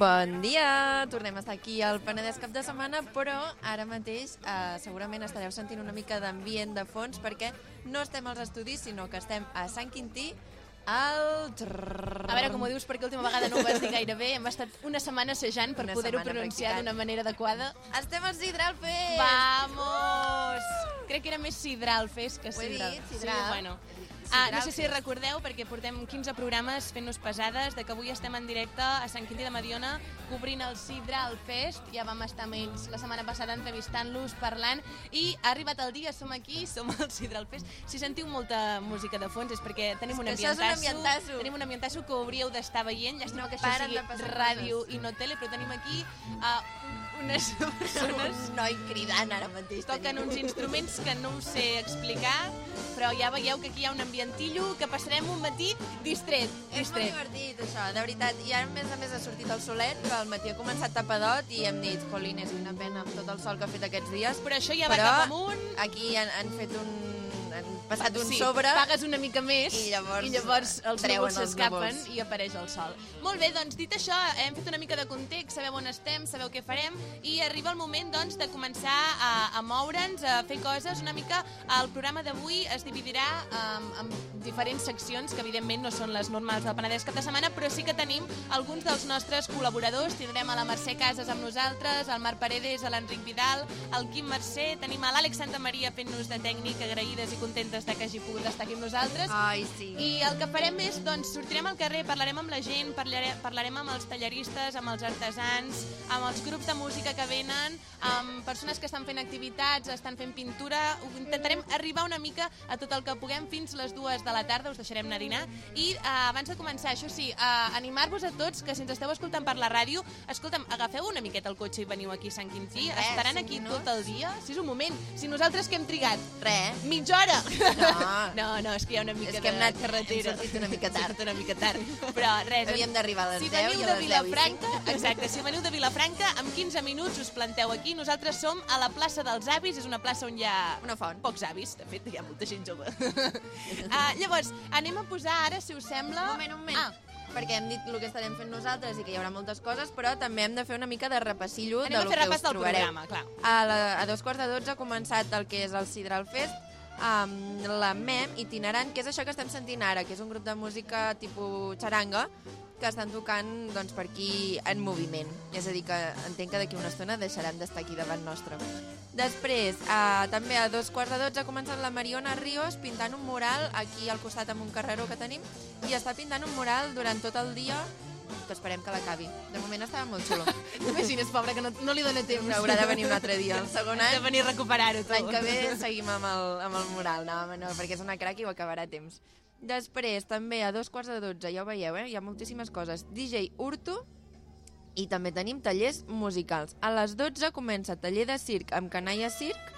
Bon dia! Tornem a estar aquí al Penedès cap de setmana, però ara mateix eh, segurament estareu sentint una mica d'ambient de fons perquè no estem als estudis, sinó que estem a Sant Quintí, al... A veure com ho dius, perquè l'última vegada no ho vas dir gaire bé. Hem estat una setmana assajant per poder-ho pronunciar d'una manera adequada. Estem al Sidral Fest! Vamos! Crec que era més Sidral Fest que Ho he Sidral. dit, Sidral. Sí, bueno. Ah, no sé si recordeu, perquè portem 15 programes fent-nos pesades, de que avui estem en directe a Sant Quintí de Mediona cobrint el Sidral Fest. Ja vam estar amb ells la setmana passada entrevistant-los, parlant, i ha arribat el dia, som aquí, som al Sidral Fest. Si sentiu molta música de fons és perquè tenim un És és un ambientasso, ambientasso. tenim un ambientasso que hauríeu d'estar veient. Llàstima No que això sigui ràdio coses. i no tele, però tenim aquí uh, unes persones Un noi cridant ara mateix. toquen tenim. uns instruments que no us sé explicar, però ja veieu que aquí hi ha un ambientillo que passarem un matí distret. És molt divertit, això, de veritat. I ara, a més a més, ha sortit el solet, que al matí ha començat tapadot i hem dit, jolín, és una pena amb tot el sol que ha fet aquests dies. Però això ja va Però cap amunt. Aquí han, han fet un... han passat un sí, sobre pagues una mica més i llavors, i llavors els núvols s'escapen i apareix el sol. Molt bé, doncs dit això, hem fet una mica de context, sabeu on estem, sabeu què farem i arriba el moment doncs, de començar a, a moure'ns, a fer coses. Una mica el programa d'avui es dividirà um, en diferents seccions que evidentment no són les normals del Penedès cap de setmana, però sí que tenim alguns dels nostres col·laboradors. Tindrem a la Mercè Casas amb nosaltres, al Marc Paredes, a l'Enric Vidal, al Quim Mercè, tenim a l'Àlex Santa Maria fent-nos de tècnic, agraïdes i contentes de que hagi pogut estar aquí amb nosaltres. Ai, sí. I el que farem és, doncs, sortirem al carrer, parlarem amb la gent, parlarem, parlarem amb els tallaristes, amb els artesans, amb els grups de música que venen, amb persones que estan fent activitats, estan fent pintura. Intentarem arribar una mica a tot el que puguem fins les dues de la tarda, us deixarem anar a dinar. I eh, abans de començar, això sí, eh, animar-vos a tots que si ens esteu escoltant per la ràdio, escolta'm, agafeu una miqueta el cotxe i veniu aquí a Sant Quintí. Res, Estaran aquí minuts. tot el dia. Si és un moment. Si nosaltres que hem trigat Res. mitja hora. No. no, no, és que hi ha una mica És que hem de anat- carretera. hem sortit una mica tard. Hem una mica tard. Però res, Havíem d'arribar a les si 10 veniu i a de les 10 i Vilafranca, exacte, si veniu de Vilafranca, en 15 minuts us planteu aquí. Nosaltres som a la plaça dels avis, és una plaça on hi ha Una font. pocs avis, de fet, hi ha molta gent jove. uh, llavors, anem a posar ara, si us sembla... Un moment, un moment. Ah, perquè hem dit el que estarem fent nosaltres i que hi haurà moltes coses, però també hem de fer una mica de repassillo anem de a lo fer que repàs us del trobareu. programa, clar. A, la, a dos quarts de dotze ha començat el que és el Sidral Fest, amb la MEM itinerant, que és això que estem sentint ara, que és un grup de música tipus xaranga, que estan tocant doncs, per aquí en moviment. És a dir, que entenc que d'aquí una estona deixaran d'estar aquí davant nostre. Després, eh, també a dos quarts de dotze ha començat la Mariona Ríos pintant un mural aquí al costat amb un carreró que tenim i està pintant un mural durant tot el dia que esperem que l'acabi. De moment estava molt xulo. T'imagines, pobra, que no, no li dóna temps. Haurà de venir un altre dia. El segon Ha any de venir a recuperar-ho, tu. L'any que ve seguim amb el, amb el mural. No, no, perquè és una crac i ho acabarà a temps. Després, també, a dos quarts de dotze, ja ho veieu, eh? hi ha moltíssimes coses. DJ Urtu i també tenim tallers musicals. A les 12 comença taller de circ amb Canalla Circ.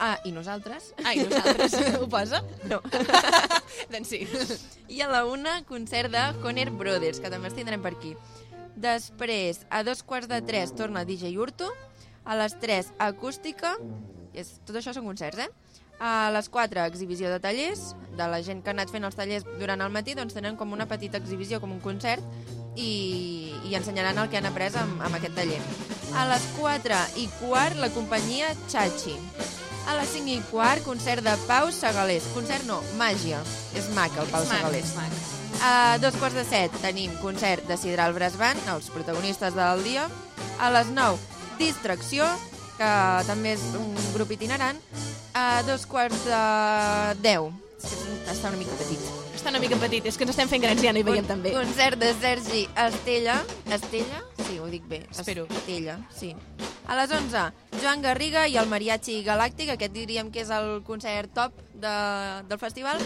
Ah, i nosaltres. Ai, nosaltres. Ho posa? No. doncs sí. I a la una, concert de Conner Brothers, que també els tindrem per aquí. Després, a dos quarts de tres, torna DJ Urtu. A les 3, acústica. És, tot això són concerts, eh? A les 4, exhibició de tallers. De la gent que ha anat fent els tallers durant el matí, doncs tenen com una petita exhibició, com un concert, i, i ensenyaran el que han après amb, amb aquest taller. A les 4 i quart, la companyia Chachi. A les 5 i quart, concert de Pau Segalés. Concert no, màgia. És mac, el Pau És mac, Segalés. és mac. A dos quarts de set tenim concert de Sidral Bresban, els protagonistes del dia. A les 9, Distracció, que també és un grup itinerant. A dos quarts de 10, és que està una mica petit. Està una mica petit, és que ens estem fent grans i ja no hi veiem tan bé. Concert de Sergi Estella. Estella? Sí, ho dic bé. Espero. Estella, sí. A les 11, Joan Garriga i el Mariachi Galàctic. Aquest diríem que és el concert top de, del festival.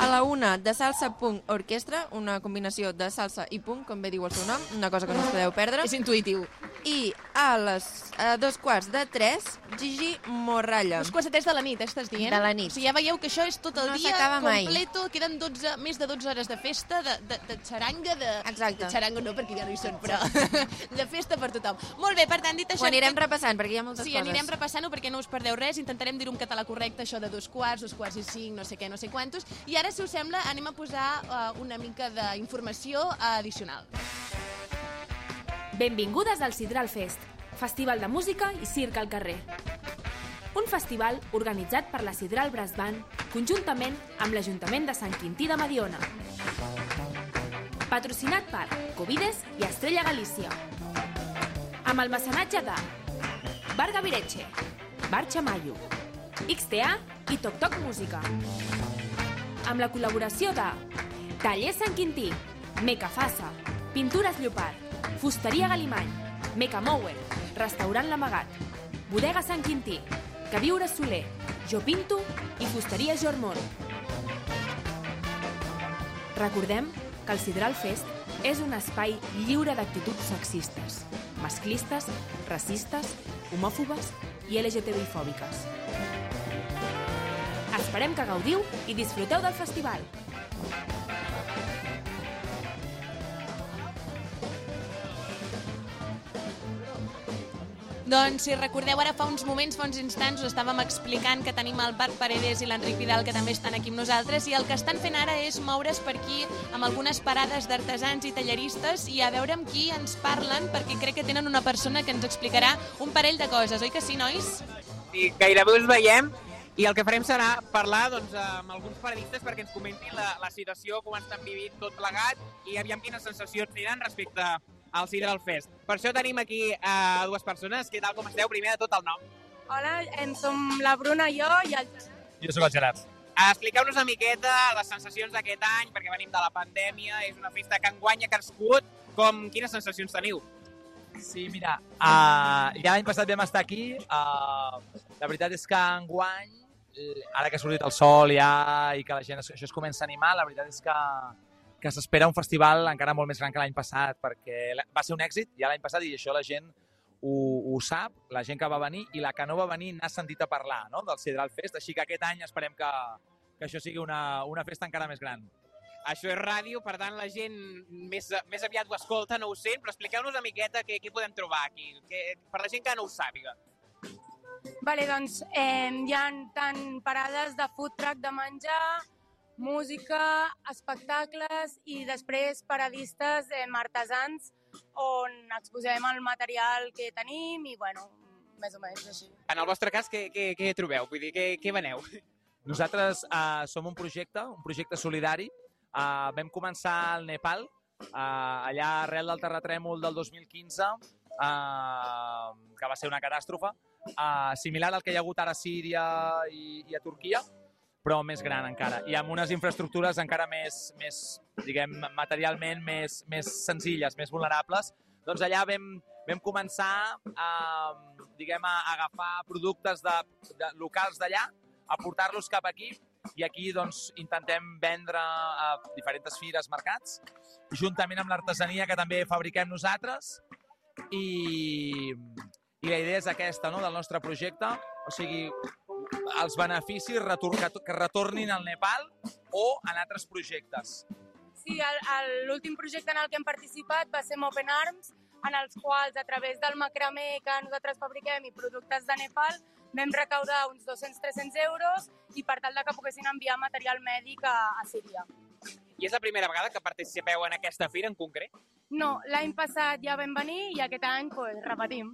A la una, de salsa punk orquestra, una combinació de salsa i punk, com bé diu el seu nom, una cosa que no us podeu perdre. És intuïtiu. I a les a dos quarts de tres, Gigi Morralla. Dos quarts de tres de la nit, eh, estàs dient? De la nit. O sigui, ja veieu que això és tot el No dia s'acaba mai. completo, queden 12, més de 12 hores de festa, de, de, de xaranga, de... Exacte. De xaranga no, perquè ja no hi són, però de festa per tothom. Molt bé, per tant, dit això... Ho anirem repassant, perquè hi ha moltes Sí, coses. anirem repassant-ho perquè no us perdeu res, intentarem dir-ho en català correcte, això de dos quarts, dos quarts i cinc, no sé què, no sé quantos, i ara, si us sembla, anem a posar uh, una mica d'informació addicional. Benvingudes al Sidral Fest, festival de música i circ al carrer. Un festival organitzat per la Sidral Brass Band conjuntament amb l'Ajuntament de Sant Quintí de Mediona. Patrocinat per Covides i Estrella Galícia. Amb el mecenatge de Bar Gavireche, Bar Chamayo, XTA i Toc Toc Música. Amb la col·laboració de Taller Sant Quintí, Mecafassa, Pintures Llopart, Fusteria Galimany, Mecamower, Restaurant L'Amagat, Bodega Sant Quintí, Que Viure Soler, Jo Pinto i Fusteria Jormont. Recordem que el Sidral Fest és un espai lliure d'actituds sexistes, masclistes, racistes, homòfobes i LGTBI-fòbiques. Esperem que gaudiu i disfruteu del festival. Doncs si recordeu, ara fa uns moments, fa uns instants, us estàvem explicant que tenim el Marc Paredes i l'Enric Vidal, que també estan aquí amb nosaltres, i el que estan fent ara és moure's per aquí amb algunes parades d'artesans i talleristes i a veure amb qui ens parlen, perquè crec que tenen una persona que ens explicarà un parell de coses, oi que sí, nois? Sí, gairebé us veiem i el que farem serà parlar doncs, amb alguns paradistes perquè ens comentin la, la situació, com estan vivint tot plegat i aviam quines sensacions tenen respecte al Sidral Fest. Per això tenim aquí a uh, dues persones. Què tal, com esteu? Primer de tot el nom. Hola, em som la Bruna, jo i el Jo sóc el Gerard. Expliqueu-nos una miqueta les sensacions d'aquest any, perquè venim de la pandèmia, és una festa que enguany ha crescut. Com, quines sensacions teniu? Sí, mira, uh, ja l'any passat vam estar aquí. Uh, la veritat és que enguany, eh, ara que ha sortit el sol ja i que la gent això es comença a animar, la veritat és que que s'espera un festival encara molt més gran que l'any passat, perquè va ser un èxit ja l'any passat i això la gent ho, ho sap, la gent que va venir i la que no va venir n'ha sentit a parlar no? del Sidral Fest, així que aquest any esperem que, que això sigui una, una festa encara més gran. Això és ràdio, per tant la gent més, més aviat ho escolta, no ho sent, però expliqueu-nos una miqueta què, què podem trobar aquí, que, per la gent que no ho sàpiga. Vale, doncs eh, hi ha tant parades de food truck de menjar, música, espectacles i després paradistes eh, artesans on exposem el material que tenim i, bueno, més o menys així. En el vostre cas, què, què, què trobeu? Vull dir, què, què veneu? Nosaltres uh, som un projecte, un projecte solidari. Uh, vam començar al Nepal, uh, allà arrel del terratrèmol del 2015, uh, que va ser una catàstrofe, uh, similar al que hi ha hagut ara a Síria i, i a Turquia, però més gran encara, i amb unes infraestructures encara més, més diguem, materialment més, més senzilles, més vulnerables. Doncs allà vam, vam començar a, diguem, a agafar productes de, de locals d'allà, a portar-los cap aquí i aquí doncs, intentem vendre a diferents fires, mercats, juntament amb l'artesania que també fabriquem nosaltres i, i la idea és aquesta no, del nostre projecte, o sigui, els beneficis retor que, que retornin al Nepal o en altres projectes. Sí, l'últim projecte en el que hem participat va ser Open Arms, en els quals, a través del macramé que nosaltres fabriquem i productes de Nepal, vam recaudar uns 200-300 euros i per tal de que poguessin enviar material mèdic a, a Síria. I és la primera vegada que participeu en aquesta fira en concret? No, l'any passat ja vam venir i aquest any pues, repetim.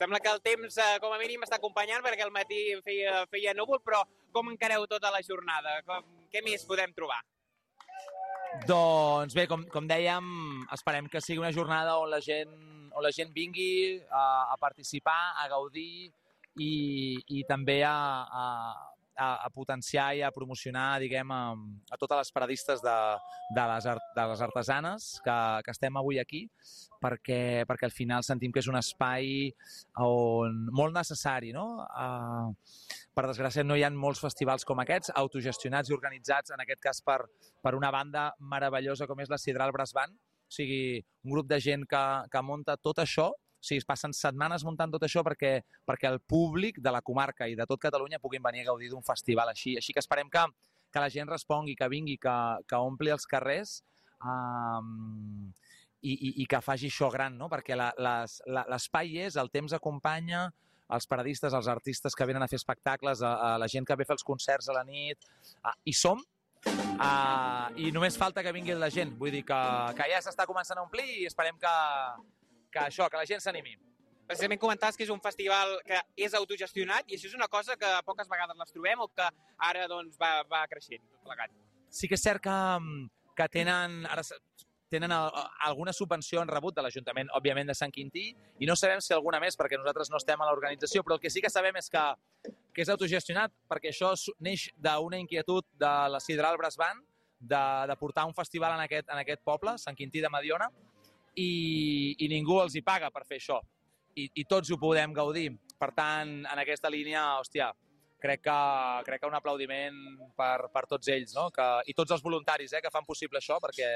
Sembla que el temps, eh, com a mínim, està acompanyant perquè al matí feia, feia núvol, però com encareu tota la jornada? Com, què més podem trobar? Doncs bé, com, com dèiem, esperem que sigui una jornada on la gent, on la gent vingui a, a participar, a gaudir i, i també a, a, a, a potenciar i a promocionar, diguem, a, a totes les paradistes de, de, les, art, de les artesanes que, que estem avui aquí, perquè, perquè al final sentim que és un espai on, molt necessari, no? Uh, per desgràcia no hi ha molts festivals com aquests, autogestionats i organitzats, en aquest cas per, per una banda meravellosa com és la Sidral Brass Band, o sigui, un grup de gent que, que munta tot això, o sigui, es passen setmanes muntant tot això perquè, perquè el públic de la comarca i de tot Catalunya puguin venir a gaudir d'un festival així. Així que esperem que, que la gent respongui, que vingui, que, que ompli els carrers um, i, i, i que faci això gran, no? perquè l'espai és, el temps acompanya, els paradistes, els artistes que venen a fer espectacles, a, a la gent que ve a fer els concerts a la nit, a, hi som, uh, i només falta que vingui la gent, vull dir que, que ja s'està començant a omplir i esperem que, que això, que la gent s'animi. Precisament comentaves que és un festival que és autogestionat i això és una cosa que poques vegades les trobem o que ara doncs, va, va creixent tot plegat. Sí que és cert que, mm, que tenen, ara tenen a- a- alguna subvenció han rebut de l'Ajuntament, òbviament, de Sant Quintí, i no sabem si alguna més, perquè nosaltres no estem a l'organització, però el que sí que sabem és que, que és autogestionat, perquè això neix d'una inquietud de la Sidral Brasban, de, de portar un festival en aquest, en aquest poble, Sant Quintí de Mediona, i, i ningú els hi paga per fer això. I, I tots ho podem gaudir. Per tant, en aquesta línia, hòstia, crec que, crec que un aplaudiment per, per tots ells, no? que, i tots els voluntaris eh, que fan possible això, perquè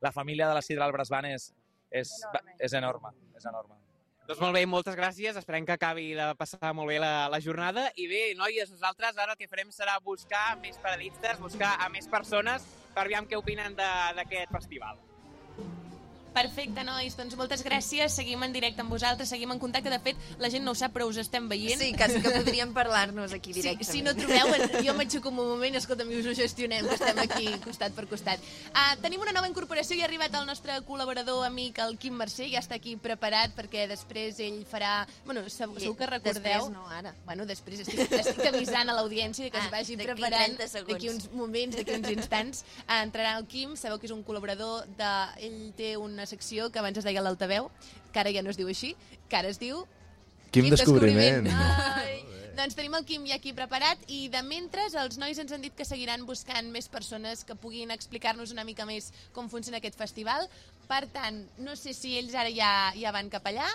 la família de la Sidral Brasban és, és, Enorme. és enorme. És enorme. Doncs molt bé, moltes gràcies. Esperem que acabi de passar molt bé la, la jornada. I bé, noies, nosaltres ara el que farem serà buscar més paradistes, buscar a més persones per aviam què opinen de- d'aquest festival. Perfecte, nois. Doncs moltes gràcies. Seguim en directe amb vosaltres, seguim en contacte. De fet, la gent no ho sap, però us estem veient. Sí, quasi que podríem parlar-nos aquí directament. si no trobeu, jo m'aixuco un moment, escolta'm, i us ho gestionem, que estem aquí costat per costat. Uh, tenim una nova incorporació i ha arribat el nostre col·laborador amic, el Quim Mercè, ja està aquí preparat perquè després ell farà... Bueno, segur, segur que recordeu... Després no, ara. Bueno, després estic, estic avisant a l'audiència que Ah, es vagi preparant 30 segons. d'aquí uns moments, d'aquí uns instants. Uh, entrarà el Quim, sabeu que és un col·laborador de... Ell té una secció que abans es deia l'altaveu, que ara ja no es diu així, que ara es diu Quin descobriment. Ai. Doncs tenim el Quim ja aquí preparat i de mentre els nois ens han dit que seguiran buscant més persones que puguin explicar-nos una mica més com funciona aquest festival. Per tant, no sé si ells ara ja, ja van cap allà,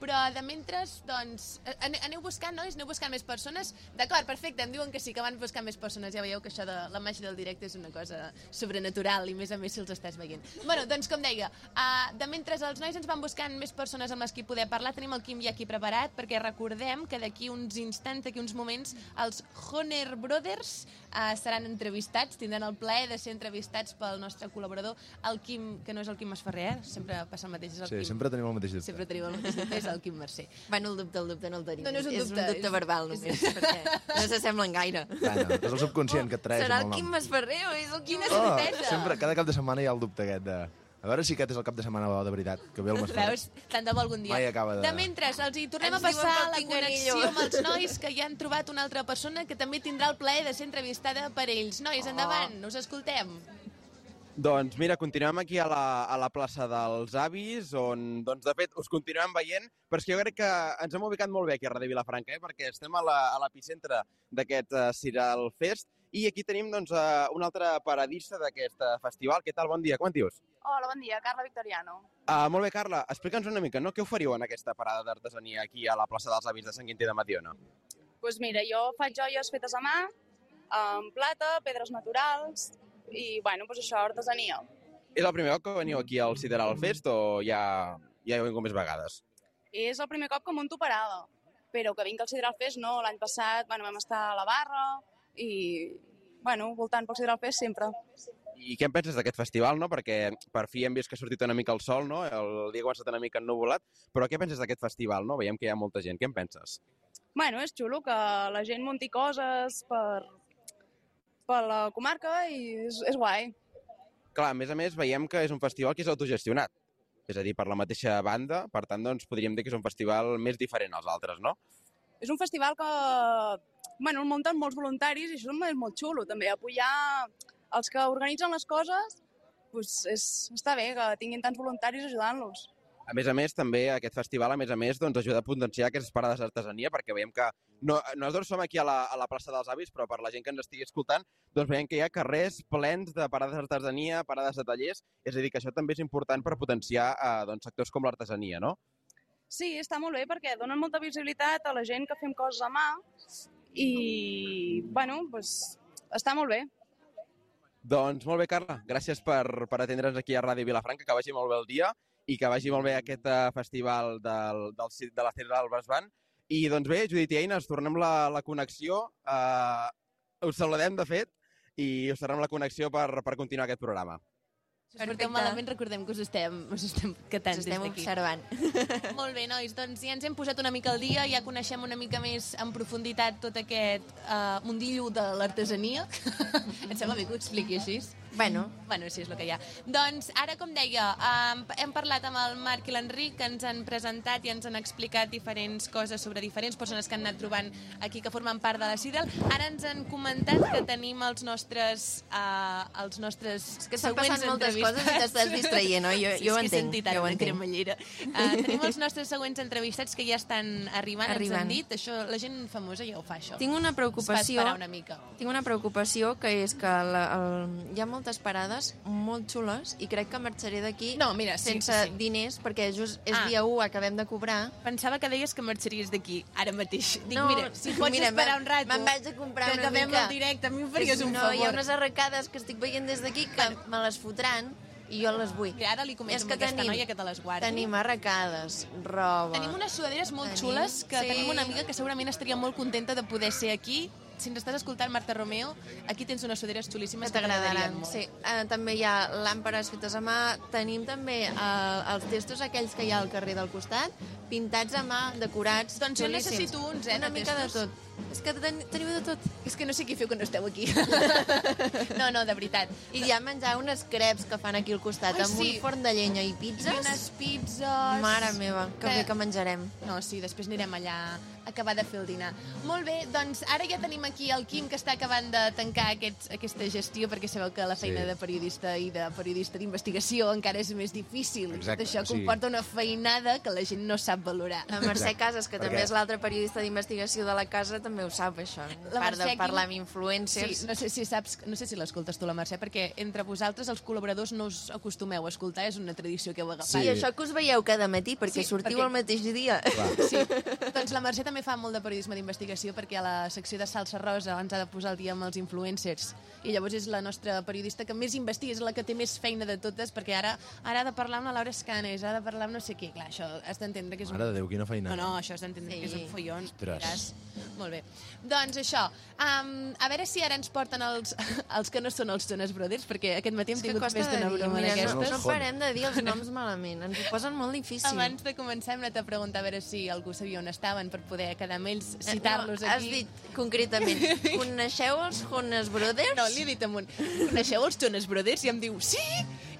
però de mentre, doncs, ane- aneu buscant, nois? Aneu buscant més persones? D'acord, perfecte, em diuen que sí, que van buscant més persones. Ja veieu que això de la màgia del directe és una cosa sobrenatural i més a més si els estàs veient. Bueno, doncs com deia, uh, de mentre els nois ens van buscant més persones amb les qui poder parlar, tenim el Quim ja aquí preparat, perquè recordem que d'aquí uns instants, d'aquí uns moments, els Honer Brothers uh, seran entrevistats, tindran el plaer de ser entrevistats pel nostre col·laborador, el Quim, que no és el Quim Esferrer, eh? sempre passa el mateix, és el Sí, Quim. sempre tenim el mateix dubte. Sempre tenim el mateix dubte, és el Quim Mercè. Bueno, el dubte, el dubte no el tenim. No, no és un és dubte, un dubte és- verbal només, perquè no s'assemblen gaire. Bueno, és el subconscient que et traeix Serà el el Quim. Masferrer o és el Quim Quina Oh, sempre, cada cap de setmana hi ha el dubte aquest de... A veure si aquest és el cap de setmana bo de veritat, que ve el Masferrer. Veus? Tant de bo algun dia. Mai acaba de- De mentre, els hi tornem Ens a passar la connexió amb els nois que ja han trobat una altra persona que també tindrà el plaer de ser entrevistada per ells. Nois, endavant, us escoltem. Doncs mira, continuem aquí a la, a la plaça dels avis, on, doncs, de fet, us continuem veient, però és que jo crec que ens hem ubicat molt bé aquí a Ràdio Vilafranca, eh? perquè estem a l'epicentre d'aquest uh, Ciral Fest, i aquí tenim doncs, uh, un altre paradista d'aquest uh, festival. Què tal? Bon dia, com et dius? Hola, bon dia, Carla Victoriano. Uh, molt bé, Carla, explica'ns una mica, no? Què oferiu en aquesta parada d'artesania aquí a la plaça dels avis de Sant Quintí de Mediona? Doncs pues mira, jo faig joies fetes a mà, amb plata, pedres naturals i, bueno, doncs això, artesania. És el primer cop que veniu aquí al Sideral Fest o ja, ja heu vingut més vegades? És el primer cop que munto parada, però que vinc al Sideral Fest no, l'any passat bueno, vam estar a la barra i, bueno, voltant pel Sideral Fest sempre. I què en penses d'aquest festival, no? Perquè per fi hem vist que ha sortit una mica el sol, no? El dia ha començat una mica ennuvolat, però què penses d'aquest festival, no? Veiem que hi ha molta gent. Què en penses? Bueno, és xulo que la gent munti coses per, per la comarca i és, és guai. Clar, a més a més, veiem que és un festival que és autogestionat. És a dir, per la mateixa banda, per tant, doncs, podríem dir que és un festival més diferent als altres, no? És un festival que bueno, el munten molts voluntaris i això és molt xulo, també. Apoyar els que organitzen les coses doncs és, està bé que tinguin tants voluntaris ajudant-los. A més a més, també aquest festival, a més a més, doncs, ajuda a potenciar aquestes parades d'artesania, perquè veiem que no, nosaltres som aquí a la, a la plaça dels avis, però per la gent que ens estigui escoltant, doncs veiem que hi ha carrers plens de parades d'artesania, parades de tallers, és a dir, que això també és important per potenciar eh, doncs, sectors com l'artesania, no? Sí, està molt bé perquè donen molta visibilitat a la gent que fem coses a mà i, bueno, doncs, està molt bé. Doncs molt bé, Carla. Gràcies per, per atendre'ns aquí a Ràdio Vilafranca, que vagi molt bé el dia i que vagi molt bé aquest uh, festival del, del, de la Cira del Brasban. I doncs bé, Judit i Eina, us tornem la, la connexió. Uh, us saludem, de fet, i us tornem la connexió per, per continuar aquest programa. Si us porteu malament, recordem que us estem, us estem catant Ens estem des d'aquí. observant. Molt bé, nois, doncs ja ens hem posat una mica al dia, ja coneixem una mica més en profunditat tot aquest uh, mundillo de l'artesania. Et sembla bé que ho expliqui així? Bueno, Bueno, sí, és el que hi ha. Doncs, ara, com deia, hem parlat amb el Marc i l'Enric, que ens han presentat i ens han explicat diferents coses sobre diferents persones que han anat trobant aquí, que formen part de la CIDEL. Ara ens han comentat que tenim els nostres, uh, els nostres és que estan passant moltes coses i t'estàs distraient, oi? Jo, Sí, jo ho entenc, sentit jo ho ara entenc. Uh, tenim els nostres següents entrevistats que ja estan arribant, Arribant. ens han dit. Això, la gent famosa ja ho fa, això. Tinc una Es fa preocupació, una mica. tinc una preocupació que és que la, el, hi ha moltes parades molt xules i crec que marxaré d'aquí No, mira, sí, sense sí. diners perquè just és Ah. dia 1, acabem de cobrar. Pensava que deies que marxaries d'aquí, ara mateix. Dic, No, mira, si pots mira, esperar un rato... me'n vaig a comprar que una acabem mica. el directe, a mi em faries un no, favor. hi ha unes arracades que estic veient des d'aquí que me les fotran i jo les vull. Mira, ara li comento És amb que aquesta tenim- noia que te les guardi. Tenim arracades, roba... Tenim unes sudaderes molt Tenim- xules que sí. tenim una amiga que segurament estaria molt contenta de poder ser aquí. Si ens estàs escoltant, Marta Romeo, aquí tens unes sudaderes que xulíssimes que t'agradaran. Sí. Uh, també hi ha làmperes fetes a mà. Tenim també uh, els testos aquells que hi ha al carrer del costat, pintats a mà, decorats, Doncs jo xulíssims. necessito uns, eh, Una de mica de tot. És que ten teniu de tot. És que no sé què feu que no esteu aquí. no, no, de veritat. I hi ha menjar unes creps que fan aquí al costat, Ai, amb sí. un forn de llenya i I pizzas. unes pizzas... Mare meva, que, Que- bé que menjarem. No, sí, després anirem allà acabar de fer el dinar. Molt bé, doncs ara ja tenim aquí el Quim que està acabant de tancar aquest, aquesta gestió perquè sabeu que la feina Sí. de periodista i de periodista d'investigació encara és més difícil. Exacte, Això comporta una feinada que la gent no sap valorar. La Mercè Exacte. Casas, que també és l'altra periodista d'investigació de la casa, també ho sap, això. La part Mercè de parlar amb influencers. Sí, no sé si saps, no sé si l'escoltes tu, la Mercè, perquè entre vosaltres, els col·laboradors, no us acostumeu a escoltar, és una tradició que heu agafat. Sí, això que us veieu cada matí, perquè Sí, sortiu perquè- el mateix dia. Sí. doncs la Mercè també fa molt de periodisme d'investigació perquè a la secció de Salsa Rosa ens ha de posar el dia amb els influencers. I llavors és la nostra periodista que més investiga, és la que té més feina de totes, perquè ara, ara ha de parlar amb la Laura Escanes, ha de parlar amb no sé què. Clar, això has d'entendre que és un... Mare de Déu, quina feina. No, no, això has d'entendre Sí. que és un follon. Ostres. Molt bé. Doncs això, um, a veure si ara ens porten els, els que no són els Jonas Brothers, perquè aquest matí hem tingut més de d'una broma no, d'aquestes. no Els parem de dir els noms malament, ens ho posen molt difícil. Abans de començar hem anat a preguntar a veure si algú sabia on estaven per poder quedar amb ells, citar-los Eh, no, aquí. Has dit concretament, coneixeu els Jonas Brothers? No, li he dit amunt. Coneixeu els Jonas Brothers? I em diu, sí!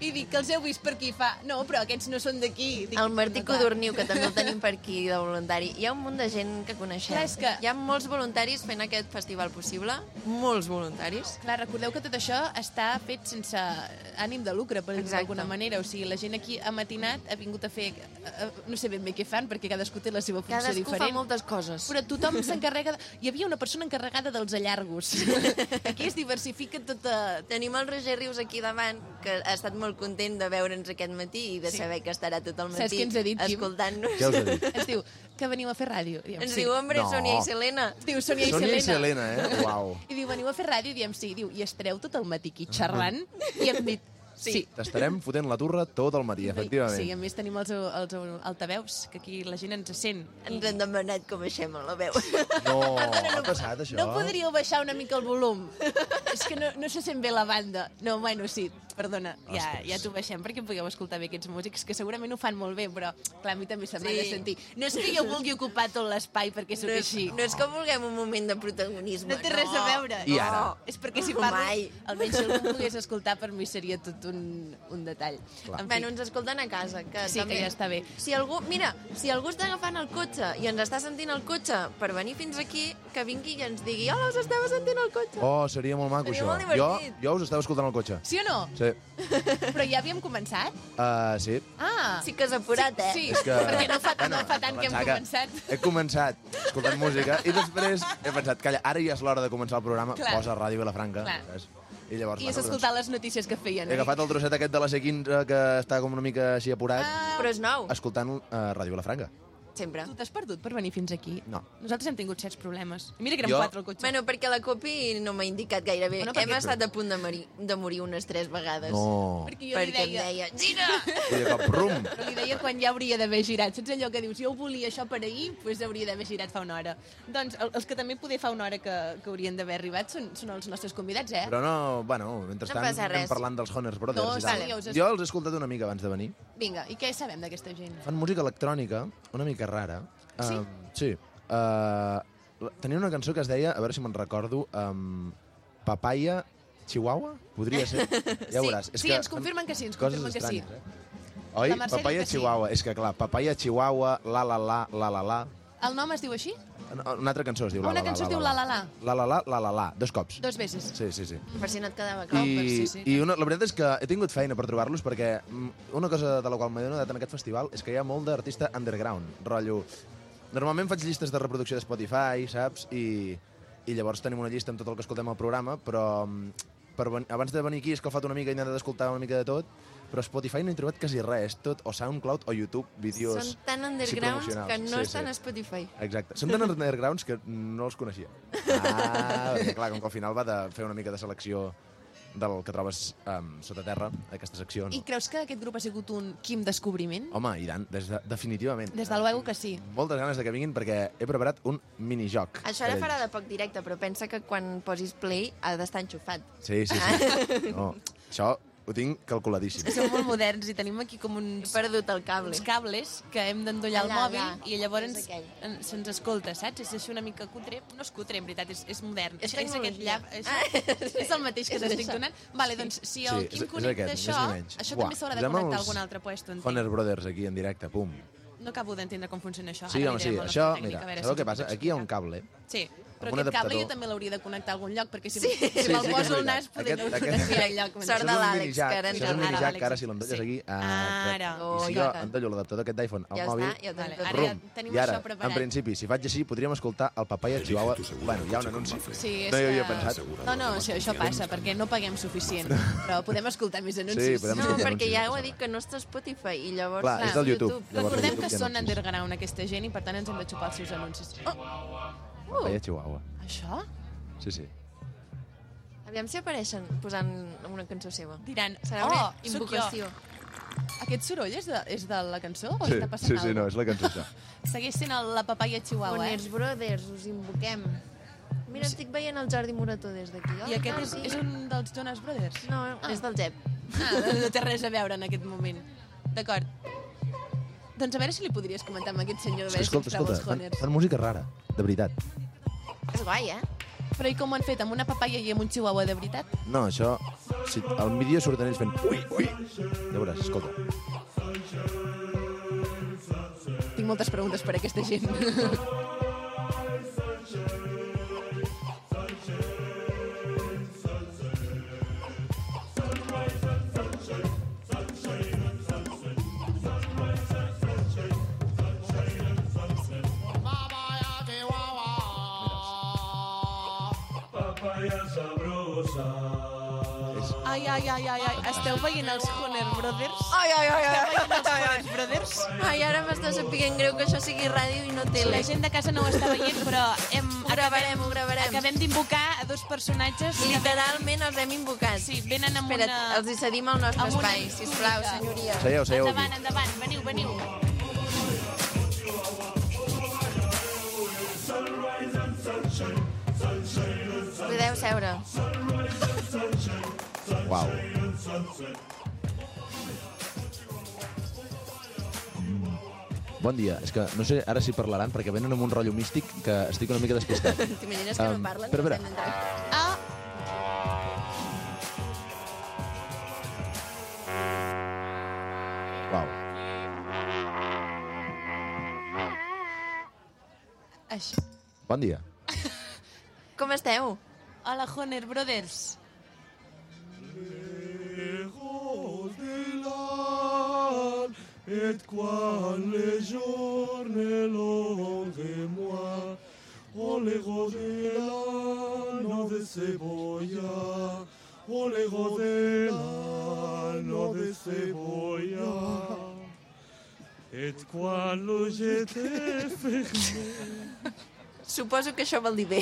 I dic que els heu vist per aquí fa... No, però aquests no són d'aquí. El Martí. Codorniu, que també el tenim per aquí de voluntari. Hi ha un munt de gent que coneixem. Clar, que- Hi ha molts voluntaris fent aquest festival possible, molts voluntaris. Clar, recordeu que tot això està fet sense ànim de lucre, per dir-ho d'alguna manera. O sigui, la gent aquí ha matinat, ha vingut a fer... eh, No sé ben bé què fan, perquè cadascú té la seva funció Cadascú diferent. fa moltes coses. Però tothom s'encarrega... De... Hi havia una persona encarregada dels allargos. aquí es diversifica tota... Tenim el Roger Rius aquí davant, que ha estat molt content de veure'ns aquest matí i de Sí. saber que estarà tot el matí Saps què ens ha dit, Quim? escoltant-nos. Què us ha dit? Es diu que veniu a fer ràdio. Diem, Ens sí. diu, hombre, No. Sonia i Selena. Diu Sònia i Sònia i Selena. Selena, eh? Uau. I diu, veniu a fer ràdio? I diem, sí. Diu, i estareu tot el matí aquí xerrant? I hem dit, sí. sí. T'estarem fotent la turra tot el matí, efectivament. Sí, a més tenim els, els altaveus, que aquí la gent ens sent. Ens han demanat que baixem a la veu. No, ha passat això? No podríeu baixar una mica el volum? És que no, no se sent bé la banda. No, bueno, sí, perdona, ja, Ostres. ja t'ho baixem perquè pugueu escoltar bé aquests músics, que segurament ho fan molt bé, però clar, a mi també se m'ha Sí. de sentir. No és que jo vulgui ocupar tot l'espai perquè sóc No és, així. no és que vulguem un moment de protagonisme. No té res a veure. I ara? No. És perquè si parlo, Mai. almenys si algú em pogués escoltar, per mi seria tot un, un detall. Clar. En fi, Bueno, ens escolten a casa. Que sí també... que ja està bé. Si algú, mira, si algú està agafant el cotxe i ens està sentint el cotxe per venir fins aquí, que vingui i ens digui hola, us estava sentint el cotxe. Oh, seria molt maco, Seria això. molt divertit. jo, jo us estava escoltant al cotxe. Sí o no? Sí. Però ja havíem començat? Uh, sí. Ah! Sí que és apurat, eh? Sí, És que... perquè no fa, no fa tant que hem començat. He començat escoltant música i després he pensat, calla, ara ja és l'hora de començar el programa, Clar. posa Ràdio Vilafranca. Clar. saps? I llavors, I has bueno, escoltat les notícies que feien. doncs, he agafat el trosset aquest de la C15 que està com una mica així apurat, Ah, Però és nou, escoltant uh, Ràdio Vilafranca. Sempre. tu t'has perdut per venir fins aquí? No. Nosaltres hem tingut certs problemes. I mira que érem Jo- quatre al cotxe. Bueno, perquè la Copi no m'ha indicat gaire bé. Bueno, Hem estat a punt de morir, de morir unes tres vegades. No. perquè jo li perquè deia... em deia, gira! I de cop, rum. Però li deia quan ja hauria d'haver girat. Saps allò que dius, jo volia això per ahir, doncs hauria d'haver girat fa una hora. Doncs el- els que també poder fa una hora que, que haurien d'haver arribat són, són els nostres convidats, eh? Però no, bueno, mentrestant No anem res. parlant dels Honors Brothers No, i tal. sí, Jo els he escoltat una mica abans de venir. Vinga, i què sabem d'aquesta gent? Fan música electrònica, una mica rara. Sí? Um, sí. Uh, tenia una cançó que es deia, a veure si me'n recordo, um, Papaya Chihuahua? Podria ser. Ja ho veuràs. És sí, que ens confirmen que sí, ens confirmen que sí. Eh? Oi? Papaya que sí. Chihuahua. És que, clar, Papaya Chihuahua, la la la, la la la... El nom es diu així? Una altra cançó es diu Ah, la la una la. cançó es diu La La La. La la la, la la la, dos cops. Dos veces. Sí, sí, sí. Per si no et quedava clar. I, sí, sí. i una, la veritat és que he tingut feina per trobar-los perquè mm, una cosa de la qual m'he donat en aquest festival és que hi ha molt d'artista underground, rotllo... Normalment faig llistes de reproducció de Spotify, saps? I, i llavors tenim una llista amb tot el que escoltem al programa, però mm, per, abans de venir aquí he escalfat una mica i he intentat escoltar una mica de tot, però Spotify no he trobat quasi res, tot o SoundCloud o YouTube, vídeos... Són tan undergrounds promocionals. que no Sí, estan sí. a Spotify. Exacte. Són tan undergrounds que no els coneixia. Ah, clar, com que al final va de fer una mica de selecció del que trobes um, sota terra, aquesta secció. No? I creus que aquest grup ha sigut un quim descobriment? Home, i tant, des de, definitivament. Des de luego que sí. Moltes ganes de que vinguin perquè he preparat un minijoc. Això ara farà de poc directe, però pensa que quan posis play ha d'estar enxufat. Sí, sí, sí. No, això ho tinc calculadíssim. Som molt moderns i tenim aquí com He uns, perdut el cable. uns cables que hem d'endollar al mòbil allà. i llavors És se'ns escolta, saps? És així una mica cutre. No és cutre, en veritat, és, és modern. És Això- és aquest llap. Això, és el mateix que És t'estic això. donant. Vale, doncs, si el Sí, Quim és- és connecta aquest, això, això també s'haurà de connectar a algun altre puesto, entenc. Honor Brothers aquí en directe, pum. No acabo d'entendre com funciona això. Sí, Ara home, sí. Això, tècnica, mira, sabeu què passa? Aquí hi ha un cable. Sí, però aquest cable adaptador. jo també l'hauria de connectar a algun lloc, perquè si, Sí. si Sí, me'l sí poso al nas, potser no Aquest- ho aquest- coneixia el lloc. Sort de l'Àlex, que ara ens Això és un el- minijack Ara, que ara si l'endolles sí. aquí... Ara. I Oh, si jo està. endollo l'adaptador aquest d'iPhone al Ja mòbil... està, Vale, ara ja tenim I ara, això preparat. en principi, si faig així, podríem escoltar el papaya Chihuahua... Bueno, hi ha un anunci. Sí, no hi havia pensat. No, no, això, això passa, perquè no paguem suficient. Però podem escoltar més anuncis. Sí, podem No, perquè ja em ho he dit que no està Spotify i llavors Clar, és del YouTube. Recordem que són no underground aquesta gent i per tant ens hem de xupar els seus anuncis. Oh, Papaya Chihuahua. això? Sí, sí. Aviam si apareixen posant una cançó seva. Diran, Serà oh, una sóc jo. invocació. Aquest soroll és de, és de la cançó o Sí, està passant sí, sí, alguna no, és la cançó això. Segueix sent el, la papaya chihuahua, eh? Boners Brothers, us invoquem. Mira, estic veient el Jordi Morató des d'aquí. I aquest és, és un dels Jonas Brothers? No, és del Jep. Ah, no, no té res a veure en aquest moment. D'acord. Doncs a veure si li podries comentar amb aquest senyor, És veure escolta, si escolta, fan, fan música rara, de veritat. És guai, eh? Però i com ho han fet? Amb una papaya i amb un chihuahua de veritat? No, això... Si, al vídeo surten ells fent... Ui, ui. Ja veuràs, escolta. Tinc moltes preguntes per a aquesta gent. Ai, ai, ai, ai, ai. Esteu veient els Honor Brothers? Ai, ai, ai, Esteu ai. veient els Brothers? Ai, ara m'està sapiguent greu que això sigui ràdio i no tele. La gent de casa no ho està veient, però hem, Ho gravarem, ho gravarem. acabem d'invocar a dos personatges. Literalment els hem invocat. Sí, venen amb Espera't, una... els hi cedim el nostre amb una espai, sisplau, senyoria. Seieu, seieu Endavant, aquí. endavant, veniu, veniu. Podeu seure. Uau. Bon dia. És que no sé ara si parlaran perquè venen amb un rotllo místic que estic una mica despistat. T'imagines que Em, no parlen? No entren. Ah, Uau. això. Bon dia. Com esteu? Hola, Honor Brothers. et quan les journelons de moi, oh les de l'anneau de cebolla, oh les de l'anneau de cebolla, et quan lo j'étais fermé. Suposo que això vol dir bé.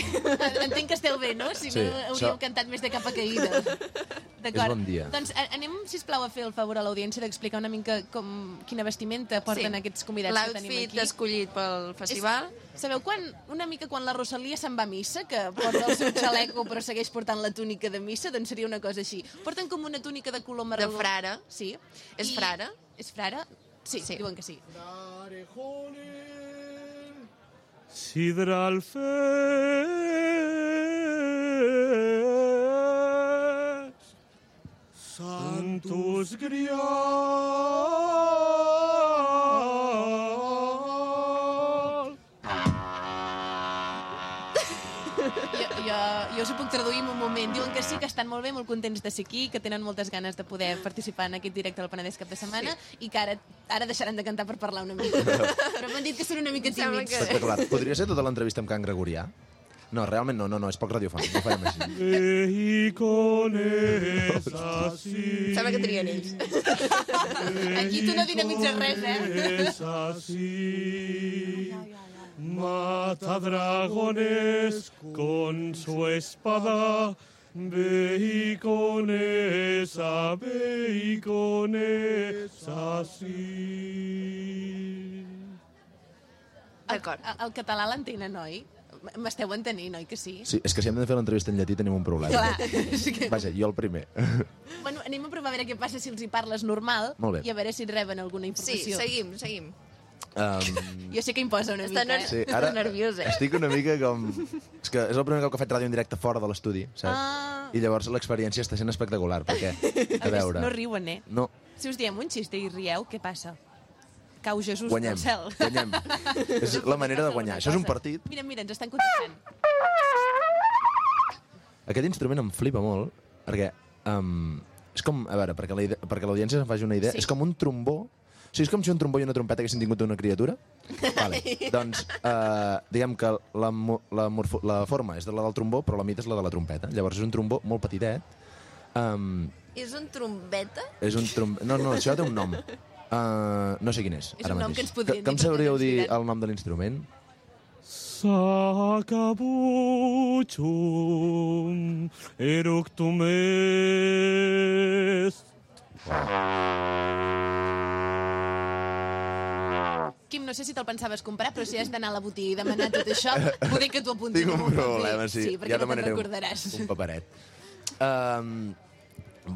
Entenc que esteu bé, no? Si Sí, no, hauríeu això- cantat més de capa caïda. D'acord. bon dia. Doncs a- anem, sisplau, a fer el favor a l'audiència d'explicar una mica com, quina vestimenta porten Sí. aquests convidats que tenim L'outfit aquí. escollit pel festival. És, sabeu quan, una mica quan la Rosalia se'n va a missa, que porta el seu xaleco però segueix portant la túnica de missa, doncs seria una cosa així. Porten com una túnica de color marró. De frare. Sí. És I- frare? És frare? Sí, Sí. diuen que sí. Sidra sidral fes, santus grial, en un moment. Diuen que sí, que estan molt bé, molt contents de ser aquí, que tenen moltes ganes de poder participar en aquest directe del Penedès cap de setmana sí. i que ara, ara deixaran de cantar per parlar una mica. Però m'han dit que són una mica tímids. que- Espectacular. Podria ser tota l'entrevista amb Can Gregorià? No, realment no, no, no, és poc radiofònic, no farem així. Y con esa sí. Sembla que trien ells. Aquí tu no dinamitzes res, eh? Es así. Mata dragones con su espada. Ve y con esa, ve y con esa sí. D'acord. El, català l'entenen, oi? M'esteu entenint, oi que sí? Sí, és que si hem de fer l'entrevista en llatí tenim un problema. Clar. és que... Vaja, jo el primer. Bueno, anem a provar a veure què passa si els hi parles normal Molt bé. i a veure si et reben alguna Sí, informació. seguim, seguim. Um, Jo sé que imposa una Està mica, ner- eh? sí, ara nerviós, eh? estic una mica com... És que és el primer cop que faig ràdio en directe fora de l'estudi, saps? Ah. I llavors l'experiència està sent espectacular, perquè, a A veure... No riuen, eh? No, Si us diem un xiste i rieu, què passa? Cau Jesús guanyem, del cel. guanyem. És la manera de guanyar. Això és un partit. Mira, mira, ens estan contestant. Aquest instrument em flipa molt, perquè um, és com, a veure, perquè la idea- perquè l'audiència se'n faci una idea, Sí. és com un trombó, o sigui, és com si un trombó i una trompeta haguessin tingut una criatura. Vale. doncs, uh, diguem que la, la, morfo, la forma és de la del trombó, però la mida és la de la trompeta. Llavors és un trombó molt petitet. Um, És un trombeta? és un trom... No, no, això té un nom. Uh, no sé quin és, És ara un nom mateix. que ens perquè sabríeu dir el nom de l'instrument? Sacabuchum eructum est. Quim, no sé si te'l pensaves comprar, però si has d'anar a la botiga i demanar tot això, poder que t'ho apuntis. Tinc un problema, sí. Sí, perquè ja no te'n demanaré un- recordaràs. Un paperet. Um,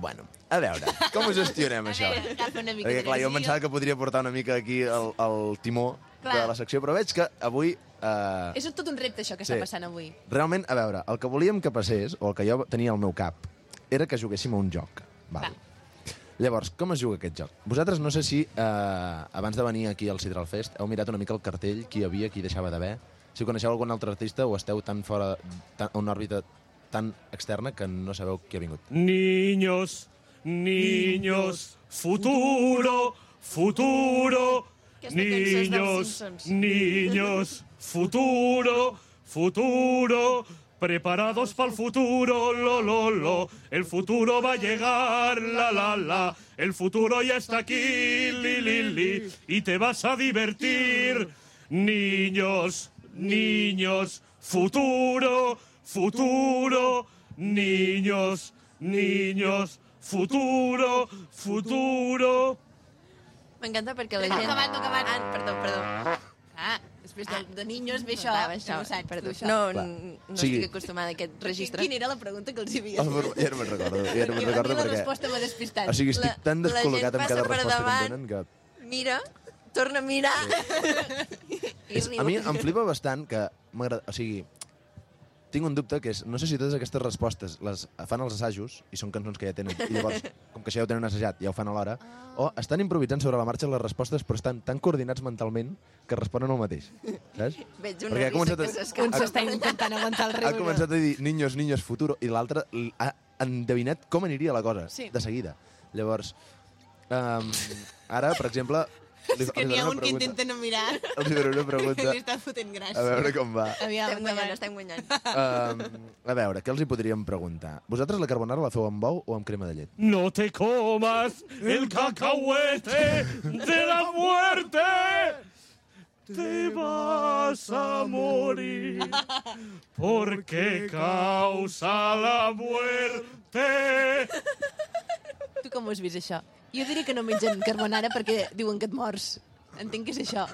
bueno, a veure, com ho gestionem, això? veure, agafa una mica Perquè, clar, jo pensava que podria portar una mica aquí el, el timó Clar. de la secció, però veig que avui... Uh, És tot un repte, això que Sí. està passant avui. realment, a veure, el que volíem que passés, o el que jo tenia al meu cap, era que juguéssim a un joc. Val. Llavors, com es juga aquest joc? Vosaltres no sé si, eh, abans de venir aquí al Sidral Fest, heu mirat una mica el cartell, qui hi havia, qui hi deixava d'haver. Si coneixeu algun altre artista o esteu tan fora, tan, a una òrbita tan externa que no sabeu qui ha vingut. Niños, niños, futuro, futuro. Niños, niños, futuro, futuro. Preparados para el futuro, lo, lo, lo. El futuro va a llegar, la, la, la. El futuro ya está aquí, li, li, li. Y te vas a divertir. Niños, niños, futuro, futuro. Niños, niños, futuro, futuro. Gent... acabat, no ha acabat. Ah, perdó, perdó. Ah, després de, de niños ve això. Va, va, això, no ho saps, perdó. tu, això. No, Va. n- no Sí. estic acostumada a aquest registre. Quina era la pregunta que els hi havies Oh, però ja no me'n recordo, ja no me'n I recordo la perquè... resposta m'ha despistat. O sigui, estic La- tan la descol·locat amb cada resposta que davant. em donen que... Mira, torna a mirar. I És, a mi em flipa bastant que m'agrada... O sigui, tinc un dubte que és, no sé si totes aquestes respostes les fan els assajos, i són cançons que ja tenen, i llavors, com que això ja ho tenen assajat, ja ho fan alhora, o estan improvisant sobre la marxa les respostes, però estan tan coordinats mentalment que responen el mateix, saps? Veig una Perquè ha començat que a- s'escapa. Un s'està intentant aguantar el Ha riure. començat a dir niños, niños, futuro, i l'altre ha endevinat com aniria la cosa, Sí. de seguida. Llavors, um, ara, per exemple, li, És que n'hi ha un que intenta no mirar. Els hi faré una pregunta, Li està fotent gràcia. a veure com va. Aviam, Estem guanyant, estem guanyant. Um, a veure, què els hi podríem preguntar? Vosaltres la carbonara la feu amb bou o amb crema de llet? No te comas el cacahuete de la muerte. Te vas a morir porque causa la muerte. Tu com ho has vist, això? Jo diré que no mengen carbonara perquè diuen que et mors. Entenc que és això.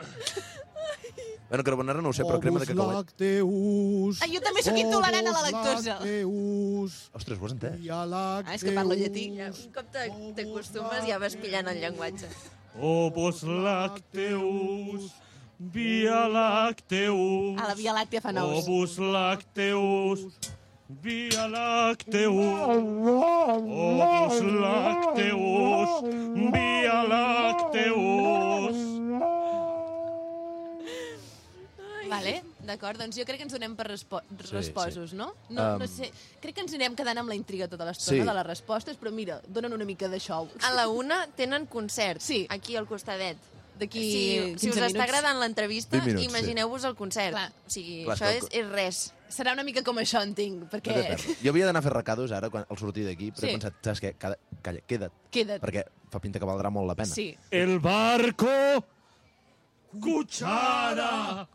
Bueno, carbonara no ho sé, però crema de cacauet. lacteus. Ah, jo també sóc intolerant a la lactosa. lacteus. Ostres, ho has entès? Ah, és que parlo llatí. Ja, un cop te- t'acostumes ja vas pillant el llenguatge. Ovos lacteus. Via lacteus. A la Via Làctea fa nous. Ovus lacteus. Via Lacteus, Opus Lacteus, Via Lacteus. Vale, d'acord, doncs jo crec que ens donem per respo Sí, resposos, sí. no? No, Um, no sé, crec que ens anirem quedant amb la intriga tota l'estona Sí. de les respostes, però mira, donen una mica de show. A la una tenen concert, Sí. aquí al costadet. D'aquí Si, si 15 us està minuts. agradant l'entrevista, 20 minuts, sí. imagineu-vos el concert. Clar. O sigui, Clar, això és és res. Serà una mica com això, entenc, No té perquè... pèrdua. Jo havia d'anar a fer recados ara, quan, al sortir d'aquí, però Sí. he pensat, saps què? Cada, calla, queda't, Queda't. perquè fa pinta que valdrà molt la pena. Sí. El barco, cuchara,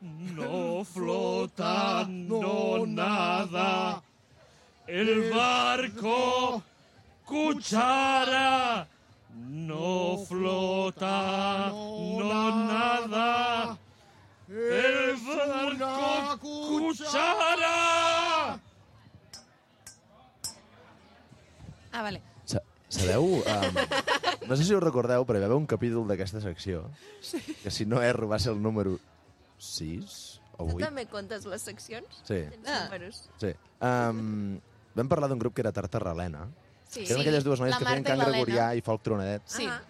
no flota, no nada. El barco, cuchara, no flota, no nada. El barco, cuchara. Ah, vale. Sa sabeu... Um, no sé si us recordeu, però hi va haver un capítol d'aquesta secció, que si no erro va ser el número 6 o Tu 8. també comptes les seccions? Sí, Tens Ah. números? sí. Um, vam parlar d'un grup que era Tartarralena, Sí. que eren aquelles dues noies la que feien Marta i cant gregorià i folk tronadet. Sí. Ah.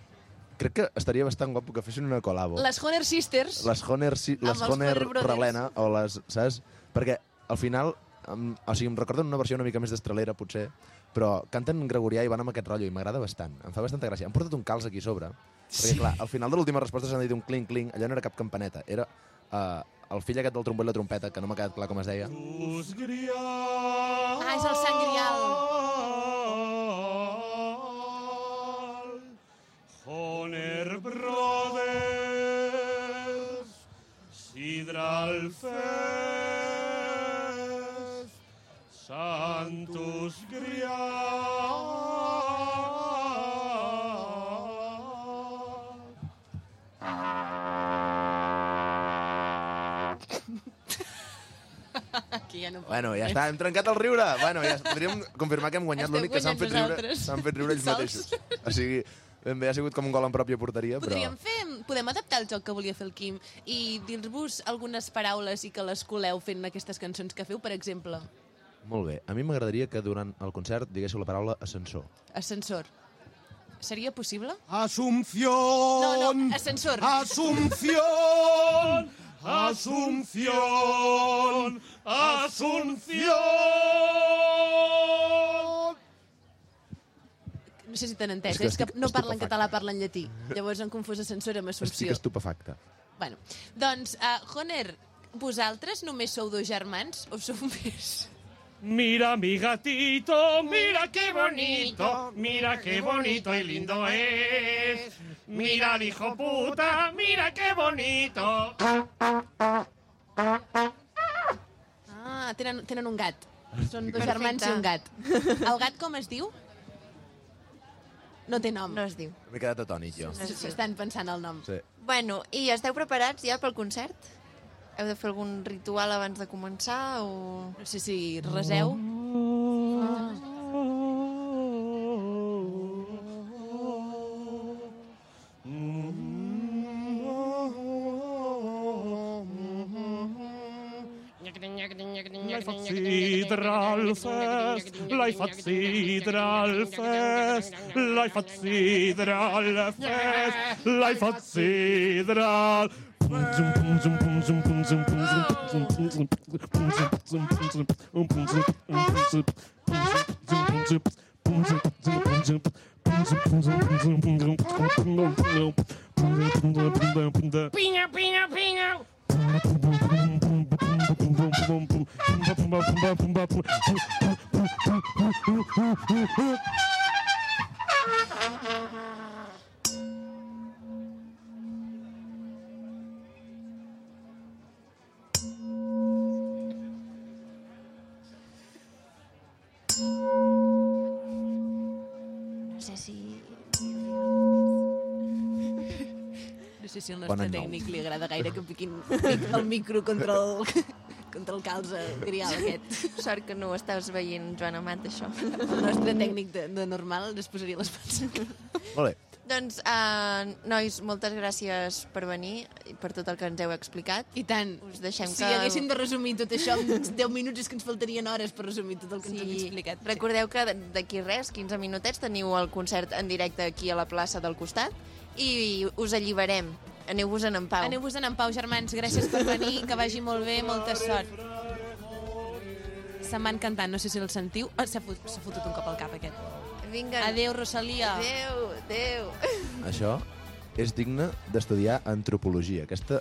Crec que estaria bastant guapo que fessin una col·labo. Les Honor Sisters. les Honer, si, les Brothers. Ralena, o les, saps? Perquè al final, um, o sigui, em recorden una versió una mica més destralera, potser, però canten gregorià i van amb aquest rotllo i m'agrada bastant. Em fa bastanta gràcia. Han portat un calç aquí a sobre, perquè, clar, al final de l'última resposta s'han dit un clink-clink, allò no era cap campaneta, era uh, el fill aquest del trombó i la trompeta, que no m'ha quedat clar com es deia. Ah, és el Sant Grial. Honer Brothers, Sidral Fest, Santus. Aquí ja no. Bueno, ja està, hem trencat el riure. Bueno, ja podríem confirmar que hem guanyat l'únic que s'han fet, riure, s'han fet riure ells mateixos. O sigui, ben bé, ha sigut com un gol en pròpia porteria, però... Podríem fer, podem adaptar el joc que volia fer el Quim i dir-vos algunes paraules i que les coleu fent aquestes cançons que feu, per exemple, Molt bé. A mi m'agradaria que durant el concert diguéssiu la paraula ascensor. ascensor. Seria possible? Asunción. No, no, ascensor. Asunción. Asunción. Asunción. No sé si t'han entès, És que és que estic no parlen català, parlen llatí. Llavors han confós ascensor amb Estic assumpció. estupefacte. Bueno, doncs, uh, Honer, vosaltres només sou dos germans o sou més? Mira mi gatito, mira qué bonito, mira qué bonito y lindo es. Mira al hijo puta, mira qué bonito. Ah, tenen, tenen un gat. Són dos germans i un gat. El gat com es diu? No té nom. No es diu. M'he quedat atònit, jo. Es diu. Estan pensant el nom. Sí. Bueno, i esteu preparats ja pel concert? Heu de fer algun ritual abans de començar o... No sé si reseu. Life at Sidral Fest, life at Sidral Fest, life at Sidral Fest, life at Sidral. Pinha, pinha, pinha. No sé si... No sé si al Bon nostre nou. tècnic li agrada gaire que piquin el micro contra el, contra el calze grial aquest. Sort que no ho estàs veient, Joan Amat, això. El nostre tècnic de, de normal es posaria les mans. Molt bé. Doncs, uh, nois, moltes gràcies per venir per tot el que ens heu explicat. I tant. Us deixem Si que... haguéssim de resumir tot això en 10 minuts és que ens faltarien hores per resumir tot el que ens Sí. hem explicat. Recordeu que d'aquí res, 15 minutets, teniu el concert en directe aquí a la plaça del costat i us alliberem. Aneu-vos-en en pau. Aneu-vos-en en pau, germans. Gràcies per venir, que vagi molt bé, molta sort. Se'n van cantant, no sé si el sentiu. Oh, s'ha fotut un cop al cap, aquest. Vinga. Adéu, Rosalia. Adéu, adéu. Això és digne d'estudiar antropologia. Aquesta...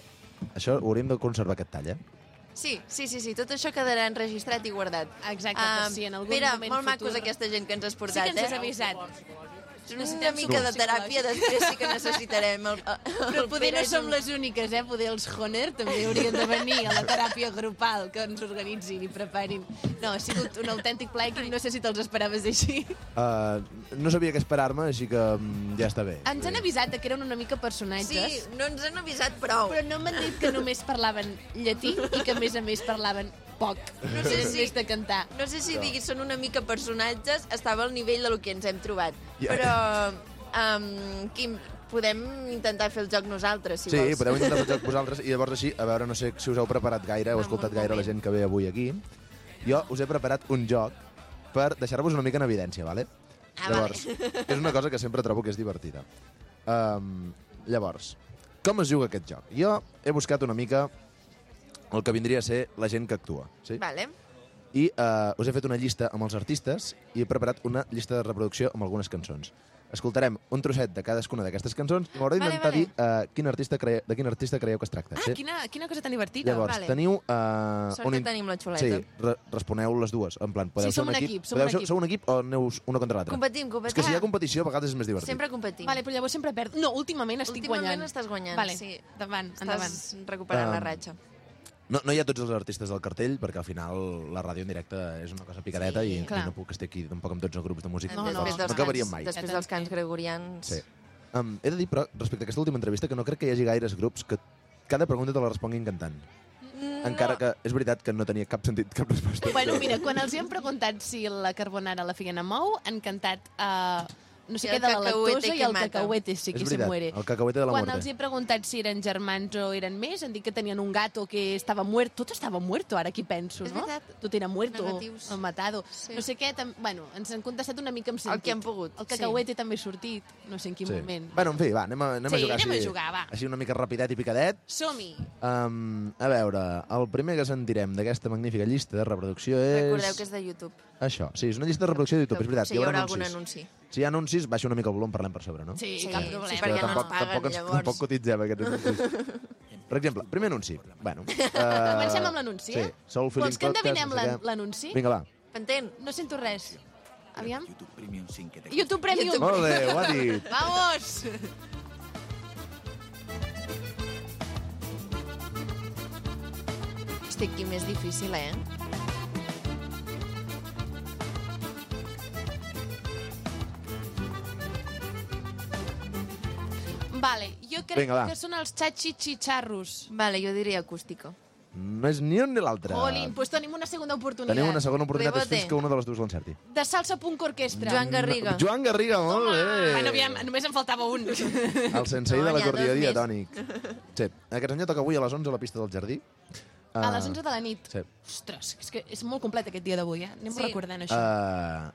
Això ho hauríem de conservar, aquest tall, eh? Sí, sí, sí, sí, tot això quedarà enregistrat i guardat. Exacte, Ah, si en algun Pere, moment molt macos futur- aquesta gent que ens has Sí portat, que ens has eh? Avisat. Una Necessitem mica de teràpia després sí que necessitarem. El, el Però poder no som les úniques, eh? Poder els Honer també haurien de venir a la teràpia grupal que ens organitzin i preparin. No, ha sigut un autèntic plaer que no sé si te'ls esperaves així. Uh, no sabia què esperar-me, així que mm, ja està bé. Ens han avisat que eren una mica Sí, personatges, no ens han avisat prou. però no m'han dit que només parlaven llatí i que a més a més parlaven poc. No sé si- més de cantar. No sé si diguis són una mica personatges, estava al nivell del que ens hem trobat. Ja. Però, um, Quim, podem intentar fer el joc nosaltres, si Sí, vols. podeu intentar fer el joc vosaltres i llavors així, a veure, no sé si us heu preparat gaire, heu escoltat gaire la gent que ve avui aquí. Jo us he preparat un joc per deixar-vos una mica en evidència, vale? Ah, llavors, és una cosa que sempre trobo que és divertida. Um, llavors, com es juga aquest joc? Jo he buscat una mica el que vindria a ser la gent que actua, sí? Vale. I uh, us he fet una llista amb els artistes i he preparat una llista de reproducció amb algunes cançons. Escoltarem un trosset de cadascuna d'aquestes cançons i m'haurà Vale, d'intentar vale. dir uh, quin artista cre... de quin artista creieu que es tracta. Ah, sí? quina, quina cosa tan divertida. Llavors, vale. teniu... Uh, Sort que tenim la xuleta. Sí, re responeu les dues. En plan, podeu Sí, ser som un un equip. equip, som podeu un ser, equip. Sou un equip o aneu una contra l'altra? Competim, És competim. que si hi ha competició, a vegades és més divertit. Sempre competim. Vale, però llavors sempre perd. No, últimament estic Últimament guanyant. estàs guanyant, vale. sí. Endavant, endavant. Estàs recuperant la Um, ratxa. No, no hi ha tots els artistes del cartell, perquè al final la ràdio en directe és una cosa picadeta Sí, i, clar. i no puc estar aquí tampoc amb tots els grups de música. No, no. no acabaríem mai. Després dels cants gregorians... Sí. Um, he de dir, però, respecte a aquesta última entrevista, que no crec que hi hagi gaires grups que cada pregunta te la responguin cantant. Encara que és veritat que no tenia cap sentit cap resposta. Bueno, mira, quan els hi hem preguntat si la carbonara la feien a mou, han cantat uh, no sé I què de la cacahuete lactosa i el mata. cacahuete sí que se muere. el cacahuete de la Quan muerte. els he preguntat si eren germans o eren més, han dit que tenien un gato que estava muerto. Tot estava muerto, ara aquí penso, És no? veritat. Tot era muerto, Negatius. o matado. Sí. No sé què, tam... bueno, ens han contestat una mica amb sentit. El que hem pogut, El cacahuete també ha sortit, no sé en quin moment. Bueno, en fi, va, anem a, anem Sí, a jugar anem així. a jugar, va. Així una mica rapidet i picadet. Som-hi! Um, a veure, el primer que sentirem d'aquesta magnífica llista de reproducció és... Recordeu que és de YouTube. Això, sí, és una llista de reproducció de YouTube, és veritat. Sí, hi haurà algun anunci. Si hi ha anuncis, baixa una mica el volum, parlem per sobre, no? Sí, Sí, cap sí, problema. perquè no ens tampoc, paguen, tampoc, llavors. tampoc cotitzem aquests anuncis. Per exemple, primer anunci. Bueno, uh, Comencem amb l'anunci, sí. eh? Soul Feeling Vols que endevinem l'anunci? Vinga, va. Entén? No sento res. Aviam. YouTube Premium sin que te YouTube Premium. Molt bé, ho ha dit. Vamos! Estic aquí més difícil, eh? Vale, jo crec Vinga, va. que són els xatxitxitxarros. Vale, jo diria acústica. No és ni un ni l'altre. Jolín, doncs tenim una segona oportunitat. Tenim una segona oportunitat Rebote. fins que una de les dues l'encerti. De salsa punk orquestra. Joan Garriga. Joan Garriga, molt bé. Bueno, aviam, només em faltava un. El sensei No, de n'hi ha l'acordió dos més. diatònic. Sí, aquest senyor toca avui a les 11 a la pista del jardí. A les 11 de la nit. Sí. Ostres, és que és molt complet aquest dia d'avui, eh? Anem Sí. recordant això. Uh,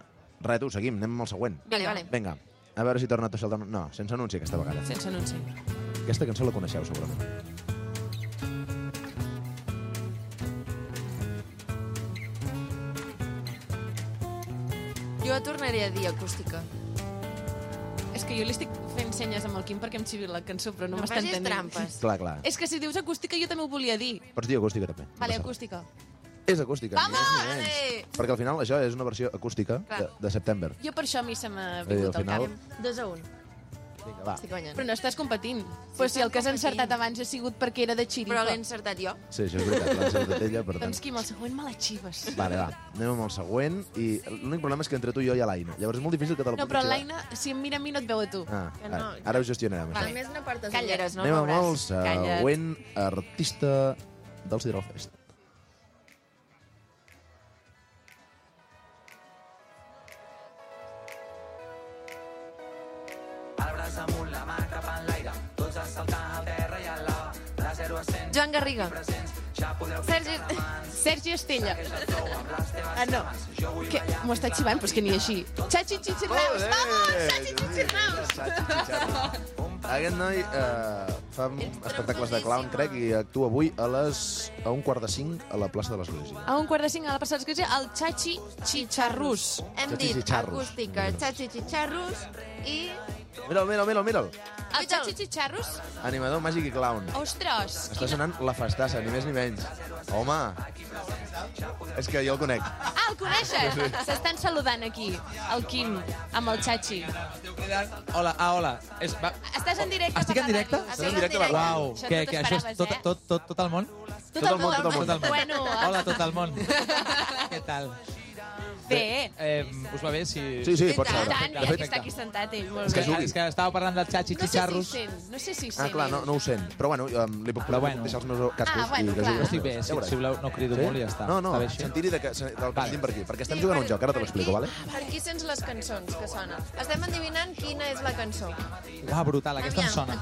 res, tu, seguim, anem amb el següent. Vale, vale. Vinga, a veure si torna a tossar el... No, sense anunci aquesta vegada. Sense anunci. Aquesta cançó la coneixeu, segurament. Jo tornaré a dir acústica. És que jo li estic fent senyes amb el Quim perquè em xivi la cançó, però no, No m'està facis entenent. trampes. Clar, clar. És que si dius acústica jo també ho volia dir. Pots dir acústica, també. No Vale, passa res. És acústica. ni més ni. Perquè al final això és una versió acústica de, de September. Jo per això a mi se m'ha vingut al al cap. final- Dos a un. Vinga, va. Estic guanyant. Però no estàs competint. Pues si el que has competint. encertat abans ha sigut perquè era de xiripa. Però l'he encertat jo. Sí, això és veritat, l'ha encertat ella, per tant. Doncs Quim, el següent me la xives. Vale, va, anem amb el següent i l'únic problema és que entre tu i jo hi ha l'Aina. Llavors és molt difícil que te la No, però l'Aina, si em mira a mi, no et veu a tu. Ah, Que no, ara ho gestionarem, això. més no portes Calla't. ulleres, no Anem amb el següent artista del Sideral Fest. mans amunt, la mà cap enlaire, tots a saltar al terra i a la de 0 a 100. Joan Garriga. Ja Sergi, Sergi Estella. Ah, no. M'ho està xivant, però és que ni així. Xachi Chichirnaus, vamos! Xachi Chichirnaus! Aquest noi eh, fa espectacles de clown, crec, i actua avui a les a un quart de cinc a la plaça de l'Església. A un quart de cinc a la plaça de l'Església, el Chachi Chicharrus. Hem Chachi dit Chicharrus. acústica, Chachi Chicharrus, i Mira'l, mira'l, mira'l, mira'l. El Chachi Chicharrus? Animador màgic i clown. Ostres! Està sonant la festassa, ni més ni menys. Home! És que jo el conec. Ah, el coneixes? S'estan saludant aquí, el Quim, amb el Chachi. Hola, ah, hola. És, va, Estàs en directe Estic en directe? Estàs en directe. Uau, Això que, que això és tot, eh? tot, tot, tot el món? Tot el món. tot el món. Tot el món. Bueno, Hola, tot el món. Què tal? Bé. Eh, us va bé si... Sí, sí, I tant. Tant, De ja fet, que està aquí sentat ell, molt És que bé. És que estava parlant del xachi No sé si sent, no sé si Ah, sent. clar, no, no ho sent. Però bueno, um, li puc Però bueno. deixar els meus cascos Ah, bueno, i que clar. jugui. Estic bé, si, si voleu no crido molt i ja està. No, no, sentir-hi de que, del que Vale. sentim per aquí. Perquè estem jugant a un joc, ara te l'explico, vale? Per aquí sents les cançons que sonen. Estem endivinant quina és la cançó. Uau, brutal, aquesta em sona.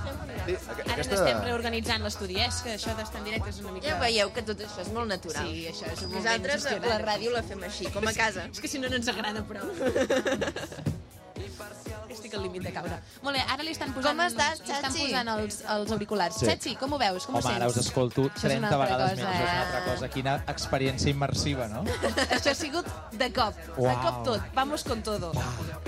Sí, aqu- Ara aquesta... n'estem reorganitzant l'estudi, eh? És que això d'estar en directe és una mica... Ja veieu que tot això és molt natural. Sí, això és un moment Nosaltres la ràdio la fem així, com a casa. És que si no, no ens agrada prou. Estic al límit de caure. Molt bé, ara li estan posant, Com estàs, li estan Chachi? posant els, els auriculars. Sí. Chachi, com ho veus? Com Home, ho sents? ara us escolto Això és una 30 altra vegades cosa, més. Això és una eh? altra cosa. Quina experiència immersiva, no? Això ha sigut de cop. De Uau. cop tot. Vamos con todo.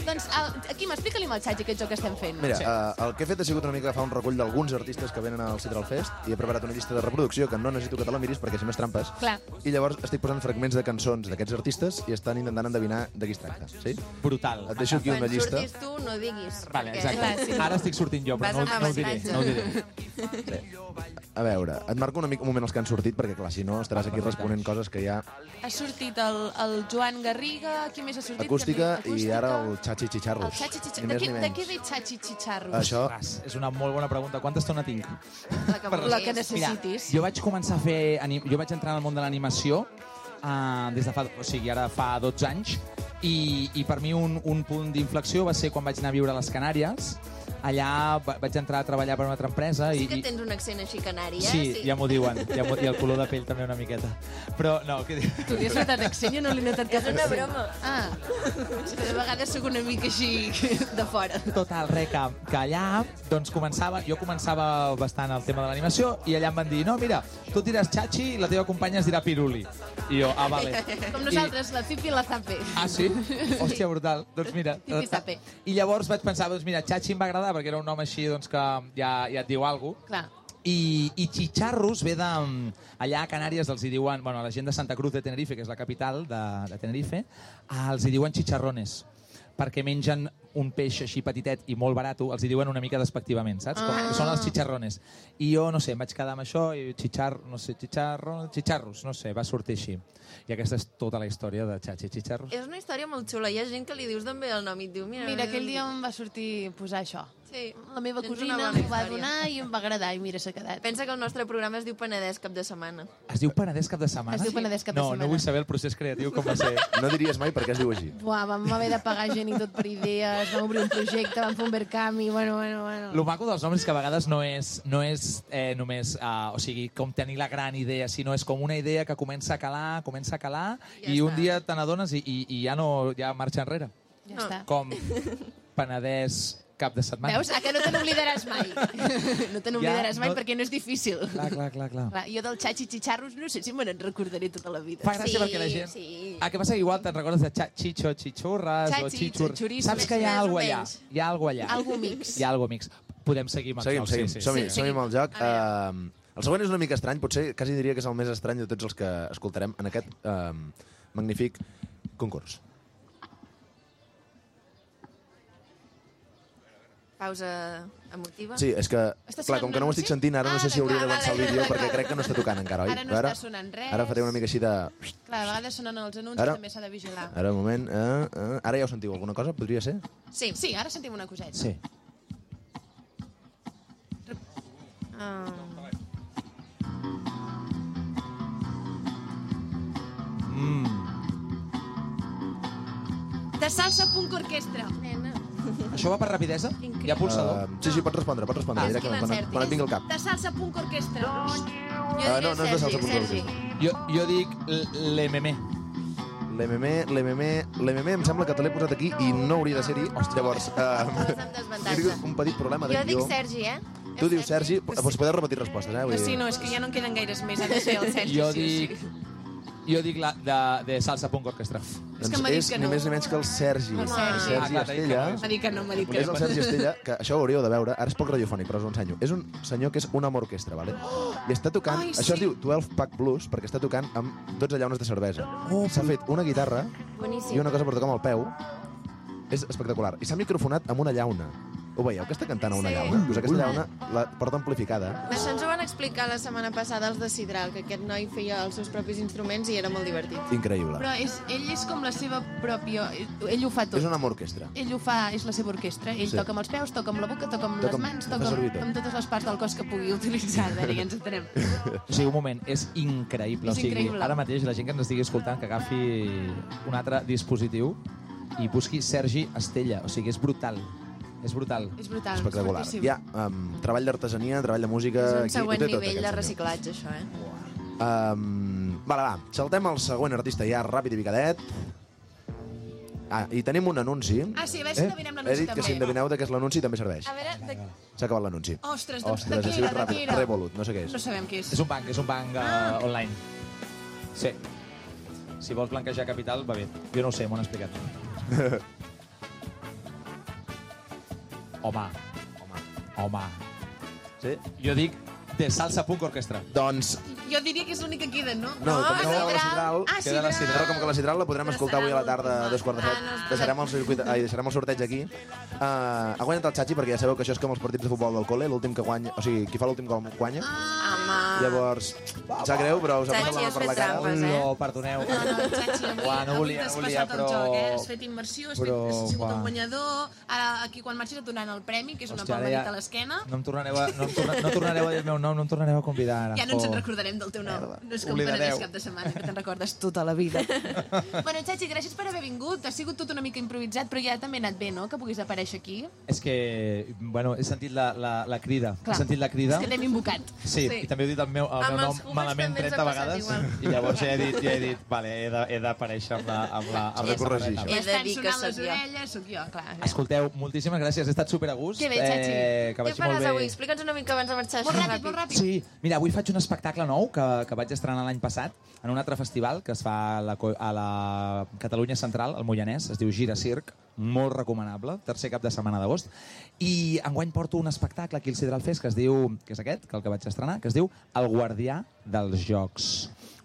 Doncs, el, aquí, m'explica-li amb el Chachi aquest joc que estem fent. Mira, Sí. uh, el que he fet ha sigut una mica agafar un recull d'alguns artistes que venen al Central Fest i he preparat una llista de reproducció que no necessito que te la miris perquè si més trampes. Clar. I llavors estic posant fragments de cançons d'aquests artistes i estan intentant endevinar de qui es tracta. Sí? Brutal. Et deixo aquí Quan una llista. surtis tu, no diguis. Vale, perquè- exacte. Clar, sí. Ara estic sortint jo, però no, no ho diré. No ho diré. A veure, et marco una mica un moment els que han sortit perquè, clar, si no estaràs aquí responent coses que hi ha Ha sortit el, el Joan Garriga, qui més ha sortit? acústica i ara el Chachi El Chicharros. Chachi Chicharros. De, qui, de què ve Chachi Chicharros? Això, és una molt bona pregunta. Quanta estona tinc? La que La necessitis. Jo vaig començar a fer... anim- Jo vaig entrar en el món de l'animació uh, des de fa... O sigui, ara fa 12 anys i, i per mi un, un punt d'inflexió va ser quan vaig anar a viure a les Canàries. Allà va, vaig entrar a treballar per una altra empresa Sí i, que i, tens un accent així canari, eh? Sí, ja m'ho diuen. Ja m'ho- I el color de pell també una miqueta. Però no, què dic? Tu li has notat accent? Jo no l'he notat cap És una accent. broma. Ah, és que de vegades sóc una mica així de fora. Total, res, que, que allà doncs començava, jo començava bastant el tema de l'animació i allà em van dir, no, mira, tu et diràs Chachi i la teva companya es dirà Piruli. I jo, ah, vale. Com nosaltres, la Cipi i la Zape. Ah, sí? Hòstia, brutal. Doncs mira. Tipi sape. I llavors vaig pensar, doncs mira, Chachi em va agradar perquè era un nom així doncs, que ja, ja et diu alguna cosa. Clar. I, i Chicharros ve de... Allà a Canàries els hi diuen... Bueno, a la gent de Santa Cruz de Tenerife, que és la capital de, de Tenerife, els hi diuen chicharrones perquè mengen un peix així petitet i molt barat, els hi diuen una mica despectivament, saps? Com, Ah. Són els chicharrones. I jo, no sé, em vaig quedar amb això i chichar, no sé, chicharro, chicharros, no sé, va sortir així. I aquesta és tota la història de Chachi Chicharros. És una història molt xula. Hi ha gent que li dius també el nom i et diu... Mira, Mira, aquell dia em va sortir posar això. Sí, La meva tens cosina una m'ho va història. donar i em va agradar i mira, s'ha quedat. Pensa que el nostre programa es diu Penedès cap de setmana. Es diu Penedès cap de setmana? Es diu Penedès cap de no, setmana. No vull saber el procés creatiu com va ser. no diries mai perquè es diu així. Buah, vam haver de pagar gent i tot per idees, vam obrir un projecte, vam fer un Verkami, bueno, bueno, bueno. Lo maco dels noms és que a vegades no és, no és eh, només, uh, o sigui, com tenir la gran idea, sinó és com una idea que comença a calar, comença a calar, Ja i un està. dia te n'adones i, i, i ja no ja marxa enrere. Ja No. està. Com Penedès cap de setmana. Veus? A que no te n'oblidaràs mai. No te n'oblidaràs Ja, mai no- perquè no és difícil. Clar, clar, clar, clar. Clar, jo del xachi xicharros no sé si me n'en recordaré tota la vida. Fa gràcia Sí, perquè la gent... sí. Ah, que passa que igual te'n recordes de xa- Chicho, Chichurras o. Churisme, Saps que hi ha alguna allà. Hi ha alguna allà. Algo mix. Hi ha alguna mix. Podem seguir amb el Seguim, joc, seguim. sí, sí. Som-hi, Sí, seguim. amb el joc. A. Uh, el següent és una mica estrany, potser quasi diria que és el més estrany de tots els que escoltarem en aquest uh, magnífic concurs. Pausa emotiva. Sí, és que, Està clar, com que no ho estic anunci? sentint, ara no sé si Ara, hauria d'avançar el vídeo perquè crec que no està tocant encara, oi? Ara no està sonant res. Ara faré una mica així de... Clar, a vegades sonen els anuncis, Ara- també s'ha de vigilar. Ara, un moment. Uh, uh, ara ja ho sentiu, alguna cosa? Podria ser? Sí. Sí, ara sentim una coseta. Sí. Ah, Mm. De salsa punk orquestra. Això va per rapidesa? Hi ha pulsador? Uh, sí, sí, pots respondre, pots respondre Ah, directament, quan, quan et vingui al cap. De salsa punk orquestra. Ah, no, no és de salsa punt orquestra. Jo, jo dic l'MM. L'MM, l'MM, l'MM em sembla que te l'he posat aquí i no hauria de ser-hi. Llavors, uh, tingut un petit problema de Jo dic. Sergi, eh? Tu dius Sergi, doncs podeu repetir respostes, eh? Vull No, sí, no, és que ja no en queden gaires més, ha de ser el Sergi. Jo dic... Jo dic la de, de salsa punk orquestra. És que m'ha dit és que ni no. més ni menys que el Sergi. El Sergi. Sergi Ah, clar, t'ha dit que Estella. no. M'ha dit que no, m'ha dit que És el no. Sergi Estella, que això ho hauríeu de veure, ara és poc radiofònic, però us ho ensenyo. És un senyor que és una orquestra, vale? I està tocant, Ai, això es sí. diu 12 Pack Blues, perquè està tocant amb 12 llaunes de cervesa. S'ha fet una guitarra Boníssim. i una cosa per tocar amb el peu. És espectacular. I s'ha microfonat amb una llauna. Ho veieu, que està cantant a una Sí. llauna? Doncs aquesta llauna la porta amplificada. Això ens ho van explicar la setmana passada els de Sidral, que aquest noi feia els seus propis instruments i era molt divertit. Increïble. Però és, ell és com la seva pròpia... Ell ho fa tot. És una orquestra. Ell ho fa, és la seva orquestra. Ell Sí. toca amb els peus, toca amb la boca, toca amb Toca les mans, toca amb, amb totes les parts del cos que pugui utilitzar. Ja ens entenem. O sigui, un moment, és increïble. És o sigui, increïble. Ara mateix la gent que ens estigui escoltant que agafi un altre dispositiu i busqui Sergi Estella. O sigui, és brutal. És brutal. És brutal. Espectacular. és ha um, treball d'artesania, treball de música... És un aquí següent tot, nivell de reciclatge, això, eh? Um, vale, va, saltem al següent artista ja, ràpid i picadet. Ah, i tenim un anunci. Ah, sí, a veure si endevinem l'anunci He dit que si també. endevineu de què és l'anunci també serveix. A veure, de... S'ha acabat l'anunci. Ostres, de, Ostres, de sigut era, de què era? Revolut, no sé què és. No sabem què és. És un banc, és un banc uh, online. Sí. Si vols blanquejar capital, va bé. Jo no ho sé, m'ho han explicat. Home. Home. Home. Sí? Jo dic de salsa punk orquestra. Doncs Jo diria que és l'únic que queda, no? No, com que queda la Sidral, Ah, queda la Sidral. Com que la Sidral la podrem escoltar avui a la tarda a dos quarts de set. Ah, no, deixarem, el circuit, ai, deixarem el sorteig aquí. Uh, ha guanyat el Chachi, perquè ja sabeu que això és com els partits de futbol del col·le, l'últim que guanya, o sigui, qui fa l'últim gol guanya. Home. Llavors, em sap greu, però us ha passat la per la cara. trampes, eh? No, perdoneu. No, no, Chachi, avui, no volia, t'has volia, però... el joc, eh? Has fet immersió, has, Però, fet, has sigut el guanyador. Ara, aquí, quan marxis, et donaran el premi, que és una palmadita a l'esquena. No em tornareu a, no no tornareu a dir el meu nom, no em tornareu a convidar ara. Ja no ens en recordarem del teu nom. No és com Oblidareu. Penedès cap de setmana, que te'n recordes tota la vida. bueno, Chachi, gràcies per haver vingut. Ha sigut tot una mica improvisat, però ja també ha anat bé, no?, que puguis aparèixer aquí. És que, bueno, he sentit la, la, la crida. Clar. He sentit la crida. És que t'hem invocat. Sí, Sí. i també heu dit el meu, el Amb meu nom malament també ens 30 ha passat vegades. igual. I llavors ja he dit, ja he dit vale, he de- he d'aparèixer amb la, amb la, amb de corregir samarreta. He de Estan dir que sonant les orelles, sóc jo, clar. Escolteu, moltíssimes gràcies, he estat super a gust. Que bé, Chachi. Eh, que Què vagi molt faràs bé. avui? Explica'ns una mica abans de marxar. Molt ràpid, molt ràpid. Sí, mira, avui faig un espectacle nou que, que vaig estrenar l'any passat en un altre festival que es fa a la, a la Catalunya Central, al Moianès, es diu Gira Circ, molt recomanable, tercer cap de setmana d'agost. I enguany porto un espectacle aquí al Sidral Fest que es diu, que és aquest, que el que vaig estrenar, que es diu El guardià dels jocs.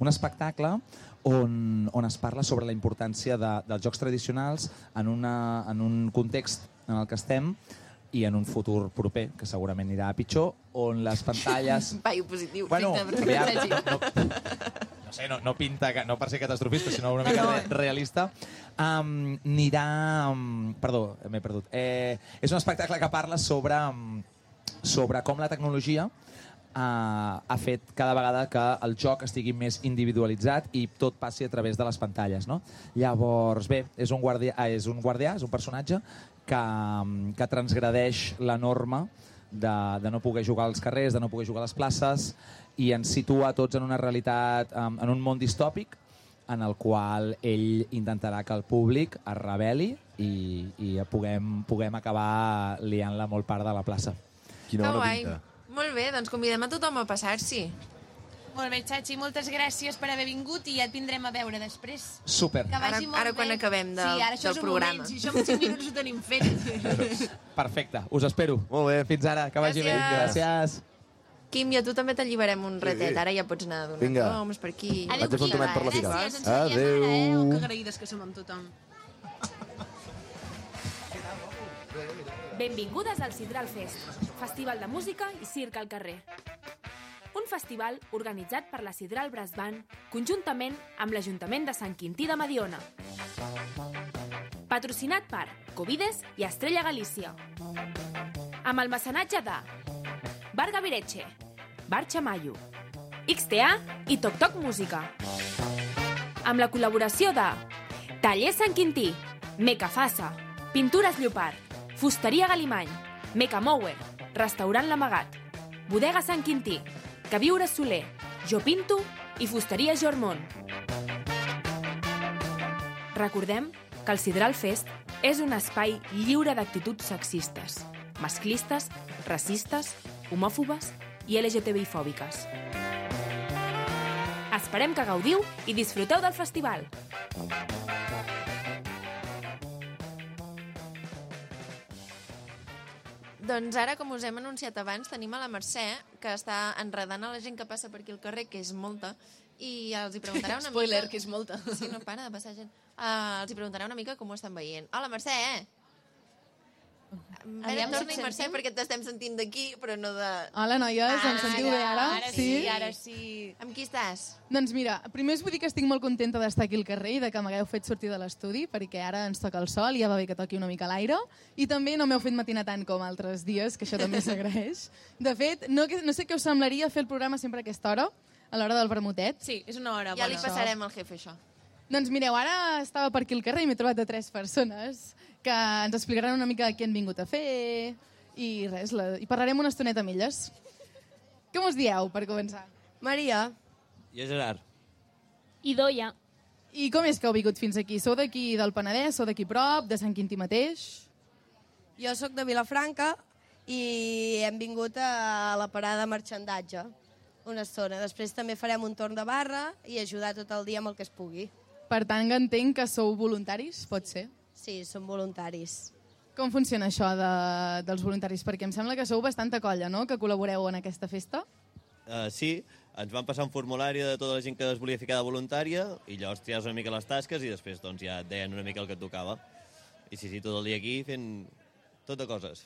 Un espectacle on, on es parla sobre la importància de, dels jocs tradicionals en, una, en un context en el que estem i en un futur proper, que segurament anirà a pitjor, on les pantalles... Paio positiu. Bueno, aviam, no, no, sé, no, no pinta, no per ser catastrofista, sinó una mica re, realista, um, anirà... Um, perdó, m'he perdut. Eh, és un espectacle que parla sobre, um, sobre com la tecnologia uh, ha fet cada vegada que el joc estigui més individualitzat i tot passi a través de les pantalles. No? Llavors, bé, és un guardià, ah, és un, guardià és un personatge que, mm, que transgradeix la norma de, de no poder jugar als carrers, de no poder jugar a les places, i ens situa tots en una realitat, um, en un món distòpic, en el qual ell intentarà que el públic es rebel·li i, i puguem, puguem acabar liant-la molt part de la plaça. Quina Que bona guai. pinta. Molt bé, doncs convidem a tothom a passar-s'hi. Molt bé, Chachi, moltes gràcies per haver vingut i ja et vindrem a veure després. Super. Que vagi Ara- molt ara quan bé. acabem del- sí, ara això del és un programa. Moment, si això en 5 minuts ho tenim fet. Perfecte, us espero. Molt bé. Fins ara, que vagi bé. Gràcies. Gràcies. Quim, i a tu també t'alliberem un ratet. Ara ja pots anar a donar Vinga. toms per aquí. Vaig a fer un tomet per la figa. Gràcies, ens veiem ara, eh? Adéu. Oh, que agraïdes que som amb tothom. Benvingudes al Sidral Fest, festival de música i circ al carrer. Un festival organitzat per la Sidral Brass Band conjuntament amb l'Ajuntament de Sant Quintí de Mediona. Patrocinat per Covides i Estrella Galícia. Amb el mecenatge de Bar Gavireche, Bar Chamayo, XTA i Toc Toc Música. Amb la col·laboració de Taller Sant Quintí, Mecafassa, Pintures Llopart, Fusteria Galimany, Meca Mower, Restaurant L'Amagat, Bodega Sant Quintí, Que Viure Soler, Jo Pinto i Fusteria Jormont. Recordem que el Sidral Fest és un espai lliure d'actituds sexistes, masclistes, racistes, homòfobes i LGTBI-fòbiques. Esperem que gaudiu i disfruteu del festival. Doncs ara, com us hem anunciat abans, tenim a la Mercè, que està enredant a la gent que passa per aquí al carrer, que és molta, i els hi preguntarà una Spoiler, mica... que és molta. Sí, no para de passar gent. Uh, els hi preguntarà una mica com ho estan veient. Hola, Mercè! Aviam Aviam, si torna et Mercè, perquè t'estem sentint d'aquí, però no de... Hola, noies, em sentiu bé ara? Ara sí, ara sí. Amb qui estàs? Doncs mira, primer us vull dir que estic molt contenta d'estar aquí al carrer i de que m'hagueu fet sortir de l'estudi, perquè ara ens toca el sol i ja va bé que toqui una mica l'aire. I també no m'heu fet matinar tant com altres dies, que això també s'agraeix. De fet, no, que- no sé què us semblaria fer el programa sempre a aquesta hora, a l'hora del vermutet. Sí, és una hora Ja bona. li passarem al jefe, això. Doncs mireu, ara estava per aquí al carrer i m'he trobat de tres persones que ens explicaran una mica què han vingut a fer i res, la, i parlarem una estoneta amb elles. Com us dieu, per començar? Maria. Jo, Gerard. I Doia. I com és que heu vingut fins aquí? Sou d'aquí del Penedès, sou d'aquí prop, de Sant Quintí mateix? Jo sóc de Vilafranca i hem vingut a la parada de marxandatge una estona. Després també farem un torn de barra i ajudar tot el dia amb el que es pugui. Per tant, que entenc que sou voluntaris, pot ser? Sí, som voluntaris. Com funciona això de, dels voluntaris? Perquè em sembla que sou bastanta colla, no?, que col·laboreu en aquesta festa. Uh, sí, ens van passar un formulari de tota la gent que es volia ficar de voluntària i llavors triaves una mica les tasques i després doncs, ja et deien una mica el que et tocava. I sí, sí, tot el dia aquí fent tot de coses.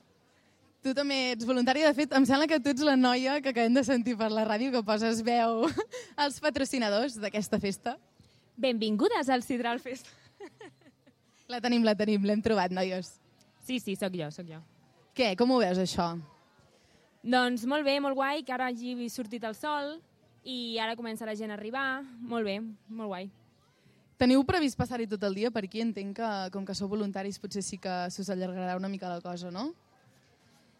Tu també ets voluntària. De fet, em sembla que tu ets la noia que acabem de sentir per la ràdio que poses veu als patrocinadors d'aquesta festa. Benvingudes al Sidral Fest. La tenim, la tenim, l'hem trobat, noies. Sí, sí, sóc jo, sóc jo. Què, com ho veus, això? Doncs molt bé, molt guai, que ara hagi sortit el sol i ara comença la gent a arribar. Molt bé, molt guai. Teniu previst passar-hi tot el dia per aquí? Entenc que, com que sou voluntaris, potser sí que s'us allargarà una mica la cosa, no?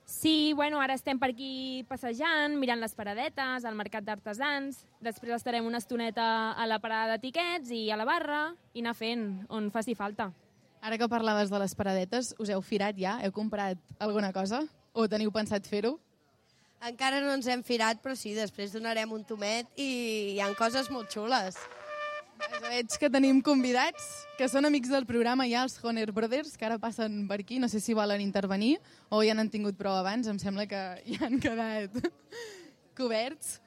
Sí, bueno, ara estem per aquí passejant, mirant les paradetes, al mercat d'artesans, després estarem una estoneta a la parada de tiquets i a la barra i anar fent on faci falta. Ara que parlaves de les paradetes, us heu firat ja? Heu comprat alguna cosa? O teniu pensat fer-ho? Encara no ens hem firat, però sí, després donarem un tomet i hi han coses molt xules. Veig que tenim convidats que són amics del programa ja, els Honer Brothers, que ara passen per aquí. No sé si volen intervenir o ja n'han tingut prou abans. Em sembla que ja han quedat coberts.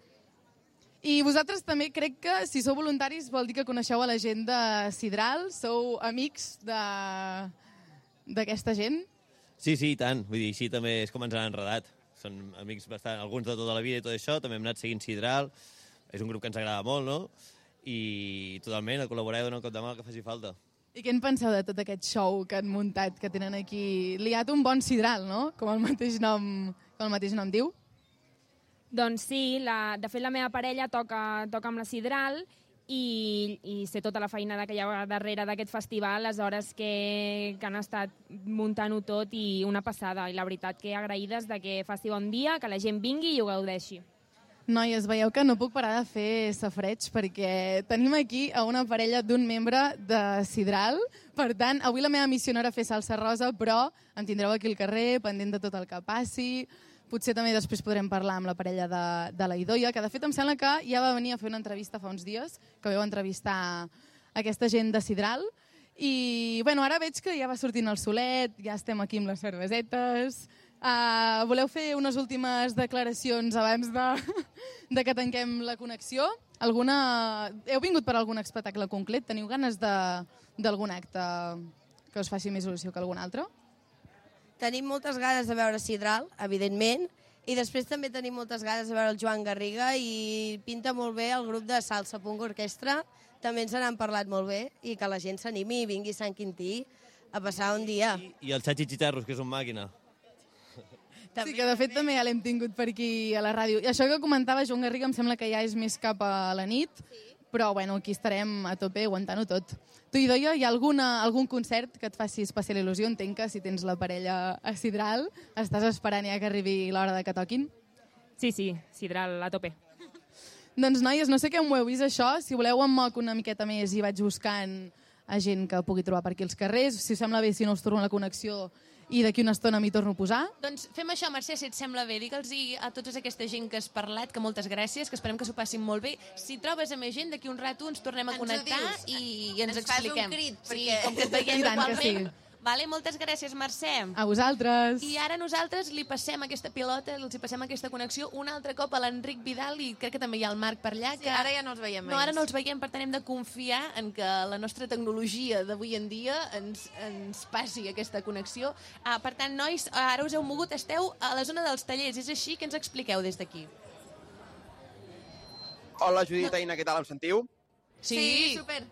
I vosaltres també crec que, si sou voluntaris, vol dir que coneixeu a la gent de Sidral, sou amics de- d'aquesta gent. Sí, sí, i tant. Vull dir, així també és com ens han enredat. Són amics bastant, alguns de tota la vida i tot això, també hem anat seguint Sidral, és un grup que ens agrada molt, no? I totalment, a col·laborar i donar un cop de mà que faci falta. I què en penseu de tot aquest show que han muntat, que tenen aquí? Liat un bon sidral, no? Com el mateix nom, com el mateix nom diu. Doncs sí, la, de fet la meva parella toca, toca amb la Sidral i, i sé tota la feina que hi ha darrere d'aquest festival, les hores que, que han estat muntant-ho tot i una passada. I la veritat que agraïdes de que faci bon dia, que la gent vingui i ho gaudeixi. Noies, veieu que no puc parar de fer safreig perquè tenim aquí a una parella d'un membre de Sidral. Per tant, avui la meva missió no era fer salsa rosa, però em tindreu aquí al carrer, pendent de tot el que passi. Potser també després podrem parlar amb la parella de, de la Idoia, que de fet em sembla que ja va venir a fer una entrevista fa uns dies, que vau entrevistar aquesta gent de Sidral. I bueno, ara veig que ja va sortint el solet, ja estem aquí amb les cervesetes. Uh, voleu fer unes últimes declaracions abans de, de que tanquem la connexió? Alguna... Heu vingut per algun espectacle concret? Teniu ganes d'algun acte que us faci més il·lusió que algun altre? Tenim moltes ganes de veure Sidral, evidentment, i després també tenim moltes ganes de veure el Joan Garriga i pinta molt bé el grup de Salsa Punk Orquestra, també ens n'han parlat molt bé i que la gent s'animi i vingui a Sant Quintí a passar un dia. I el Chachi Chicharros, que és un màquina. Sí, que de fet també ja l'hem tingut per aquí a la ràdio. I això que comentava Joan Garriga em sembla que ja és més cap a la nit, però bueno, aquí estarem a tope aguantant-ho tot. Tu, Idoia, hi ha alguna, algun concert que et faci especial il·lusió? Entenc que si tens la parella a Sidral estàs esperant ja que arribi l'hora de que toquin. Sí, sí, Sidral a tope. Doncs, noies, no sé què m'ho heu vist, això. Si voleu, em moc una miqueta més i vaig buscant a gent que pugui trobar per aquí als carrers. Si us sembla bé, si no us torno la connexió i d'aquí una estona m'hi torno a posar. Doncs fem això, Mercè, si et sembla bé. Digue'ls a tota aquesta gent que has parlat que moltes gràcies, que esperem que s'ho passin molt bé. Si trobes a més gent, d'aquí un rato ens tornem a Ens connectar i, i ens, Ens fas un expliquem. crit, sí, perquè- com que et veiem I tant que igualment. sí. Vale, moltes gràcies, Mercè. A vosaltres. I ara nosaltres li passem aquesta pilota, els hi passem aquesta connexió un altre cop a l'Enric Vidal i crec que també hi ha el Marc per allà. Que... ara ja no els veiem No, ara no els veiem, per tant hem de confiar en que la nostra tecnologia d'avui en dia ens, ens passi aquesta connexió. Ah, per tant, nois, ara us heu mogut, esteu a la zona dels tallers, és així que ens expliqueu des d'aquí. Hola, Judit, Aina, què tal, em sentiu? Sí, super.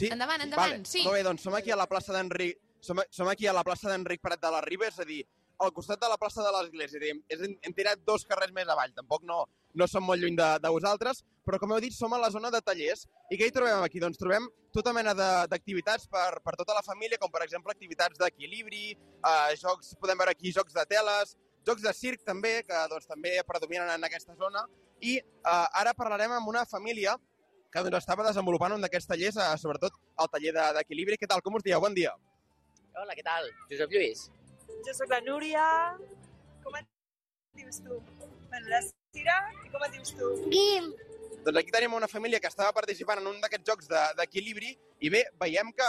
Sí? Endavant, endavant, vale. sí. Molt bé, doncs som aquí a la plaça d'Enric... Som, som aquí a la plaça d'Enric Prat de la Riba, és a dir, al costat de la plaça de l'Església. És, hem tirat dos carrers més avall, tampoc no, no som molt lluny de, de vosaltres, però com heu dit, som a la zona de tallers. I què hi trobem aquí? Doncs trobem tota mena de- d'activitats per, per tota la família, com per exemple activitats d'equilibri, eh, jocs, podem veure aquí jocs de teles, jocs de circ també, que doncs, també predominen en aquesta zona. I eh, ara parlarem amb una família que doncs, estava desenvolupant un d'aquests tallers, eh, sobretot el taller de- d'equilibri. Què tal? Com us dieu? Bon dia. Hola, què tal? Josep Lluís. Jo sóc la Núria. Com et dius tu? Bueno, la Cira. I com et dius tu? Guim. Doncs aquí tenim una família que estava participant en un d'aquests jocs de- d'equilibri i bé, veiem que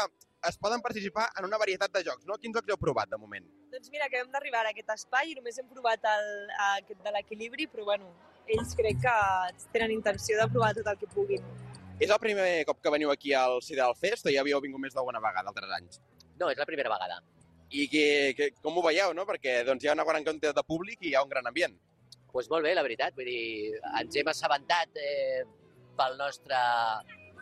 es poden participar en una varietat de jocs, no? Quins jocs heu provat de moment? Doncs mira, acabem d'arribar a aquest espai i només hem provat el, aquest de l'equilibri, però bueno, ells crec que tenen intenció de provar tot el que puguin. És el primer cop que veniu aquí al Sidral Fest o ja havíeu vingut més d'alguna vegada altres anys? No, és la primera vegada. I que, que, com ho veieu, no? Perquè doncs, hi ha una gran quantitat de públic i hi ha un gran ambient. Doncs pues molt bé, la veritat. Vull dir, ens hem assabentat eh, pel nostre...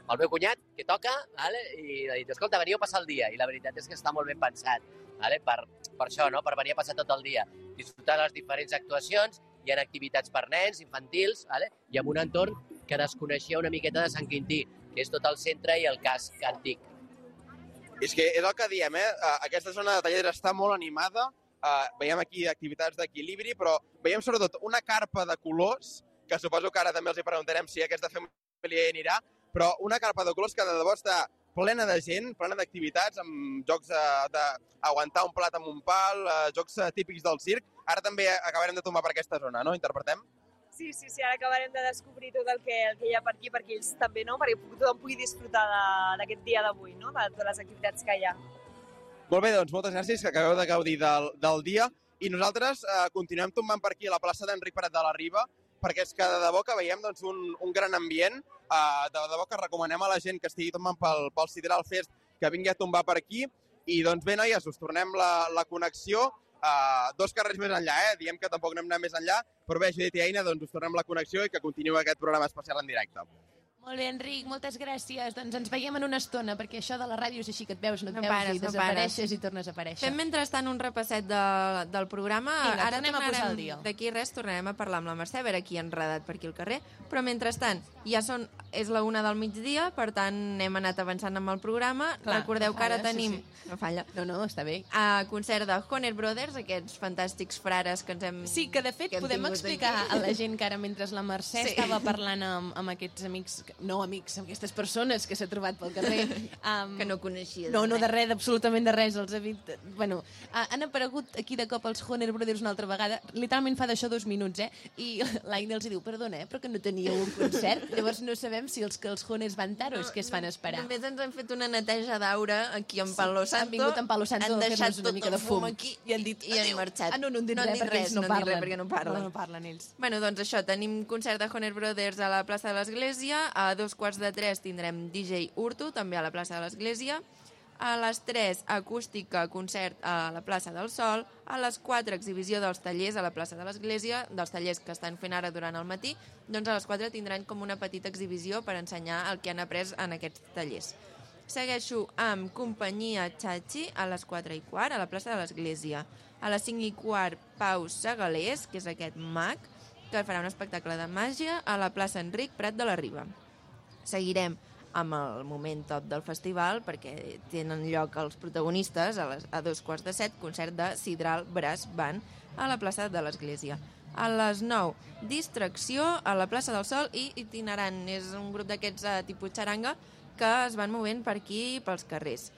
pel meu cunyat, que toca, vale? i ha dit, escolta, veniu a passar el dia. I la veritat és que està molt ben pensat, vale? per, per això, no? per venir a passar tot el dia. Disfrutar de les diferents actuacions, hi ha activitats per nens, infantils, vale? i amb un entorn que desconeixia una miqueta de Sant Quintí, que és tot el centre i el casc antic. És que és el que diem, eh? Eh, Aquesta zona de tallers està molt animada, eh, veiem aquí activitats d'equilibri, però veiem sobretot una carpa de colors, que suposo que ara també els hi preguntarem si aquesta família hi anirà, però una carpa de colors que de debò està plena de gent, plena d'activitats, amb jocs eh, d'aguantar un plat amb un pal, eh, jocs típics del circ. Ara també acabarem de tombar per aquesta zona, no? Interpretem? Sí, sí, sí, ara acabarem de descobrir tot el que, el que hi ha per aquí, perquè ells també, no? Perquè tothom pugui disfrutar d'aquest dia d'avui, no? De totes les activitats que hi ha. Molt bé, doncs moltes gràcies, que acabeu de gaudir del, del dia. I nosaltres eh, continuem tombant per aquí a la plaça d'Enric Prat de la Riba, perquè és que de debò que veiem doncs, un, un gran ambient. Eh, de debò que recomanem a la gent que estigui tombant pel, pel Sideral Fest que vingui a tombar per aquí. I doncs bé, noies, us tornem la, la connexió uh, dos carrers més enllà, eh? Diem que tampoc no hem anat més enllà, però bé, Judit i Eina, doncs us tornem la connexió i que continuï aquest programa especial en directe. Molt bé, Enric, moltes gràcies. Doncs ens veiem en una estona, perquè això de la ràdio és així que et veus, no et No veus pares, i no desapareixes pares. i tornes a aparèixer. Fem mentrestant un repasset de, del programa. Vinga, Ara tornem a posar al dia. D'aquí res tornarem a parlar amb la Mercè, a veure qui ha enredat per aquí al carrer. Però mentrestant, ja són, és la una del migdia, per tant hem anat avançant amb el programa. Clar, Recordeu no que ara falla, sí, tenim... sí. No falla. No, no, està bé. A concert de Honor Brothers, aquests fantàstics frares que ens hem... Sí, que de fet que podem explicar aquí. a la gent que ara mentre la Mercè Sí. estava parlant amb, amb aquests amics, no amics, amb aquestes persones que s'ha trobat pel carrer. Um, que no coneixia. No, no, de res, absolutament de res. Els ha vist... Bueno, uh, han aparegut aquí de cop els Honor Brothers una altra vegada. Literalment fa d'això dos minuts, eh? I l'Aina els diu, perdona, eh, però que no teníeu un concert. Llavors no sabem si els que els Honors van tard o és que es fan esperar. Només ens han fet una neteja d'aura aquí en Palo Santo. Han vingut en Palo Santo han deixat fer-nos una tot mica de fum. aquí I han dit, i han "Adéu". marxat. Ah, no, no han dit no res, han perquè ells no no han dit res parlen. perquè no parlen. No, no parlen ells. Bueno, doncs això, tenim concert de Honor Brothers a la plaça de l'Església, a dos quarts de tres tindrem DJ Urtu, també a la plaça de l'Església, a les 3 acústica concert a la plaça del Sol, a les 4 exhibició dels tallers a la plaça de l'Església, dels tallers que estan fent ara durant el matí, doncs a les 4 tindran com una petita exhibició per ensenyar el que han après en aquests tallers. Segueixo amb companyia Chachi a les 4 i quart a la plaça de l'Església. A les 5 i quart Pau Segalés, que és aquest mag, que farà un espectacle de màgia a la plaça Enric Prat de la Riba. Seguirem amb el moment top del festival perquè tenen lloc els protagonistes a, les, a dos quarts de set, concert de Sidral Brass Band a la plaça de l'Església. A les 9, distracció a la plaça del Sol i itinerant. És un grup d'aquests eh, tipus xaranga que es van movent per aquí, pels carrers.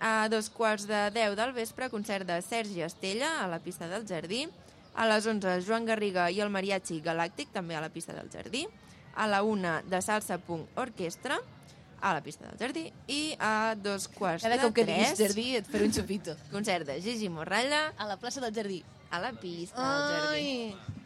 A dos quarts de 10 del vespre, concert de Sergi Estella a la pista del Jardí. A les 11, Joan Garriga i el Mariachi Galàctic, també a la pista del Jardí. A la 1, de Salsa Punk Orquestra, a la pista del Jardí. I a dos quarts Cada de cop que 3... diguis jardí et faré un xupito. Concert de Gigi Morralla. A la plaça del Jardí. A la pista del Jardí.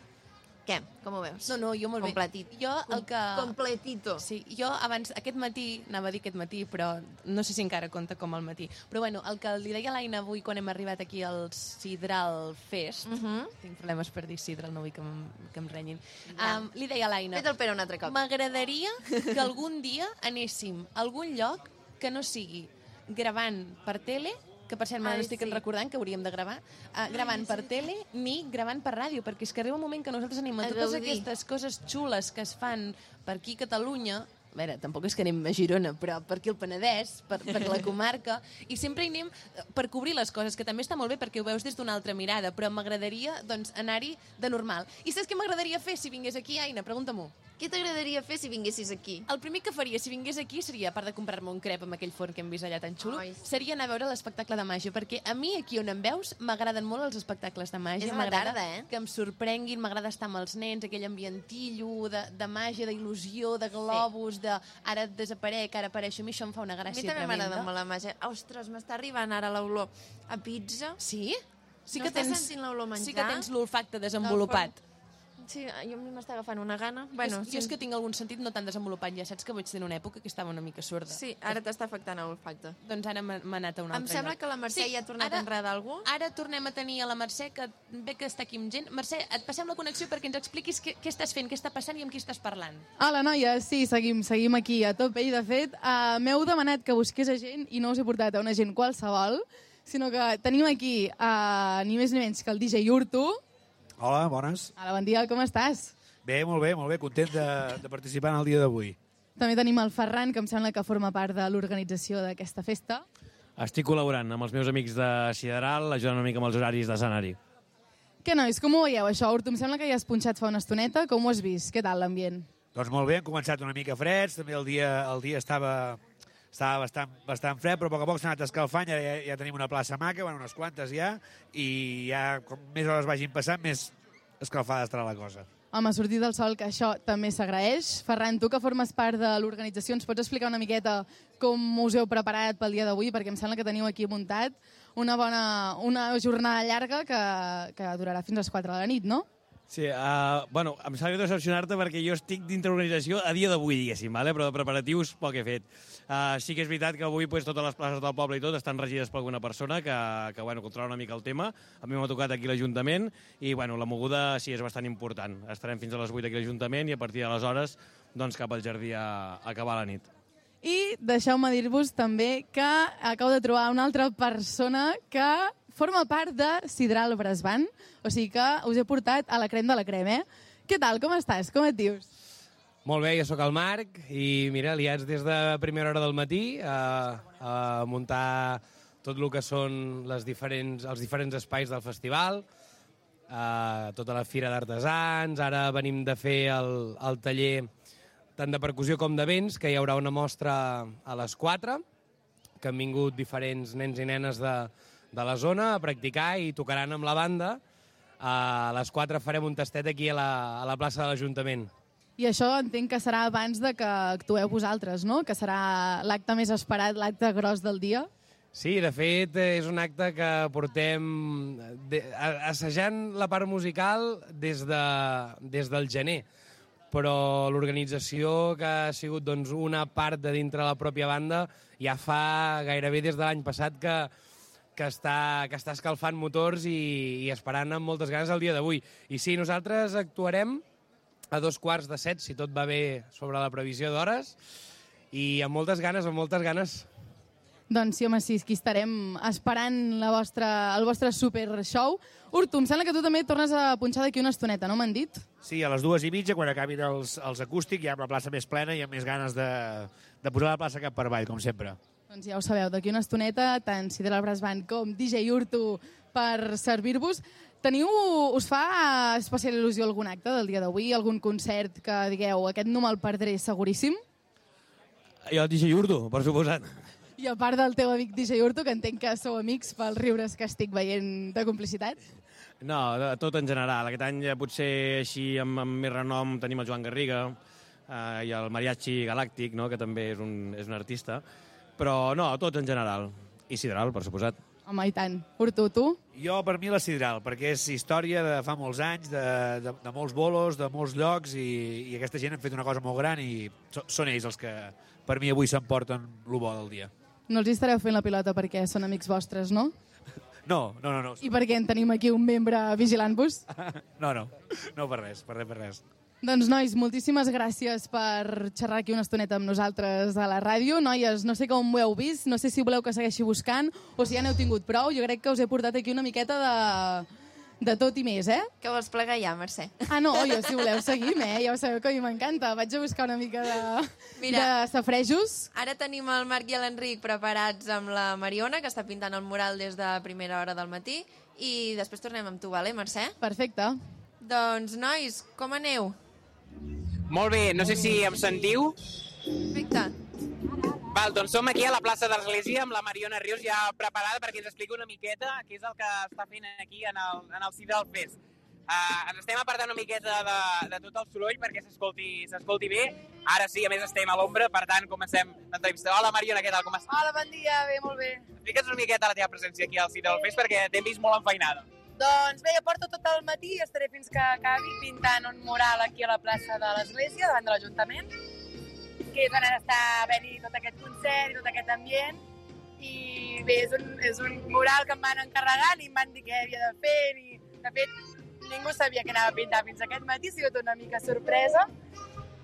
Què? Com ho veus? No, no, jo molt Completit. bé. Jo el que... Completito. Sí, jo abans, aquest matí, anava a dir aquest matí, però no sé si encara compta com el matí. Però bueno, el que li deia l'Aina avui quan hem arribat aquí al Sidral Fest, Uh -huh. tinc problemes per dir Sidral, no vull que em, que em renyin, Ja. um, li deia a l'Aina... Fet el Pere un altre cop. M'agradaria que algun dia anéssim a algun lloc que no sigui gravant per tele, que per cert Ai, m'estic sí. recordant que hauríem de gravar, uh, gravant per tele ni gravant per ràdio, perquè és que arriba un moment que nosaltres anem a A totes gaudir. aquestes coses xules que es fan per aquí a Catalunya, a veure, tampoc és que anem a Girona, però per aquí al Penedès, per, per la comarca, i sempre hi anem eh, per cobrir les coses, que també està molt bé perquè ho veus des d'una altra mirada, però m'agradaria doncs, anar-hi de normal. I saps què m'agradaria fer si vingués aquí, Aina? Pregunta-m'ho. Què t'agradaria fer si vinguessis aquí? El primer que faria si vingués aquí seria, a part de comprar-me un crep amb aquell forn que hem vist allà tan xulo, Ai, sí. seria anar a veure l'espectacle de màgia, perquè a mi aquí on em veus m'agraden molt els espectacles de màgia. És m'agrada tarda, eh? Que em sorprenguin, m'agrada estar amb els nens, aquell ambientillo de, de màgia, d'il·lusió, de globus, de ara desaparec, ara apareixo, a mi això em fa una A mi gràcia també m'agrada tremenda. molt la màgia. Ostres, m'està arribant ara l'olor a pizza. Sí? Sí no que tens- sentint l'olor menjar? sí que tens l'olfacte desenvolupat. Sí, jo a mi m'està agafant una gana. Bueno, Bueno, jo és que tinc algun sentit no tan desenvolupat, ja saps que vaig tenir una època que estava una mica sorda. Sí, ara t'està afectant l'olfacte. Doncs ara m'ha anat a un Em altre sembla lloc. que la Mercè ja ha tornat ara, a enredar algú. Ara tornem a tenir a la Mercè, que ve que està aquí amb gent. Mercè, et passem la connexió perquè ens expliquis què, què estàs fent, què està passant i amb qui estàs parlant. Hola, noies. Sí, seguim, seguim aquí a tope i, de fet, uh, m'heu demanat que busqués a gent i no us he portat a una gent qualsevol, sinó que tenim aquí uh, ni més ni menys que el DJ Urtu. Hola, bones. Hola, bon dia, com estàs? Bé, molt bé, molt bé. Content de, de participar en el dia d'avui. També tenim el Ferran, que em sembla que forma part de l'organització d'aquesta festa. Estic col·laborant amb els meus amics de Sideral, ajudant una mica amb els horaris d'escenari. Què, nois, com ho veieu, això? Urtu, em sembla que ja has punxat fa una estoneta. Com ho has vist? Què tal l'ambient? Doncs molt bé, hem començat una mica freds, també el dia, el dia estava, estava bastant, bastant fred, però a poc a poc s'ha anat escalfant, ja, ja, tenim una plaça maca, bueno, unes quantes ja, i ja com més hores vagin passant, més escalfada estarà la cosa. Home, sortir del sol, que això també s'agraeix. Ferran, tu que formes part de l'organització, ens pots explicar una miqueta com us heu preparat pel dia d'avui? Perquè em sembla que teniu aquí muntat una, bona, una jornada llarga que, que durarà fins a les 4 de la nit, no? Sí, uh, bueno, em sap greu decepcionar-te perquè jo estic dintre l'organització a dia d'avui, diguéssim, vale? però de preparatius poc he fet. Uh, sí que és veritat que avui pues, totes les places del poble i tot estan regides per alguna persona que, que bueno, controla una mica el tema. A mi m'ha tocat aquí l'Ajuntament i bueno, la moguda sí és bastant important. Estarem fins a les 8 aquí l'Ajuntament i a partir d'aleshores doncs, cap al jardí a, a acabar la nit. I deixeu-me dir-vos també que acabo de trobar una altra persona que forma part de Sidral Bresban, o sigui que us he portat a la crem de la crem, eh? Què tal, com estàs? Com et dius? Molt bé, jo sóc el Marc i mira, liats des de primera hora del matí a, a muntar tot el que són les diferents, els diferents espais del festival, a tota la fira d'artesans, ara venim de fer el, el taller tant de percussió com de vents, que hi haurà una mostra a les 4, que han vingut diferents nens i nenes de, de la zona a practicar i tocaran amb la banda. A les 4 farem un tastet aquí a la, a la plaça de l'Ajuntament. I això entenc que serà abans de que actueu vosaltres, no? Que serà l'acte més esperat, l'acte gros del dia. Sí, de fet, és un acte que portem de, assajant la part musical des, de, des del gener, però l'organització, que ha sigut doncs, una part de dintre la pròpia banda, ja fa gairebé des de l'any passat que, que, està, que està escalfant motors i, i esperant amb moltes ganes el dia d'avui. I sí, nosaltres actuarem a dos quarts de set, si tot va bé sobre la previsió d'hores, i amb moltes ganes, amb moltes ganes. Doncs sí, home, sí, aquí estarem esperant la vostra, el vostre super show. Urtu, em sembla que tu també tornes a punxar d'aquí una estoneta, no m'han dit? Sí, a les dues i mitja, quan acabin els, els acústics, ja amb la plaça més plena i amb més ganes de, de posar la plaça cap per avall, com sempre. Doncs ja ho sabeu, d'aquí una estoneta, tant Sidral Brass Band com DJ Urtu per servir-vos. Teniu, us fa especial il·lusió algun acte del dia d'avui? Algun concert que digueu, aquest no me'l perdré seguríssim? Jo, DJ Urdu, per suposat. I a part del teu amic DJ Urto, que entenc que sou amics pels riures que estic veient de complicitat. No, tot en general. Aquest any eh, potser així amb, amb més renom tenim el Joan Garriga eh, i el Mariachi Galàctic, no? que també és un, és un artista. Però no, tots en general. I Sidral, per suposat. Home, i tant. Urto, tu? Jo, per mi, la Sidral, perquè és història de fa molts anys, de, de, de molts bolos, de molts llocs, i, i aquesta gent han fet una cosa molt gran i so, són ells els que, per mi, avui s'emporten el bo del dia. No els estareu fent la pilota perquè són amics vostres, no? No, no, no, no. I perquè en tenim aquí un membre vigilant-vos? No, no, no per res, per res, per res. Doncs, nois, moltíssimes gràcies per xerrar aquí una estoneta amb nosaltres a la ràdio. Noies, no sé com ho heu vist, no sé si voleu que segueixi buscant o si ja n'heu tingut prou. Jo crec que us he portat aquí una miqueta de, de tot i més, eh? Que vols plegar ja, Mercè? Ah, no, jo, si voleu seguir eh? ja ho sabeu que a mi m'encanta. Vaig a buscar una mica de, Mira. de safrejos. Ara tenim el Marc i l'Enric preparats amb la Mariona, que està pintant el mural des de primera hora del matí, i després tornem amb tu, vale, Mercè? Perfecte. Doncs, nois, com aneu? Molt bé, no sé si em sentiu. Perfecte. Val, doncs som aquí a la plaça de l'Església amb la Mariona Rius ja preparada perquè ens expliqui una miqueta què és el que està fent aquí en el, en el CID del FES. Uh, ens estem apartant una miqueta de, de tot el soroll perquè s'escolti bé. Ara sí, a més estem a l'ombra, per tant comencem l'entrevista. Hola Mariona, què tal? Com estàs? Hola, bon dia, bé, molt bé. Explica'ns una miqueta la teva presència aquí al CID del FES perquè t'hem vist molt enfeinada. Doncs bé, jo porto tot el matí i estaré fins que acabi pintant un mural aquí a la plaça de l'Església, davant de l'Ajuntament, que és on està havent tot aquest concert i tot aquest ambient. I bé, és un, és un mural que em van encarregant i em van dir què havia de fer i, de fet, ningú sabia que anava a pintar fins aquest matí, ha sigut una mica sorpresa.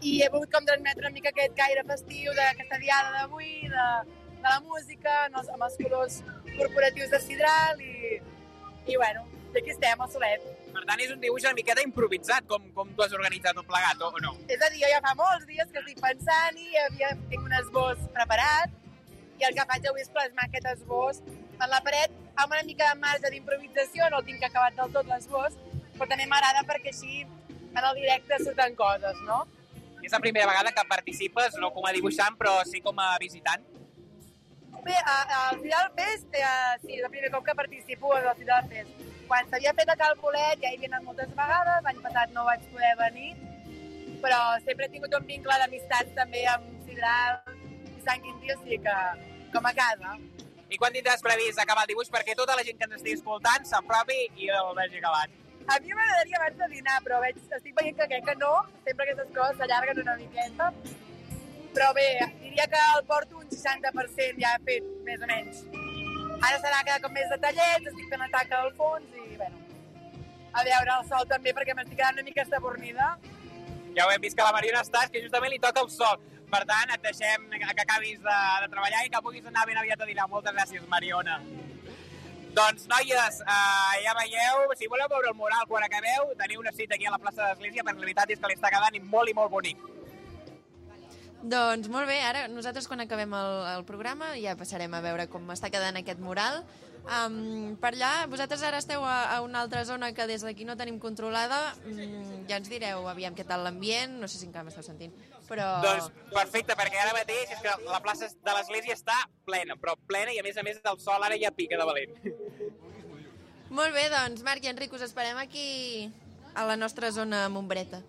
I he volgut com transmetre una mica aquest caire festiu d'aquesta diada d'avui, de, de la música, amb els, amb els colors corporatius de Sidral i, i bueno, i aquí estem, al solet. Per tant, és un dibuix una miqueta improvisat, com, com tu has organitzat tot plegat, o, o no? És a dir, jo ja fa molts dies que estic pensant i havia, tinc un esbós preparat i el que faig avui és plasmar aquest esbós en la paret amb una mica de marge d'improvisació, no el tinc acabat del tot l'esbós, però també m'agrada perquè així en el directe surten coses, no? És la primera vegada que participes, no com a dibuixant, però sí com a visitant. Bé, al Fidel Fest, eh, sí, és el primer cop que participo al Fidel Fest. Quan s'havia fet a Cal Bolet ja hi havia anat moltes vegades, l'any passat no vaig poder venir, però sempre he tingut un vincle d'amistat també amb Sidral i Sant Quintí, o sigui que com a casa. I quan tindràs previst acabar el dibuix perquè tota la gent que ens estigui escoltant s'apropi i el vegi acabat? A mi m'agradaria abans de dinar, però veig, estic veient que crec que no, sempre aquestes coses s'allarguen una miqueta. Però bé, diria que el porto un 60% ja fet, més o menys. Ara serà cada cop més detallets, estic fent la taca del fons i, bueno, a veure el sol també perquè m'estic quedant una mica estabornida. Ja ho hem vist que la Mariona està, és que justament li toca el sol. Per tant, et deixem que acabis de, de treballar i que puguis anar ben aviat a dinar. Moltes gràcies, Mariona. Doncs, noies, eh, ja veieu, si voleu veure el mural quan acabeu, teniu una cita aquí a la plaça de l'Església, perquè la veritat és que li està quedant molt i molt bonic. Doncs molt bé, ara nosaltres quan acabem el, el programa ja passarem a veure com està quedant aquest mural. Um, per allà, vosaltres ara esteu a, a una altra zona que des d'aquí no tenim controlada. Um, ja ens direu aviam què tal l'ambient, no sé si encara m'esteu sentint, però... Doncs perfecte, perquè ara mateix és que la plaça de l'Església està plena, però plena i a més a més el sol ara ja pica de valent. Molt bé, doncs Marc i Enric, us esperem aquí a la nostra zona Montbreta.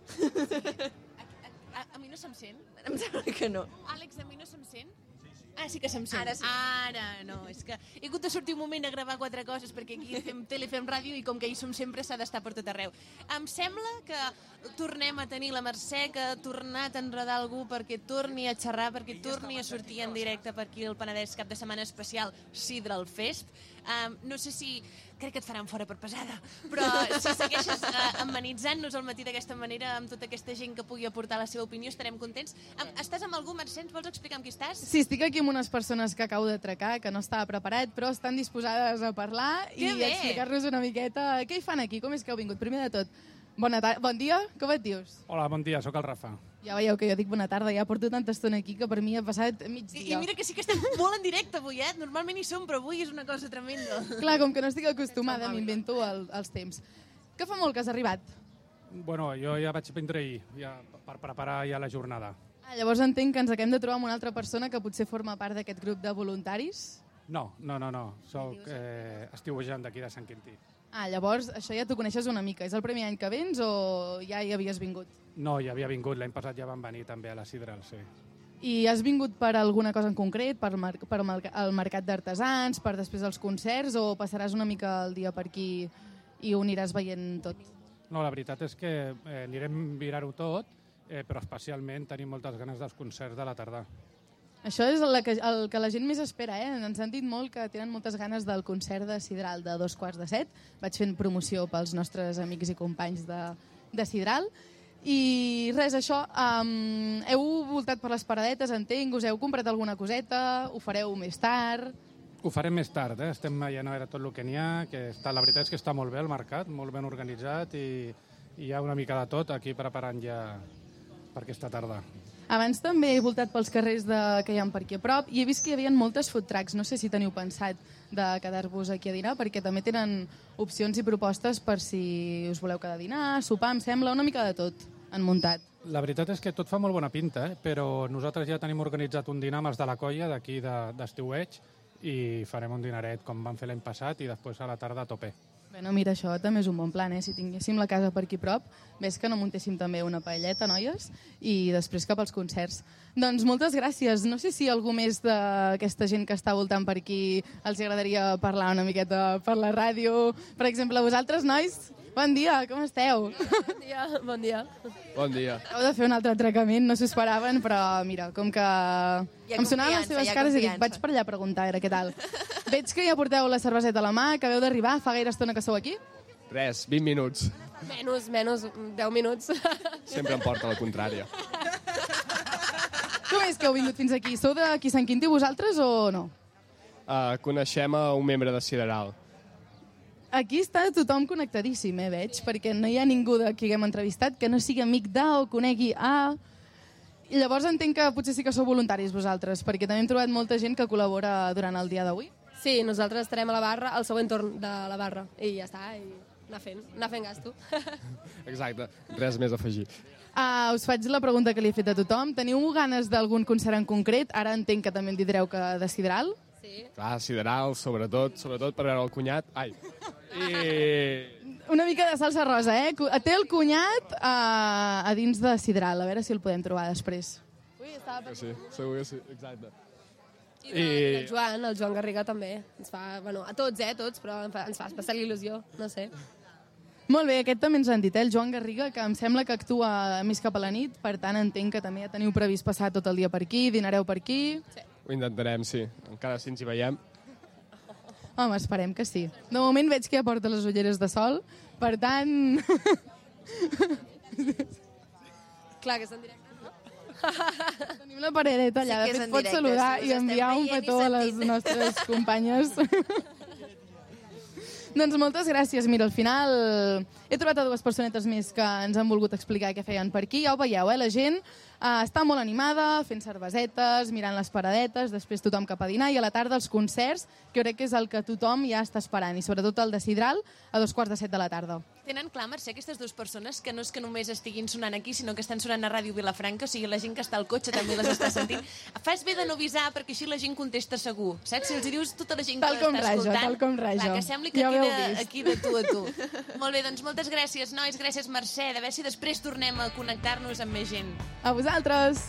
A, a mi no se'm sent? Em sembla que no. Àlex, a mi no se'm sent? Ah, sí que se'm sent. Ara sí. Ara no, és que he hagut de sortir un moment a gravar quatre coses perquè aquí fem tele, fem ràdio i com que hi som sempre s'ha d'estar per tot arreu. Em sembla que tornem a tenir la Mercè, que ha tornat a enredar algú perquè torni a xerrar, perquè torni a sortir en directe per aquí al Penedès cap de setmana especial Sidral Fest. Um, no sé si... Crec que et faran fora per pesada, però si segueixes uh, amenitzant-nos al matí d'aquesta manera amb tota aquesta gent que pugui aportar la seva opinió, estarem contents. Um, estàs amb algú, Mercè? Ens vols explicar amb qui estàs? Sí, estic aquí amb unes persones que acabo d'atracar, que no estava preparat, però estan disposades a parlar Que i bé! a explicar-nos una miqueta què hi fan aquí, com és que heu vingut. Primer de tot, Bona tarda. Bon dia, com et dius? Hola, bon dia, sóc el Rafa. Ja veieu que jo dic bona tarda, ja porto tanta estona aquí que per mi ha passat mig I, dia. I mira que sí que estem molt en directe avui, eh? Normalment hi som, però avui és una cosa tremenda. Clar, com que no estic acostumada, m'invento el, els temps. Que fa molt que has arribat? Bueno, jo ja vaig vindre ahir, ja, per preparar ja la jornada. Ah, llavors entenc que ens acabem de trobar amb una altra persona que potser forma part d'aquest grup de voluntaris. No, no, no, no, soc eh, estiuejant d'aquí de Sant Quintí. Ah, llavors això ja t'ho coneixes una mica. És el primer any que vens o ja hi havies vingut? No, ja havia vingut, l'any passat ja van venir també a la Sidral, sí. I has vingut per alguna cosa en concret, per, mar per el mercat d'artesans, per després els concerts, o passaràs una mica el dia per aquí i ho aniràs veient tot? No, la veritat és que eh, anirem mirar-ho tot, eh, però especialment tenim moltes ganes dels concerts de la tarda. Això és el que, el que la gent més espera, eh? Ens han dit molt que tenen moltes ganes del concert de Sidral de dos quarts de set. Vaig fent promoció pels nostres amics i companys de, de Sidral. I res, això, um, heu voltat per les paradetes, entenc, us heu comprat alguna coseta, ho fareu més tard... Ho farem més tard, eh? estem veient a veure tot el que n'hi ha, que està, la veritat és que està molt bé el mercat, molt ben organitzat i, i hi ha una mica de tot aquí preparant ja per aquesta tarda. Abans també he voltat pels carrers de, que hi ha per aquí a prop i he vist que hi havia moltes food trucks. No sé si teniu pensat de quedar-vos aquí a dinar, perquè també tenen opcions i propostes per si us voleu quedar a dinar, sopar, em sembla, una mica de tot han muntat. La veritat és que tot fa molt bona pinta, eh? però nosaltres ja tenim organitzat un dinar amb els de la colla d'aquí d'estiueig de, i farem un dinaret com vam fer l'any passat i després a la tarda a tope. Bé, no, mira, això també és un bon plan, eh? Si tinguéssim la casa per aquí prop, ves que no muntéssim també una paelleta, noies, i després cap als concerts. Doncs moltes gràcies. No sé si algú més d'aquesta gent que està voltant per aquí els agradaria parlar una miqueta per la ràdio. Per exemple, vosaltres, nois, bon dia, com esteu? Bon dia, bon dia. Bon dia. Heu de fer un altre atracament, no s'ho esperaven, però mira, com que ha em sonaven les seves ha cares i dic, vaig per allà a preguntar, a veure què tal. Veig que ja porteu la cerveseta a la mà, que acabeu d'arribar, fa gaire estona que sou aquí. Res, 20 minuts. Menys, menys, 10 minuts. Sempre em porta la contrària. Com és que heu vingut fins aquí? Sou d'aquí Sant Quintí vosaltres o no? Uh, coneixem a un membre de Sideral. Aquí està tothom connectadíssim, eh, veig, perquè no hi ha ningú de qui haguem entrevistat que no sigui amic d'A o conegui A. I llavors entenc que potser sí que sou voluntaris vosaltres, perquè també hem trobat molta gent que col·labora durant el dia d'avui. Sí, nosaltres estarem a la barra, al següent torn de la barra. I ja està, i anar fent, anar fent gasto. Exacte, res més a afegir. Uh, us faig la pregunta que li he fet a tothom. Teniu ganes d'algun concert en concret? Ara entenc que també em direu que de Sidral. Sí. Clar, Sideral, sobretot, sobretot per veure el cunyat. Ai. I... Una mica de salsa rosa, eh? Té el cunyat uh, a dins de Sidral. A veure si el podem trobar després. Ui, estava Que sí, segur que sí, exacte. I, I... el Joan, el Joan Garriga també. Ens fa, bueno, a tots, eh, a tots, però ens fa, ens fa especial il·lusió, no sé. Molt bé, aquest també ens han dit, eh? el Joan Garriga, que em sembla que actua més cap a la nit, per tant entenc que també ja teniu previst passar tot el dia per aquí, dinareu per aquí... Sí. Ho intentarem, sí. Encara si ens hi veiem. Home, esperem que sí. De moment veig que ja porta les ulleres de sol, per tant... Clar que és en directe, no? Tenim la paredeta allà, Sí de fet pots saludar sí, i enviar un petó a les nostres companyes. doncs moltes gràcies. Mira, al final he trobat a dues personetes més que ens han volgut explicar què feien per aquí. Ja ho veieu, eh? La gent eh, està molt animada, fent cervesetes, mirant les paradetes, després tothom cap a dinar i a la tarda els concerts, que crec que és el que tothom ja està esperant, i sobretot el de Sidral, a dos quarts de set de la tarda. Tenen clar, Mercè, aquestes dues persones, que no és que només estiguin sonant aquí, sinó que estan sonant a Ràdio Vilafranca, o sigui, la gent que està al cotxe també les està sentint. Fas bé de no avisar, perquè així la gent contesta segur. Saps? Si els dius tota la gent Tal que l'està escoltant... tal com raja. Clar, que sembli que Ja aquí, de, vist. aquí de tu a tu. Molt bé, doncs moltes gràcies, nois, gràcies, Mercè. De veure si després tornem a connectar-nos amb més gent. A vosaltres!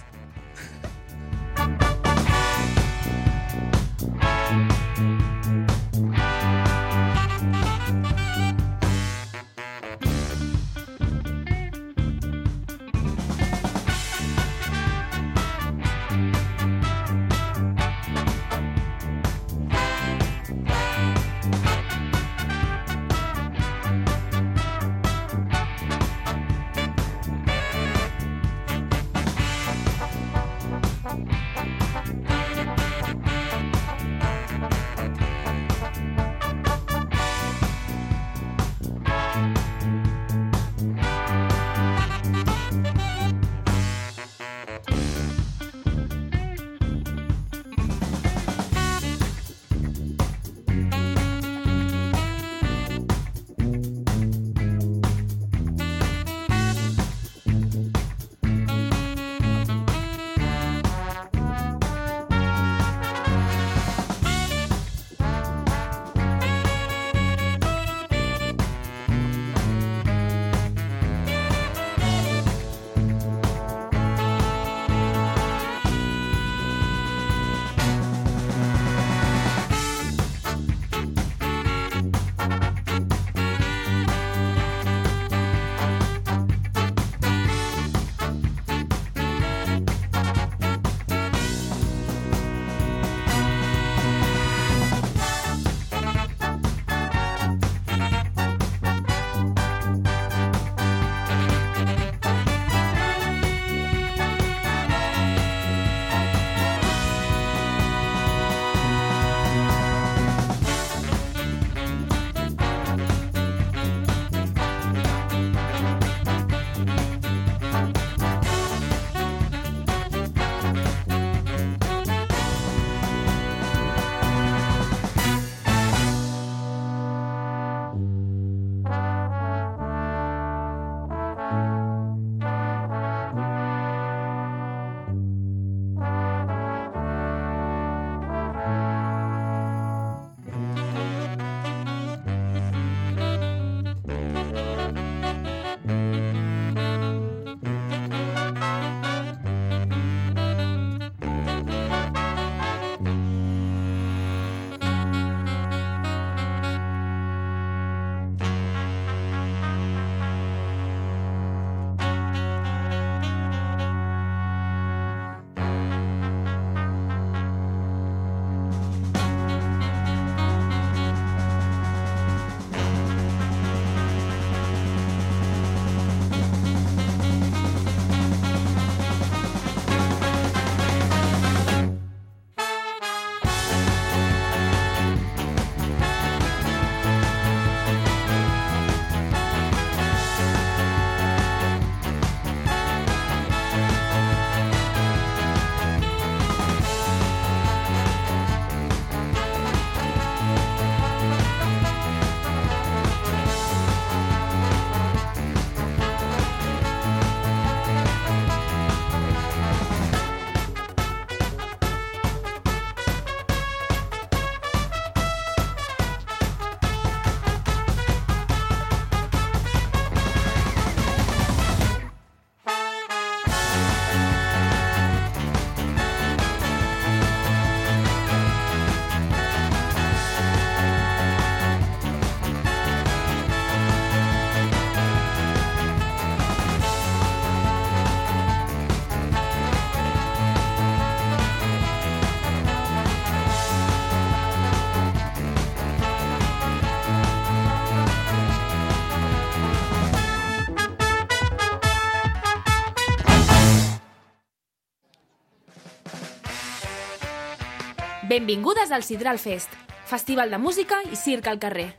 Benvingudes al Sidral Fest, festival de música i circ al carrer.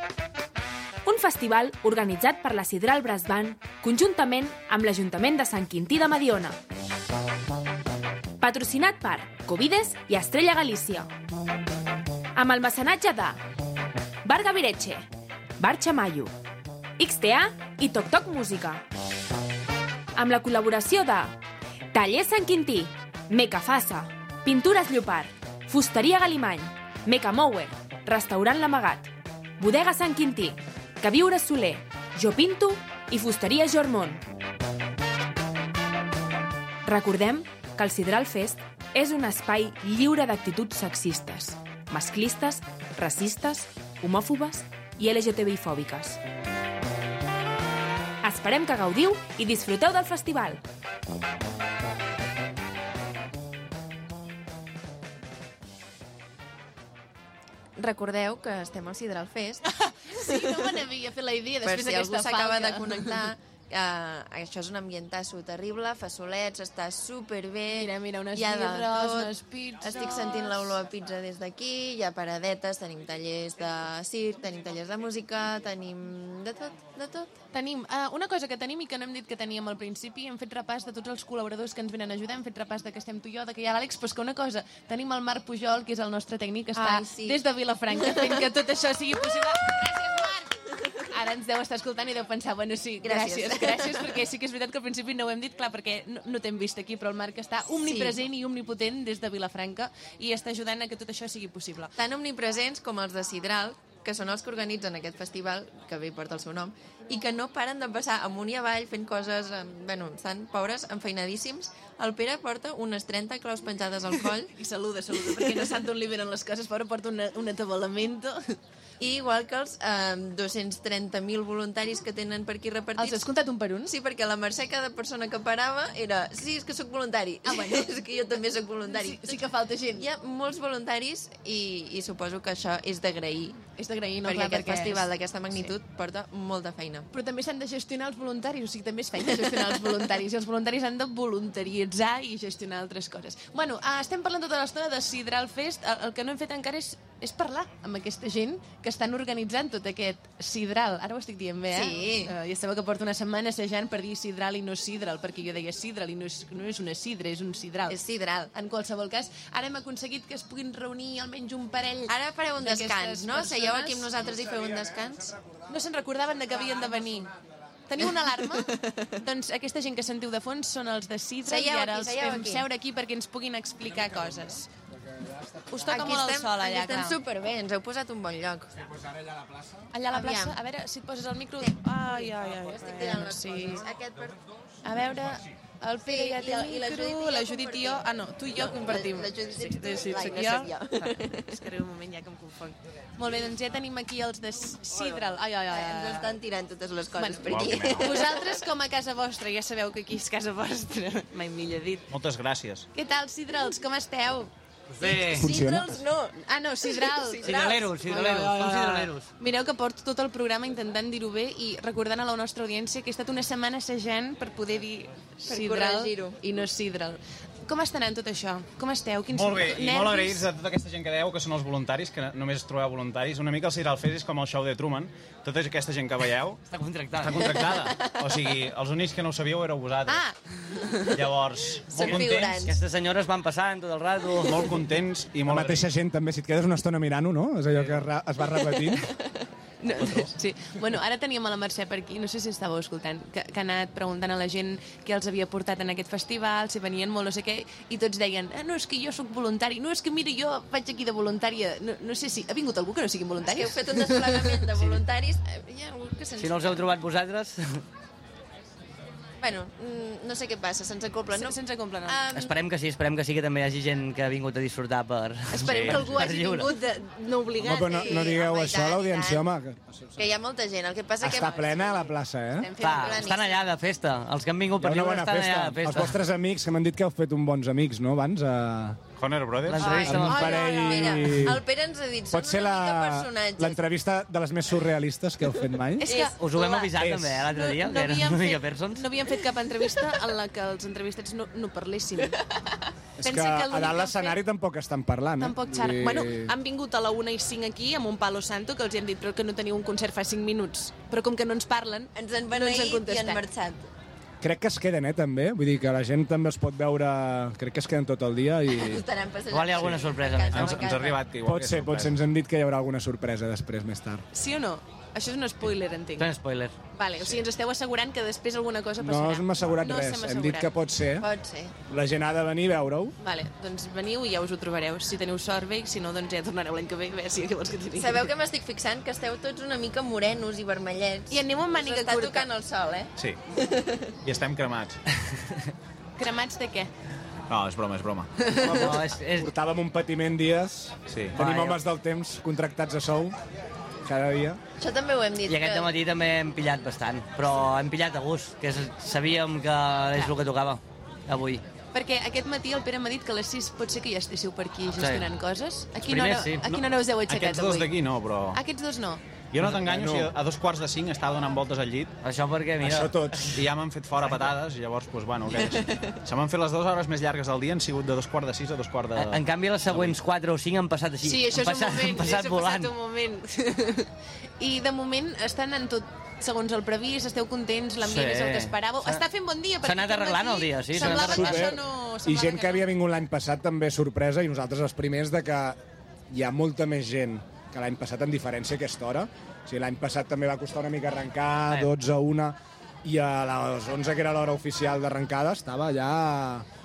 Un festival organitzat per la Sidral Brass Band conjuntament amb l'Ajuntament de Sant Quintí de Mediona. Patrocinat per Covides i Estrella Galícia. Amb el mecenatge de Bar Gavireche, Bar Chamayo, XTA i Toc Toc Música. Amb la col·laboració de Taller Sant Quintí, Meca Fassa, Pintures Llopart, Fusteria Galimany, Meca Mower, Restaurant L'Amagat, Bodega Sant Quintí, Que Viure Soler, Jo Pinto i Fusteria Jormont. Recordem que el Sidral Fest és un espai lliure d'actituds sexistes, masclistes, racistes, homòfobes i LGTBI-fòbiques. Esperem que gaudiu i disfruteu del festival. Recordeu que estem al Sidral Fest. Sí, no me n'havia fet la idea per després si algú d'aquesta s'acaba de connectar. Uh, això és un ambientasso terrible, fa solets, està superbé. Mira, mira, unes hi ha birres, unes pizzas. Estic sentint l'olor a pizza des d'aquí, hi ha paradetes, tenim tallers de circ, tenim tallers de música, tenim de tot, de tot. Tenim uh, una cosa que tenim i que no hem dit que teníem al principi, hem fet repàs de tots els col·laboradors que ens venen a ajudar, hem fet repàs de que estem tu i jo, de que hi ha l'Àlex, però que una cosa, tenim el Marc Pujol, que és el nostre tècnic, que està Ai, sí. des de Vilafranca fent que tot això sigui possible. Gràcies, Marc! Ara ens deu estar escoltant i deu pensar, bueno, sí, gràcies, Gràcies. gràcies, perquè sí que és veritat que al principi no ho hem dit, clar, perquè no, no t'hem vist aquí, però el Marc està omnipresent i omnipotent des de Vilafranca i està ajudant a que tot això sigui possible. Tan omnipresents com els de Sidral, que són els que organitzen aquest festival, que bé porta el seu nom, i que no paren de passar amunt i avall fent coses, bueno, estan pobres, enfeinadíssims. El Pere porta unes 30 claus penjades al coll. I saluda, saluda, perquè no sap d'on li venen les coses, pobre porta una, un atabalamento. I igual que els eh, 230.000 voluntaris que tenen per aquí repartits. Els has comptat un per un? Sí, perquè la Mercè, cada persona que parava, era sí, és que sóc voluntari. Ah, bueno. és que jo també sóc voluntari. Sí, sí que falta gent. Hi ha molts voluntaris i, i suposo que això és d'agrair. És d'agrair, no? Perquè Clar, aquest perquè festival és- d'aquesta magnitud porta molta feina. Però també s'han de gestionar els voluntaris, o sigui, també és feina gestionar els voluntaris, i els voluntaris han de voluntaritzar i gestionar altres coses. Bueno, uh, estem parlant tota l'estona de Sidral Fest, el, el que no hem fet encara és, és parlar amb aquesta gent que estan organitzant tot aquest Sidral. Ara ho estic dient bé, eh? Sí. Uh, ja sabeu que porto una setmana assajant per dir Sidral i no Sidral, perquè jo deia Sidral i no és, no és una sidra, és un Sidral. És Sidral. En qualsevol cas, ara hem aconseguit que es puguin reunir almenys un parell Ara fareu un descans, no? Seieu persones. aquí amb nosaltres i feu un descans? No se'n recordaven de que havien de venir. Teniu una alarma? doncs aquesta gent que sentiu de fons són els de Sidra Seieu i ara aquí, els seieu fem aquí. seure aquí perquè ens puguin explicar coses. Us toca Aquí molt el estem, sol allà, aquí estem clar. superbé, ens heu posat un bon lloc. Allà a la plaça, Aviam. a veure si et poses el micro. Ai, ai, ai. Estic tirant les sí. coses. Aquest per... A veure, el Pere Sí, ja i té la- el la micro, i la Judit i jo... Ah, no, tu i jo No, compartim. la- la Judit sí, sí, soc no jo. És que ara un moment ja que em confonc. Molt bé, doncs ja tenim aquí els de Sidral. Ai, ai, ai. Ens estan tirant totes les coses per Bueno, aquí. vosaltres, com a casa vostra, ja sabeu que aquí és casa vostra. Mai millor dit. Moltes gràcies. Què tal, Sidrals? Com esteu? Bé. Sidrals no. Ah, no, Sidrals. Sidraleros, sidraleros, Ai, ai, ai, som ai. sidraleros. Mireu que porto tot el programa intentant dir-ho bé i recordant a la nostra audiència que he estat una setmana assajant per poder dir Per Sidral corregir-ho. i no Sidral. Com està anant tot això? Com esteu? Quins Molt bé, i nervis? molt agraïts a tota aquesta gent que deu, que són els voluntaris, que només es trobeu voluntaris. Una mica el Sidral Fest és com el show de Truman. Tota aquesta gent que veieu... Està contractada. Està contractada. O sigui, els únics que no ho sabíeu éreu vosaltres. Ah! Llavors, Són molt contents. Aquestes senyores van passant tot el rato. Molt contents i La molt mateixa gent també, si et quedes una estona mirant-ho, no? És allò que es va repetint. No, sí. Bueno, ara teníem a la Mercè per aquí, no sé si estàveu escoltant, que, que ha anat preguntant a la gent què els havia portat en aquest festival, si venien molt, no sé què, i tots deien, ah, no, és que jo sóc voluntari, no, és que mira, jo vaig aquí de voluntària, no, no sé si... Ha vingut algú que no sigui voluntari? És que heu fet un desplegament de voluntaris. Eh, Hi ha algú que se'ns... Si no els heu trobat vosaltres, Bueno, mm, no sé què passa, se'ns acopla, no? Se'ns acopla, no. Um, esperem que sí, esperem que sí que també hi hagi gent que ha vingut a disfrutar per... Esperem que algú hagi vingut de, no obligat. Home, però no, no digueu home, això a l'audiència, home. Que Que hi ha molta gent, el que passa està que... plena a la plaça, eh? Clar, estan allà de festa. Els que han vingut per lliure estan festa. allà de Els festa. vostres amics, que m'han dit que heu fet un bons amics, no, abans? Uh... Honor Brothers? L'entrevista amb amb un els- parell... Mira, el Pere ens ha dit, Pot ser la- l'entrevista de les més surrealistes que heu fet mai? És que Us ho vam avisar És- també eh, l'altre dia, no que eren havíem una mica fet- persons. No havíem fet cap entrevista en la que els entrevistats no, no parlessin. És que, Pensa que a l'únic dalt que l'escenari tampoc estan parlant, eh? Tampoc. Vull dir- Bueno, han vingut a la 1 i 5 aquí amb un palo santo que els hi hem dit però que no teniu un concert fa 5 minuts. Però com que no ens parlen, ens han no ens beneït han i contestat. han marxat. Crec que es queden, eh, també. Vull dir que la gent també es pot veure... Crec que es queden tot el dia i... Igual hi ha alguna sorpresa més. Ens, ens ha arribat que igual Pot ser, pot ser. Ens han dit que hi haurà alguna sorpresa després, més tard. Sí o no? Això és un spoiler, entenc. És un spoiler. Vale, o sigui, ens esteu assegurant que després alguna cosa No passarà. hem assegurat no res. s'hem Hem dit assegurat. que pot ser. Pot ser. La gent ha de venir a veure-ho. Vale, doncs veniu i ja us ho trobareu. Si teniu sort, bé, si no, doncs ja tornareu l'any que ve. Bé, sí, què vols que digui? Sabeu que m'estic fixant que esteu tots una mica morenos i vermellets. I anem amb màniga Us està curta. tocant el sol, eh? Sí. I estem cremats. Cremats de què? No, és broma, és broma. No, és, és... Portàvem un patiment dies. Sí. Tenim Ai, homes del temps contractats a sou cada dia. Això també ho hem dit. I aquest que- matí també hem pillat bastant, però hem pillat a gust, que és, sabíem que és el que tocava avui. Perquè aquest matí el Pere m'ha dit que a les 6 pot ser que ja estigueu per aquí gestionant coses. A quina, primers hora, sí. a quina hora us heu aixecat Aquests dos avui? d'aquí no, però... Aquests dos no. Jo no t'enganyo, No. si a dos quarts de cinc estava donant voltes al llit. Això perquè, mira... Això tots. I ja m'han fet fora patades, i llavors, doncs, bueno, què és? Se m'han fet les dues hores més llargues del dia, han sigut de dos quarts de sis a dos quarts de... En canvi, les següents 4 o 5 han passat així. Sí, això han és passat, un moment. Han passat això ha volant. passat un moment. I de moment estan en tot segons el previst, esteu contents, l'ambient Sí. és el que esperàveu. Està fent bon dia. s'ha anat arreglant matí el dia, sí, Semblava que això no... I gent que havia vingut l'any passat també sorpresa i nosaltres els primers de que hi ha molta més gent que l'any passat en diferència aquesta hora. O sigui, l'any passat també va costar una mica arrencar, 12 a 1, i a les 11, que era l'hora oficial d'arrencada, estava ja...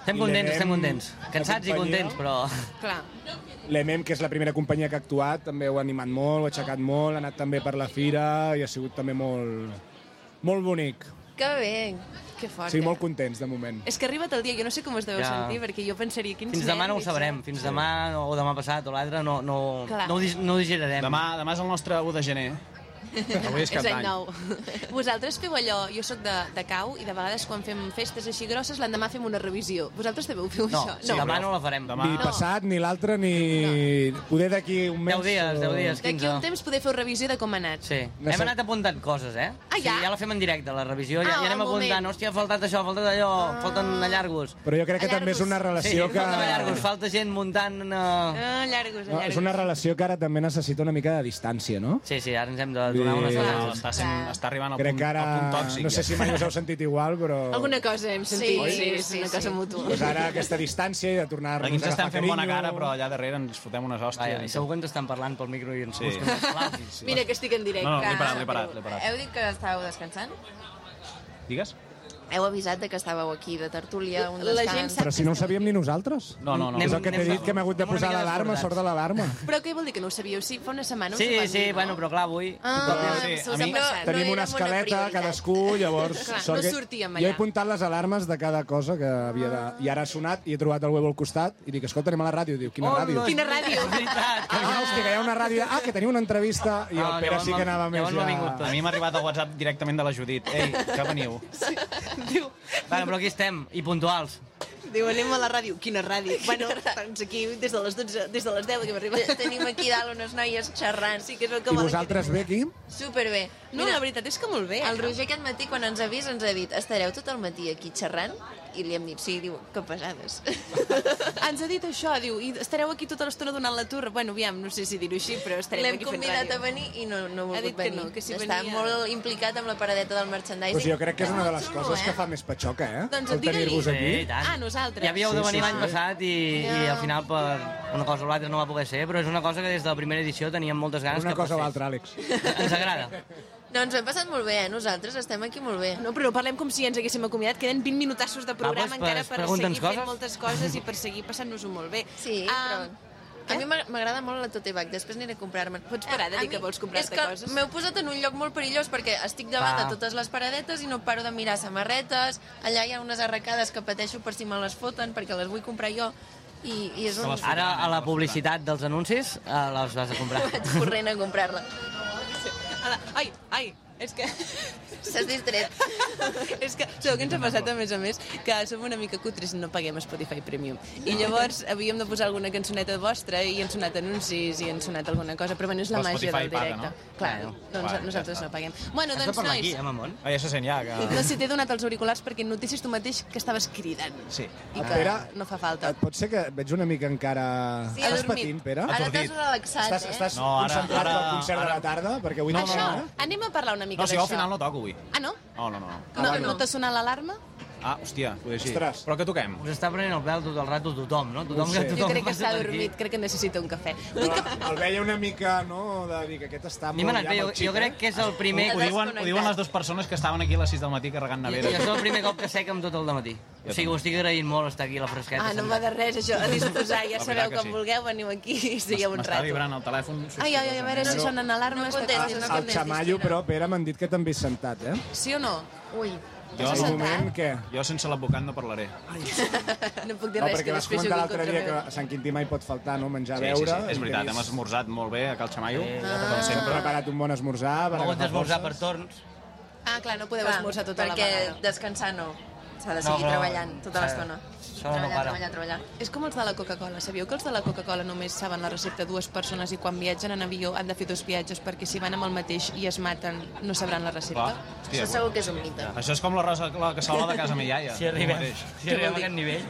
Estem contents, estem contents. Cansats i contents, però... Clar. L'EMEM, que és la primera companyia que ha actuat, també ho ha animat molt, ho ha aixecat molt, ha anat també per la fira i ha sigut també molt, molt bonic. Que bé, que fort. Sí, molt contents, de moment. És que ha arribat el dia, jo no sé com es deveu Ja. sentir, perquè jo pensaria quins Fins demà no ho sabrem. eh? Fins demà o demà passat o l'altre no, no, Clar. no, ho, no ho digerirem. Demà, demà és el nostre 1 de gener. Avui és cap any d'any. Vosaltres feu allò, jo sóc de, de cau i de vegades quan fem festes així grosses l'endemà fem una revisió. Vosaltres també ho feu No, això? sí, demà no la farem. Demà... Ni passat, ni l'altre, ni... Poder d'aquí un mes... 10 dies, 10 dies, D'aquí 15. un temps poder fer revisió de com ha anat. Sí. Hem anat apuntant coses, eh? Ah, ja? Sí, ja la fem en directe, la revisió. Ja, Ah, ja anem apuntant. Hòstia, ha faltat això, ha faltat allò, Ah. falten allargos. Però jo crec que també és una relació sí, que... falten allargos, falta gent muntant... Uh... Ah, llargos, No, és una relació que ara també necessita una mica de distància, no? Sí, sí, ara ens hem de donar dir, vegades. Està, sent, està arribant al Crec punt, que ara... punt tòxic. no sé ja. si mai us heu sentit igual, però... Alguna cosa hem sentit, Sí, sí, sí, sí, una sí. cosa mútua. Pues ara aquesta distància i de tornar-nos Aquí ens a estem agafar fent bona carinyo. cara, però allà darrere ens fotem unes Vaja, hòsties. I segur que ens estan parlant pel micro i ens Sí. busquen. Mira que estic en directe. No, no, l'he parat, l'he parat, l'he parat. Heu dit que estàveu descansant? Digues? Heu avisat de que estàveu aquí de tertúlia, un La descans... gent sap Però si no ho sabíem ni nosaltres. No, no, no. És el que t'he dit, que m'he hagut de una posar l'alarma, sort de l'alarma. Però què vol dir que no ho sabíeu? Sí, fa una setmana us Sí, ho van sí, dir, bueno, no? però clar, avui... Ah, Sí, us mi- ha passat. Tenim no una una escaleta, prioritat. cadascú, llavors... Clar, sort no sortíem Jo he allà. apuntat les alarmes de cada cosa que havia de... I ara ha sonat i he trobat el web al costat i dic, escolta, anem a la ràdio. Diu, quina ràdio? Quina ràdio? Ah, hòstia, que hi ha una ràdio... Ah, que teniu una entrevista. I el Ah, Pere sí que anava més ja... A mi m'ha arribat el WhatsApp directament de la Judit. Ei, que veniu? Diu, Bueno, però aquí estem, i puntuals. diu, anem a la ràdio. Quina ràdio? Bueno, doncs aquí des de les 12, des de les 10 que hem arribat. Tenim aquí dalt unes noies xerrant. Sí, que és el que I vosaltres bé aquí? Superbé. No, la veritat és que molt bé. El eh? Roger aquest matí, quan ens ha vist, ens ha dit estareu tot el matí aquí xerrant? I li hem dit, sí, diu, que pesades. Ens ha dit això, diu, i estareu aquí tota l'estona donant la turra. Bueno, aviam, no sé si dir-ho així, però estarem L'hem aquí fent convidat ràdio. a venir i no, no ha Ha volgut dit que venir. no, que si Està venia- molt implicat amb la paradeta del merchandising. Pues jo crec que és una de les coses eh? que fa més patxoca, eh? Doncs El tenir-vos Sí, aquí. tant. Ah, nosaltres. Ja havíeu de Sí, venir sí, l'any sí. passat i, i al final per una cosa o l'altra no va poder ser, però és una cosa que des de la primera edició teníem moltes ganes Una que cosa o l'altra, Àlex. Ens agrada. No, ens ho hem passat molt bé, eh? Nosaltres estem aquí molt bé. No, però no parlem com si ens haguéssim acomiadat. Queden 20 minutassos de programa pues, encara pues, per pregunta'ns seguir fent coses. moltes coses i per seguir passant-nos-ho molt bé. Sí, Ah, però... A mi m'ag- m'agrada molt la Tote Bag, després aniré a comprar-me'n. Pots parar de dir que vols comprar-te És que coses? m'heu posat en un lloc molt perillós perquè estic davant Va. de totes les paradetes i no paro de mirar samarretes. Allà hi ha unes arracades que pateixo per si me les foten perquè les vull comprar jo. I, i és un... Ara, a la publicitat dels anuncis, eh, les vas a comprar. Vaig corrent a comprar-la. Ala, Ai, ai, És que... S'has distret. és que sabeu què ens ha passat, a més a més? Que som una mica cutres i no paguem Spotify Premium. I llavors havíem de posar alguna cançoneta vostra i han sonat anuncis i han sonat alguna cosa, però bueno, és la Però màgia Spotify del paga, directe. no? Clar, Bueno, doncs bueno, nosaltres ja no paguem. Bueno, Has de doncs, parlar nois... aquí, eh, Mamon? Ah, ja se sent ja, que... No sé, t'he donat els auriculars perquè notícies tu mateix que estaves cridant. Sí. I que Pere, no fa falta. Pot ser que veig una mica encara... Sí, ha estàs dormit. patint, Pere? Ara t'has relaxat, estàs, eh? Estàs No, ara- concentrat ara- al concert de ara- la tarda? Perquè avui no, Això, no, no, anem a parlar una mica No, si jo d'això. al final no toco avui. Ah, no? No, no, no. no. No, no t'ha sonat l'alarma? Ah, hòstia, poder sí. Ostres. Però què toquem? Us està prenent el pèl tot el rato tothom, no? Tothom, sé. que, tothom Jo crec que s'ha dormit, crec que necessita un cafè. El veia una mica, no?, de dir que aquest està molt ja jo, jo crec que és el primer... Ho, ho, diuen, ho diuen les dues persones que estaven aquí a les 6 del matí carregant Jo, nevera. jo és el primer cop que sec amb tot el dematí. O sigui, ho estic agraint molt estar aquí a la fresqueta. Ah, no m'ha de res, això, a disposar. Ja sabeu com sí. vulgueu, veniu aquí i sigueu un M'està rato. vibrant el telèfon. Ai, ai, ai, a veure si sonen alarmes. No contestis, no El xamaio, però, Pere, m'han dit que t'han vist sentat, eh? Sí o no? Ui. Jo, En un moment, què? jo sense l'advocat no parlaré. No puc dir No, res, perquè que vas després comentar jugui l'altre contra dia que a Sant Quintí mai pot faltar, no?, menjar, Sí, sí, beure... sí, és i veritat, hem esmorzat molt bé a Cal Xamaio, Ah. com Sempre sempre. preparat un bon esmorzar per Hem hagut agafar d'esmorzar forces. per torns. Ah, clar, no podeu Clar, esmorzar tota la perquè vegada. descansar no. S'ha de No, seguir treballant tota Sí. l'estona. Això no para. treballar, treballar. És com els de la Coca-Cola. Sabíeu que els de la Coca-Cola només saben la recepta dues persones i quan viatgen en avió han de fer dos viatges perquè si van amb el mateix i es maten no sabran la recepta? Clar, hòstia, Això segur que és un mite. Això és com la, rosa, la cassola de casa meva iaia. Si arribem, si arribem a aquest nivell.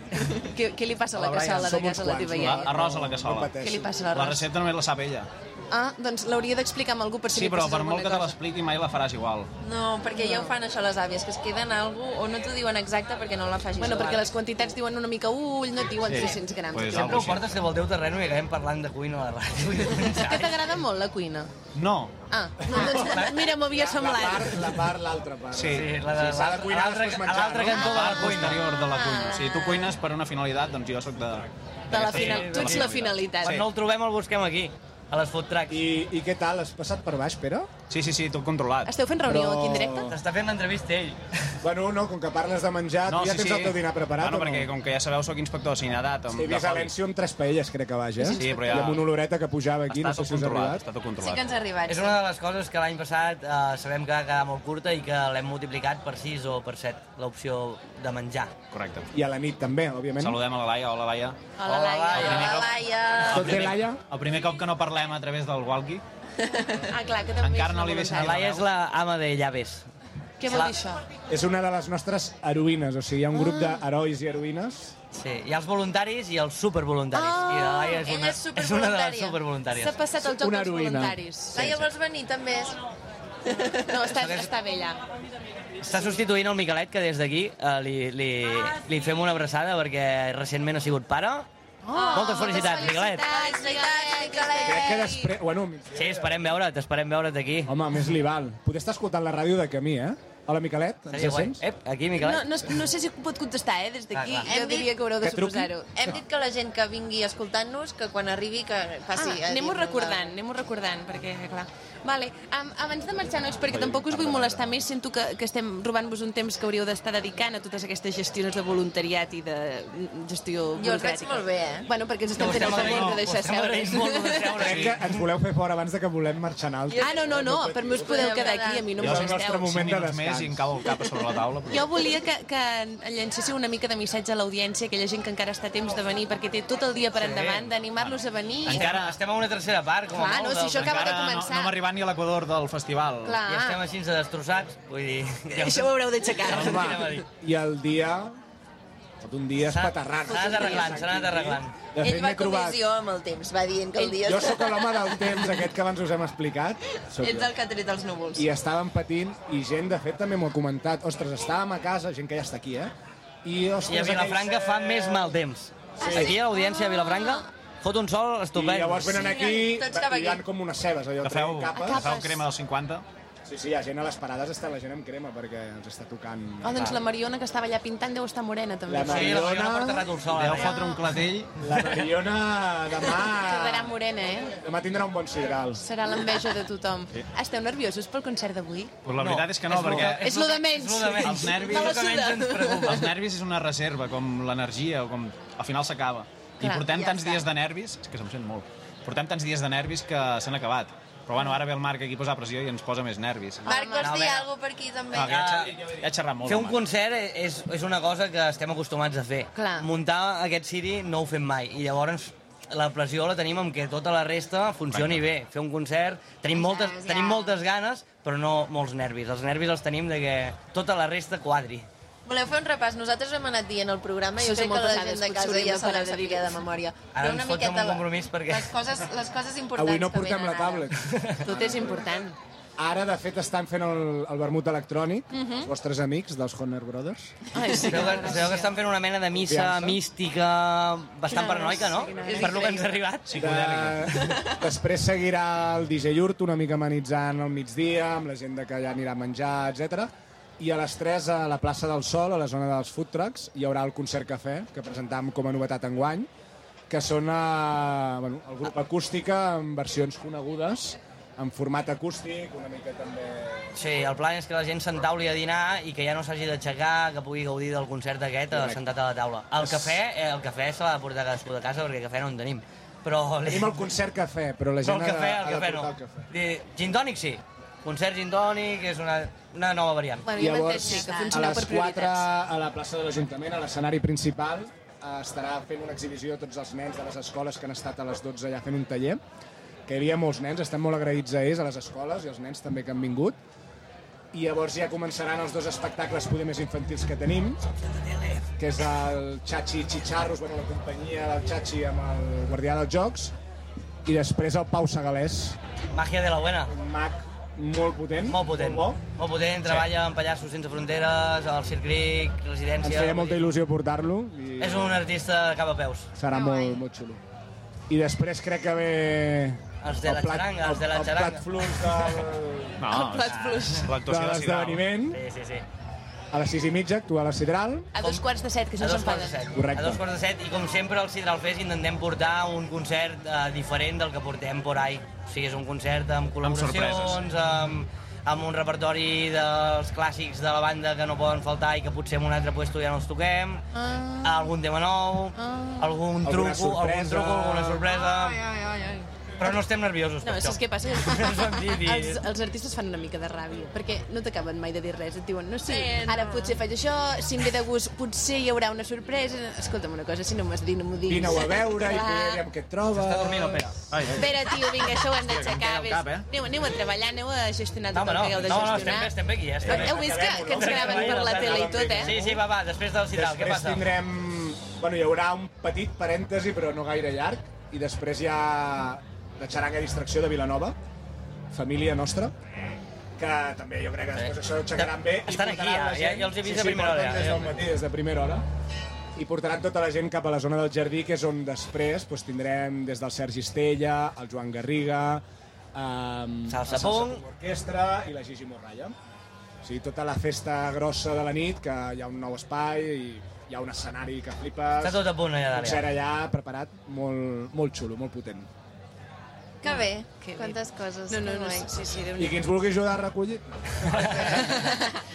Què, què li passa a la La cassola de casa a la teva no? iaia? Arròs a la cassola. Què li passa a La l'arròs? recepta només la sap ella. Ah, doncs l'hauria d'explicar amb algú per si Sí, però per molt que te l'expliqui mai la faràs igual. No, perquè ja ho fan això les àvies, que es queden algú o no t'ho diuen exacte perquè no la facis Bueno, igual. perquè les quantitats diuen una mica ull, no et diuen Sí. 300 grams. Pues Sempre ho portes cap al teu terreno i acabem parlant de cuina a la ràdio. Que t'agrada molt la cuina? No. Ah, no, doncs, mira, m'havia La semblat. part, la part, l'altra part. Sí. Sí, la de, Sí, s'ha de cuinar després a menjar, l'altre no? cantó de la cuina. posterior de la cuina. Si tu cuines per una finalitat, doncs jo sóc de... De la final... Tu ets la finalitat. Quan no el trobem el busquem aquí, a les food trucks. I, I què tal? Has passat per baix, Pere? Sí, sí, sí, tot controlat. Esteu fent reunió Però- aquí en directe? T'està fent l'entrevista ell. Bueno, no, com que parles de menjar, tu ja tens el teu dinar preparat bueno, o no? perquè com que ja sabeu, sóc inspector de sanitat. He vist a l'Encio amb tres paelles, crec que baix, eh? Sí, però ja- I amb una oloreta que pujava aquí, Està no sé si us ha arribat. està tot Sí controlat. que ens ha arribat. És sí. una de les coses que l'any passat eh, sabem que va quedar molt curta i que l'hem multiplicat per 6 o per 7, l'opció de menjar. Correcte. I a la nit també, òbviament. Saludem a la Laia. Hola, Laia. Hola, Laia. Hola, Laia. Tot bé, Laia? El primer cop que no parlem a través del walkie. Ah, clar, que també Encara és no li voluntat. La Laia és la ama de llaves. Què vol dir això? És una de les nostres heroïnes, o sigui, hi ha un grup d'herois i heroïnes. Sí, hi ha els voluntaris i els supervoluntaris. Ah, I la Laia és ella una, és és una de les supervoluntàries. S'ha passat el joc Una dels voluntaris. Laia, vols venir també? No, està, està bé allà. Està substituint el Miquelet, que des d'aquí eh, li, li, li fem una abraçada perquè recentment ha sigut pare. Oh, Moltes felicitats, Miquelet. Felicitats, Miquelet. Crec que després... Bueno, Sí, esperem veure't, esperem veure't aquí. home, més li val. Poder estar escoltant la ràdio de camí, eh? Hola, Miquelet, ens Seria sents? Ep, aquí, No, Miquelet. no, no sé si pot contestar, eh, des d'aquí. Ah, clar. Jo Hem dit diria que haureu de que truqui. suposar-ho. Hem dit que la gent que vingui escoltant-nos, que quan arribi, que passi Ah, a anem-ho recordant, anem-ho recordant, perquè, clar... Vale, um, abans de marxar, nois, perquè tampoc us vull molestar més, sento que, que estem robant-vos un temps que hauríeu d'estar dedicant a totes aquestes gestions de voluntariat i de gestió Jo els veig molt bé, eh? Bueno, perquè ens estem fent el favor de deixar seure. Crec que ens voleu fer fora abans de que volem marxar en alt. Ah, no, no, no, per mi us podeu quedar aquí, a mi no Jo em és el nostre molesteu. moment de descans. i em cau el cap a sobre la taula. Però... Jo volia que, que llancéssiu una mica de missatge a l'audiència, aquella gent que encara està a temps de venir, perquè té tot el dia per endavant, d'animar-los a venir. Encara estem a una tercera part, com a Clar, molt. no, si això acaba de Encara no, començar. no arribat ni a l'equador del festival. Clar. I estem així de destrossats, vull dir... Ja Això ho haureu d'aixecar. Home, I el dia... Tot un dia espaterrat. S'ha anat arreglant, s'ha anat arreglant. De fet, Ell va trobat... comissió amb el temps, va dient que el dia... Jo sóc l'home del temps, aquest que abans us hem explicat. Soc Ets jo. el que ha tret els núvols. I estàvem patint, i gent, de fet, també m'ho ha comentat. Ostres, estàvem a casa, gent que ja està aquí, eh? I, ostres, I a Vilafranca fa més mal temps. Aquí a l'audiència de Vilafranca fot un sol estupend. I llavors venen aquí Tots cap i hi ha aquí. com unes cebes, allò, Agafeu, traient capes. agafeu crema dels 50. Sí, sí, hi ha gent a les parades, està la gent amb crema, perquè ens està tocant... Oh, doncs la Mariona, que estava allà pintant, deu estar morena, també. La Sí, la Mariona Mariona... porta rato el sol. Deu ara, ja. fotre un clatell. La Mariona demà... Quedarà morena, eh? Demà tindrà un bon sidral. Serà l'enveja de tothom. Esteu nerviosos pel concert d'avui? Pues la veritat és que no, perquè És lo de menys. És lo de menys. els nervis, Me la suda. els nervis és una reserva, com l'energia, o com al final s'acaba. I Clar, portem ja tants està. dies de nervis, és que se'm sent molt, portem tants dies de nervis que s'han acabat. Però bueno, ara ve el Marc aquí a posar pressió i ens posa més nervis. Marc, vols dir alguna cosa per aquí, també? Ah, que ja, he, ja he xerrat molt. Fer amb un el Marc. concert és, és una cosa que estem acostumats a fer. Clar. Muntar aquest Siri no ho fem mai. I llavors la pressió la tenim amb que tota la resta funcioni bé. Fer un concert, tenim moltes, ja. tenim moltes ganes, però no molts nervis. Els nervis els tenim de que tota la resta quadri. Voleu fer un repàs? Nosaltres hem anat dient al programa i jo és crec que la gent de casa ja se de sabia de memòria. Ara Però ens una fots amb un compromís perquè... Les coses, les coses importants Avui no portem la tablet. Ara. Tot és important. Ara, de fet, estan fent el, el vermut electrònic, Mhm. els vostres amics dels Horner Brothers. Ai, sí, Sabeu que, sabeu que estan fent una mena de missa Confiança. mística bastant Quina paranoica, no? quina És per lo que ens ha arribat. De... Després seguirà el DJ Yurt una mica amenitzant al migdia, amb la gent que ja anirà a menjar, etc. I a les 3 a la plaça del Sol, a la zona dels food trucks, hi haurà el concert cafè, que presentam com a novetat enguany, que són uh, bueno, el grup acústica amb versions conegudes, en format acústic, una mica també... Sí, el plan és que la gent s'entauli a dinar i que ja no s'hagi d'aixecar, que pugui gaudir del concert aquest eh, Correcte. sentat a la taula. El cafè, eh, el cafè se l'ha de portar cadascú de casa perquè cafè no en tenim. Però... Tenim el concert cafè, però la gent Però el cafè, ha, el de, ha cafè de no. portar el cafè. Di- Gin tònic sí. Concert gin tònic és una, una nova variant. Bueno, jo Llavors, sí, que a les per 4 prioritats. a la plaça de l'Ajuntament, a l'escenari principal, eh, estarà fent una exhibició de tots els nens de les escoles que han estat a les 12 allà fent un taller, que hi havia molts nens, estem molt agraïts a ells, a les escoles, i els nens també que han vingut. I llavors ja començaran els dos espectacles poder més infantils que tenim, que és el Chachi Chicharros, bueno, la companyia del Chachi amb el Guardià dels Jocs, i després el Pau Segalés, Màgia de la buena. un mag molt potent, Molt potent. molt bo. Molt potent, treballa amb Pallassos Sense Fronteres, al Circric, Ens Residència... feia molta il·lusió portar-lo. I... És un artista de cap a peus. Serà molt, molt xulo. I després crec que ve... Els de la el plat- xaranga, els de la el, xaranga. El plat fluix del... No, El plat fluix. de l'actuació de Sidral. l'esdeveniment. Sí, sí, sí. A les sis i mitja actua a la Sidral. A dos quarts de set, que A no dos se'n quarts de poden. set. Correcte. A dos quarts de set, i com sempre al Sidral Fest intentem portar un concert eh, diferent del que portem por ahí. O sigui, és un concert amb col·laboracions, amb, amb un repertori dels clàssics de la banda que no poden faltar i que potser en un altre puesto ja no els toquem, Ah, algun tema nou, algun Alguna truco, algun truco, alguna sorpresa... ai, ai, ai, ai. Però no estem nerviosos No, per saps això. què passa? Els, els artistes fan una mica de ràbia, perquè no t'acaben mai de dir res. Et diuen, no, sí, Eh, no. ara potser faig això, si em ve de gust, potser hi haurà una sorpresa. Escolta'm una cosa, si no m'has dit, no m'ho diguis. Vine-ho a veure i Clar. veurem què et troba. Està dormint el Pere. Ai, ai. Espera, tio, vinga, això ho hem Hòstia, que em d'aixecar. queda el Vés. cap, eh? Aneu, aneu a treballar, aneu a gestionar No, tot home, el no, que heu de no, no, gestionar. estem bé, estem bé aquí, ja estem bé. Heu vist que, que ens graven per la tele i tot, eh? Sí, sí, va, va, després del Sidral, què Després passa? tindrem... Bueno, hi haurà un petit parèntesi, però no gaire llarg, i després hi la xaranga distracció de Vilanova, família nostra, que també jo crec que després això ho aixecaran bé. i Estan aquí, ja, ja, ja els he vist sí, a sí, primera hora. Des del matí, des de primera hora. I portaran tota la gent cap a la zona del jardí, que és on després doncs, tindrem des del Sergi Estella, el Joan Garriga, um, Salsa Punk. Orquestra i la Gigi Morralla. O sigui, tota la festa grossa de la nit, que hi ha un nou espai i hi ha un escenari que flipes. Està tot a punt allà dalt, Concert allà preparat, molt, molt xulo, molt potent. Que bé, Que bé. quantes coses. No, no, no, guai. sí, sí, I qui ens vulgui ajudar a recollir?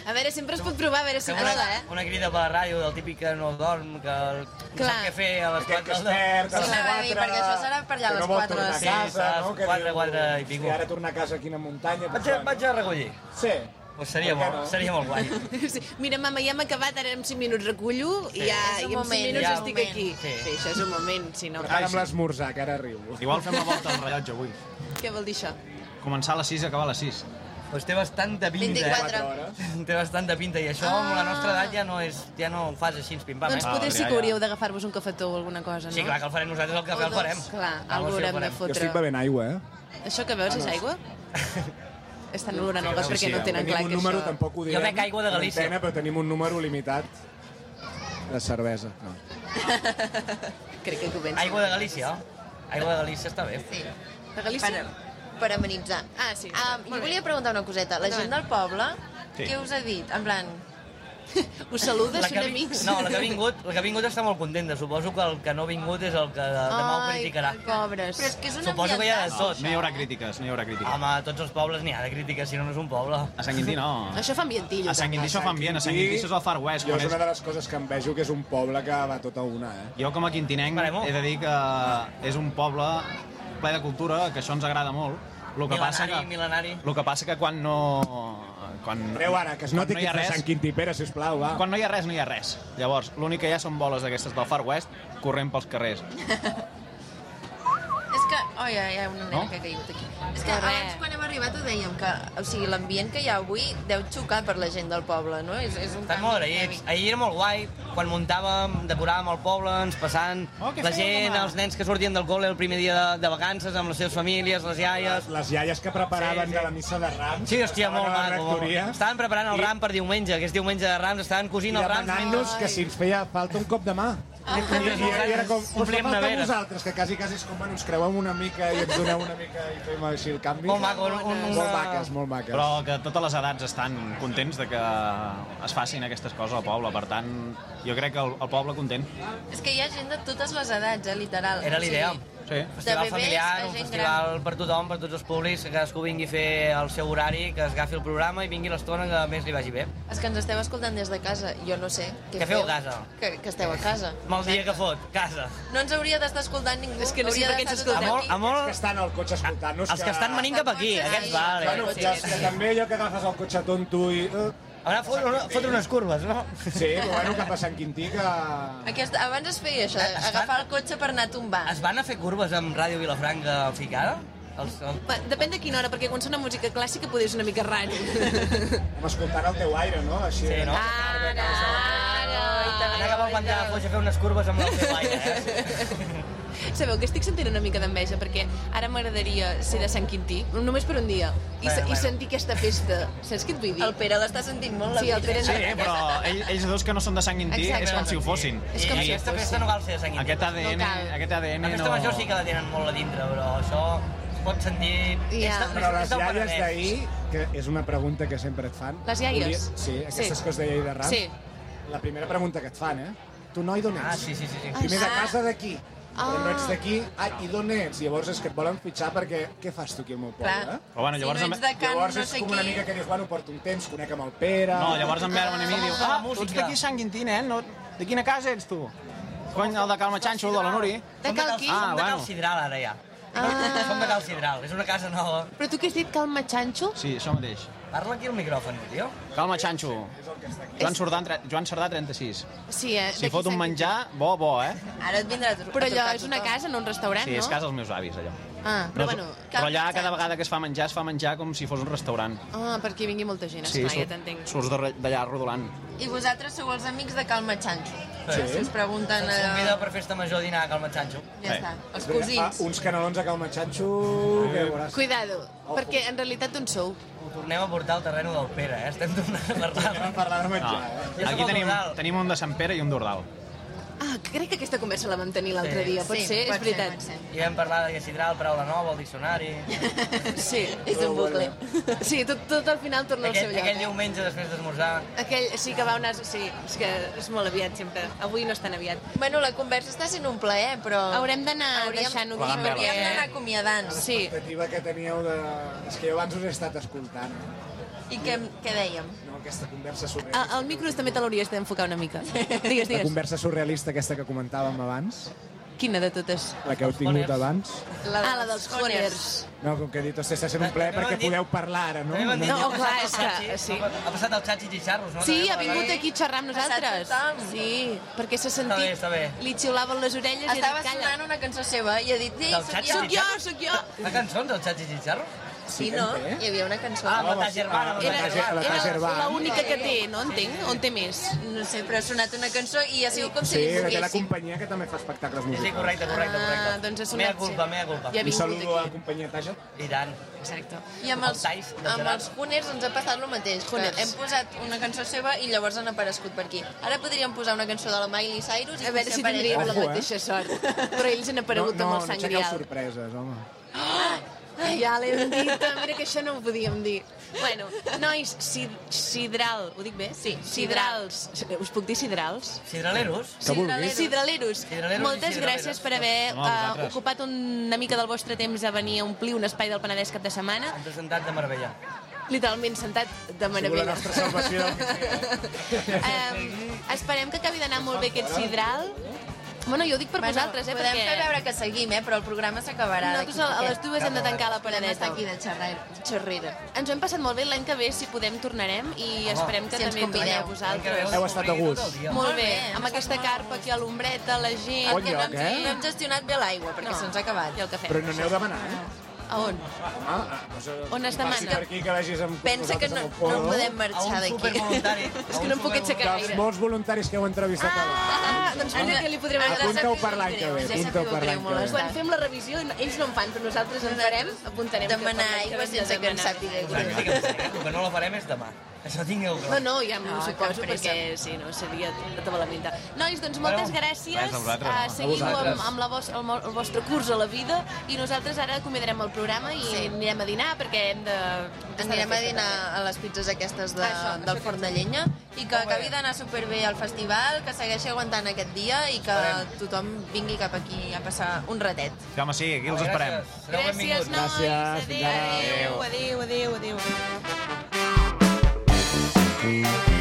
A veure, sempre es pot provar, a veure si una, eh? una crida per la ràdio del típic que no dorm, que no Clar. sap què fer a les Aquest que 4 es perd a Sí, les anava a dir, 4, perquè això serà per allà a que les no vol quatre, tornar a sí, casa, saps? no? Que Quatre, diu, quatre i pico. "Hosti, ara tornar a casa aquí a muntanya... Vaig a, vaig a recollir. Sí. Pues seria, molt, no? seria molt guai. Sí. Mira, mama, ja hem acabat, ara en 5 minuts recullo i ja i en 5 moment, minuts ja. estic moment. aquí. Sí. sí, això és un moment, si no... Prepara amb l'esmorzar, que ara riu. Igual fem la volta al rellotge avui. Què vol dir això? Començar a les 6 i acabar a les 6. Pues té bastanta pinta, 24. eh? Té bastanta pinta, i això amb la nostra edat ja no, és, ja no ho fas així, pim-pam, Doncs eh? potser sí ja, que hauríeu d'agafar-vos un cafetó o alguna cosa, no? Sí, clar, que el farem nosaltres, el cafè O el farem. Clar, Ah, algú sí, el haurem de farem. Jo fotre. estic bevent aigua, eh? Això que veus és aigua? Estan olorant el got perquè no tenen clar tenim que un número, això... tampoc ho Jo direm. bec aigua de Galícia. en antena, però tenim un número limitat de cervesa. No. Crec que comença. Aigua de Galícia, Aigua de Galícia està bé. Sí. De Galícia? Per, per amenitzar. Ah, sí. Um, jo volia preguntar una coseta. La gent del poble, Sí. què us ha dit? En plan, Us saluda, La són que, vi- amics. no, la que ha vingut, la que ha vingut està molt contenta. Suposo que el que no ha vingut és el que demà ho ai, criticarà. pobres. Però és que és un Suposo que hi ha de tot. No hi haurà crítiques, no hi haurà crítiques. Home, a tots els pobles n'hi ha de crítiques, si no, no és un poble. A Sant Quintí no. Això fa ambientillo. A Sant Quintí això fan bien, a Sant Quintí això és el Far West. Jo és una de les coses que em vejo, que és un poble que va tot a una, eh? Jo com a quintinenc he de dir que és un poble ple de cultura, que això ens agrada molt, El que passa que, Mil·lenari. el que passa que quan no... Quan, Treu ara, que es noti no que res, Sant Quintí Pere, sisplau, va. quan no hi ha res, no hi ha res. Llavors, l'únic que hi ha són boles d'aquestes del Far West corrent pels carrers. Que... Oh, ja, hi ha una nena No? que ha caigut aquí. És que abans, quan hem arribat, ho dèiem, que o sigui, l'ambient que hi ha avui deu xocar per la gent del poble, no? És, és un Estan molt agraïts. Ahir era molt guai, quan muntàvem, decoràvem el poble, ens passant Oh, la gent, demà? els nens que sortien del col·le el primer dia de, de vacances amb les seves famílies, les iaies... Les iaies que preparaven Sí, sí. de la missa de Rams. Sí, hòstia, molt maco. molt. Estaven preparant el I- ram per diumenge, que és diumenge de Rams, estaven cosint I els rams. demanant-nos que si ens feia falta un cop de mà. I, i, i era com, us fa falta vosaltres, que quasi, quasi és com, bueno, ens creuem una mica i ens doneu una mica i fem així el canvi. Molt maco, un- un- Molt maques, molt maques. Però que totes les edats estan contents de que es facin aquestes coses al poble. Per tant, jo crec que el, el poble content. És que hi ha gent de totes les edats, eh, literal. Era O sigui, l'idea. Sí. Festival bebès familiar, un festival per tothom, per tots els públics, que cadascú vingui a fer el seu horari, que es agafi el programa i vingui l'estona que més li vagi bé. És que ens esteu escoltant des de casa. Jo no sé. Què, Què feu a casa? Que, que esteu a casa. Mal dia que fot, casa. No ens hauria d'estar escoltant ningú. És que no sé per què ens escoltem. aquí. Els que estan al cotxe escoltant-nos. Els que estan venint cap aquí, aquests vale. Bueno, i els que també allò que agafes el cotxe tonto i... Uh, Ara fot, una, fotre unes curves, no? Sí, però bueno, cap a Sant Quintí que... Aquest, abans es feia això, agafar el cotxe per anar a tombar. Es van a fer curves amb Ràdio Vilafranca Ficada? Els, el... Va, Depèn de quina hora, perquè quan sona música clàssica poder ser una mica raro. Hem escoltant el teu aire, no? Així, Sí, no? Ara, ara, Anar cap al pantà de Foix a fer unes curves amb el teu aire, eh? Sabeu que estic sentint una mica d'enveja perquè ara m'agradaria ser de Sant Quintí, només per un dia, i, Bueno, bueno, i bueno. sentir aquesta festa. Saps què et vull dir? El Pere l'està sentint molt. Sí, el Pere Sí, però ell, ells dos que no són de Sant Quintí Exacte. és com si ho fossin. És com I si aquesta festa no cal ser de Sant Quintí. Aquest ADN, No cal. aquest ADN La festa no... major sí que la tenen molt a dintre, però això es pot sentir... Ja. És de- Però les iaies d'ahir, que és una pregunta que sempre et fan... Les iaies? volia- Sí, aquestes Sí. us deia ahir de Rams. Sí. La primera pregunta que et fan, eh? Tu noi d'on ets? Ah, sí, sí, sí. sí. Primer de Ah. casa d'aquí. Però no Ah. ets d'aquí. Ah, i d'on ets? Llavors és que et volen fitxar perquè què fas tu aquí al meu poble? Clar. Eh? Però bueno, llavors... si no ets de Can Llavors no és sé com qui... una mica que dius, bueno, porto un temps, conec amb el Pere... No, llavors em veuen a mi i diu, ah, tu ets música." d'aquí Sant Quintí, nen? No, de quina casa ets tu? Cony, el de Calma Xanxo, de la Nuri. De Cal qui? Ah, Som de Cal bueno. Sidral, ara ja. Ah. Som de Cal Sidral, és una casa nova. Però tu què has dit, Calma Xanxo? Sí, això mateix. Parla aquí al micròfon, tio. Calma Xanxo. Joan Sardà, tre- Joan Sardà 36. Sí, eh? Si fot un menjar, bo, bo, eh? Ara et vindrà a Però allò és una casa, no un restaurant, Sí, no? és casa dels meus avis, allò. Ah, però No, bueno... Però allà cada vegada que es fa menjar, es fa menjar com si fos un restaurant. Ah, perquè vingui molta gent, Sí, esclar, ja surt- t'entenc. surts d'allà rodolant. I vosaltres sou els amics de Calma Xanxo. Sí. Si us pregunten... Se'ns Eh... convida per festa major a dinar a Calma Xanxo. Ja està, els cosins. ah, uns canelons a Calma Xanxo... Veuràs. Cuidado, perquè en realitat on sou? Ho tornem a portar al terreno del Pere, eh? Estem tornant a parlar. De No. menjar, eh? Soc Aquí tenim, tenim un de Sant Pere i un d'Ordal. Ah, crec que aquesta conversa la vam tenir l'altre Sí. dia, pot Sí, ser? pot és veritat. ser, pot ser. I vam parlar de Sidral, paraula nova, el diccionari... Sí. És un bucle. Sí, tot, tot al final torna al seu Aquell, lloc. aquell diumenge després d'esmorzar... Aquell, sí que va anar... Sí, és que és molt aviat sempre. Avui no és tan aviat. Bueno, la conversa està sent un plaer, però... Haurem d'anar Hauríem- deixant-ho aquí veles. Hauríem d'anar acomiadant. Sí. L'expectativa que teníeu de... És que jo abans us he estat escoltant. I què, què dèiem? No, aquesta conversa El, surrealista. el micro també te l'hauries d'enfocar una mica. Digues, La digues. conversa surrealista aquesta que comentàvem abans, Quina de totes? la que heu tingut abans. La Ah, la dels Honers. No, com que he dit, hòstia, està sent un ple També perquè dit- podeu parlar ara, no? No, ha clar, és el que- sí. Ha passat el Xachi Xixarros, no? Sí, ha la vingut aquí a xerrar amb nosaltres. Sí, perquè s'ha sentit... Està bé, està bé. Li xiulaven les orelles i Estava ha dit, calla. sonant una cançó seva i ha dit, sí, Del sóc jo. Soc jo, soc jo. Fa cançons, el Xachi Xixarros? Sí, no? Hi havia una cançó. Ah, amb la ta germana, amb la Era, l'única que té, no entenc? On té més? No sé, però ha sonat una cançó i ha sigut com si Sí, li que té la companyia que també fa espectacles Sí, musicals. sí, correcte, correcte, correcte. Ah, doncs ha sonat, Mea sí. culpa, mea culpa. Ja Un saludo a aquí. la companyia Taja. I tant. Exacte. I amb els, amb els Hunners ens ha passat el mateix. Hem posat una cançó seva i llavors han aparegut per aquí. Ara podríem posar una cançó de la Miley Cyrus i A veure si tindríem la eh? mateixa sort. Però ells han aparegut no, amb no, el no sang aixequeu sorpreses, home. Ai, ja l'hem dit, mira que això no ho podíem dir. Bueno, nois, sid sidral, ho dic bé? Sí. Sidrals. Us puc dir sidrals? Sidraleros? Sidraleros. Sidraleros Moltes gràcies per haver uh, ocupat una mica del vostre temps a venir a omplir un espai del Penedès cap de setmana. Ens ha sentat de meravella. Literalment sentat de Ha sigut la meravella. nostra salvació um, esperem que acabi d'anar molt bé aquest sidral Bueno, jo ho dic per Bueno, vosaltres, eh, podem perquè... fer veure que seguim, eh, però el programa s'acabarà. Nosaltres d'aquí a, a les dues hem de tancar la Podem paradeta. estar aquí de xerrera. xerrera. Ens ho hem passat molt bé, l'any que ve, si podem, tornarem i esperem que si també convideu. vosaltres. Heu estat a gust. Molt bé, amb aquesta carpa aquí a l'ombreta, la gent... Bon lloc, eh? No hem gestionat bé l'aigua, perquè No. se'ns ha acabat. I el cafè. Però no aneu demanant. A on? Ah, ah, doncs, eh, On es demana? per aquí que vagis amb Pensa que no, amb no podem marxar d'aquí. És que no em puc aixecar Dels gaire. molts voluntaris que heu entrevistat Ah, doncs mira que li podrem Apunteu per l'any que ve, sabeu per l'any que molt. ve. Quan fem la revisió, ells no en fan, però nosaltres en farem, apuntarem. Demanar aigua sense que en sàpiga El que no la farem és demà. Això tingueu clar. No, no, ja m'ho No, suposo, cap pressa. perquè si no seria tota la pinta. Nois, doncs moltes Bueno, gràcies. res a vosaltres, Uh, no? seguiu A amb, vosaltres. amb la vos, el, el vostre curs a la vida i nosaltres ara acomiadarem el programa i Sí. anirem a dinar perquè hem de... Anirem a dinar a les pizzas aquestes de, Això, del això forn de llenya i que acabi d'anar superbé al festival, que segueixi aguantant aquest dia i que tothom vingui cap aquí a passar un ratet. Sí, home, sí, aquí els esperem. Gràcies, nois. Gràcies, Adéu, ara. adéu, adéu, adéu, adéu.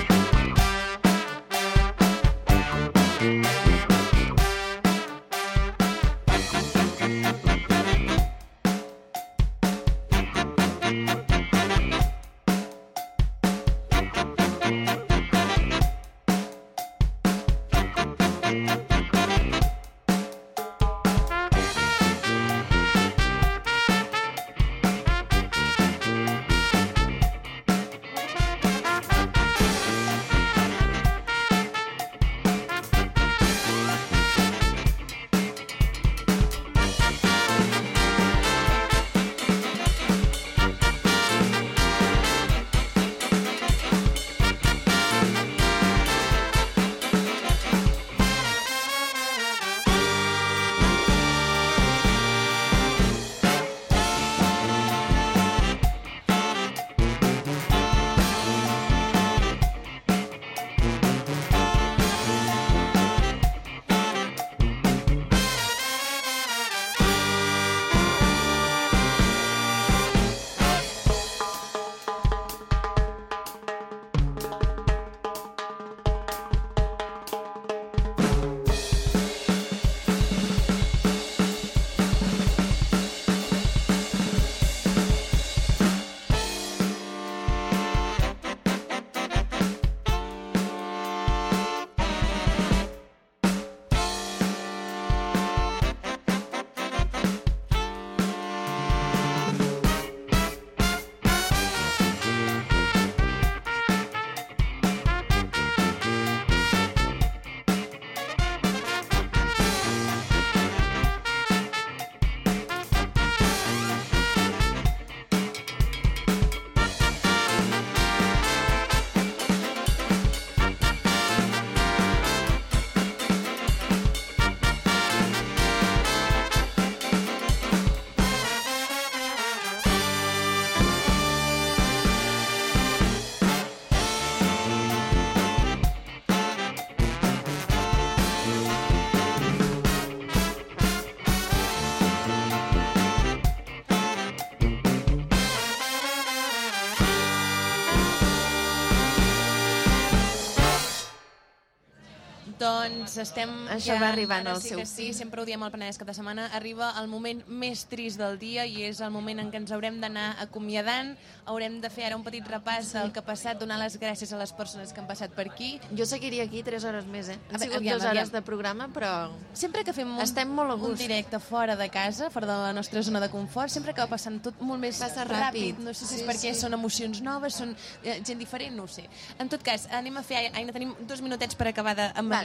Doncs estem Això ja... va arribant al sí seu sí, sempre ho diem al Penedès cada setmana, arriba el moment més trist del dia i és el moment en què ens haurem d'anar acomiadant, haurem de fer ara un petit repàs sí. del que ha passat, donar les gràcies a les persones que han passat per aquí. Jo seguiria aquí 3 hores més, eh? Han sigut aviam, dues hores aviam. de programa, però... Sempre que fem un, Estem molt a un gust. directe fora de casa, fora de la nostra zona de confort, sempre acaba passant tot molt més Passa ràpid. ràpid. No sé si Sí, és perquè sí. són emocions noves, són eh, gent diferent, no sé. En tot cas, anem a fer... Aina, tenim dos minutets per acabar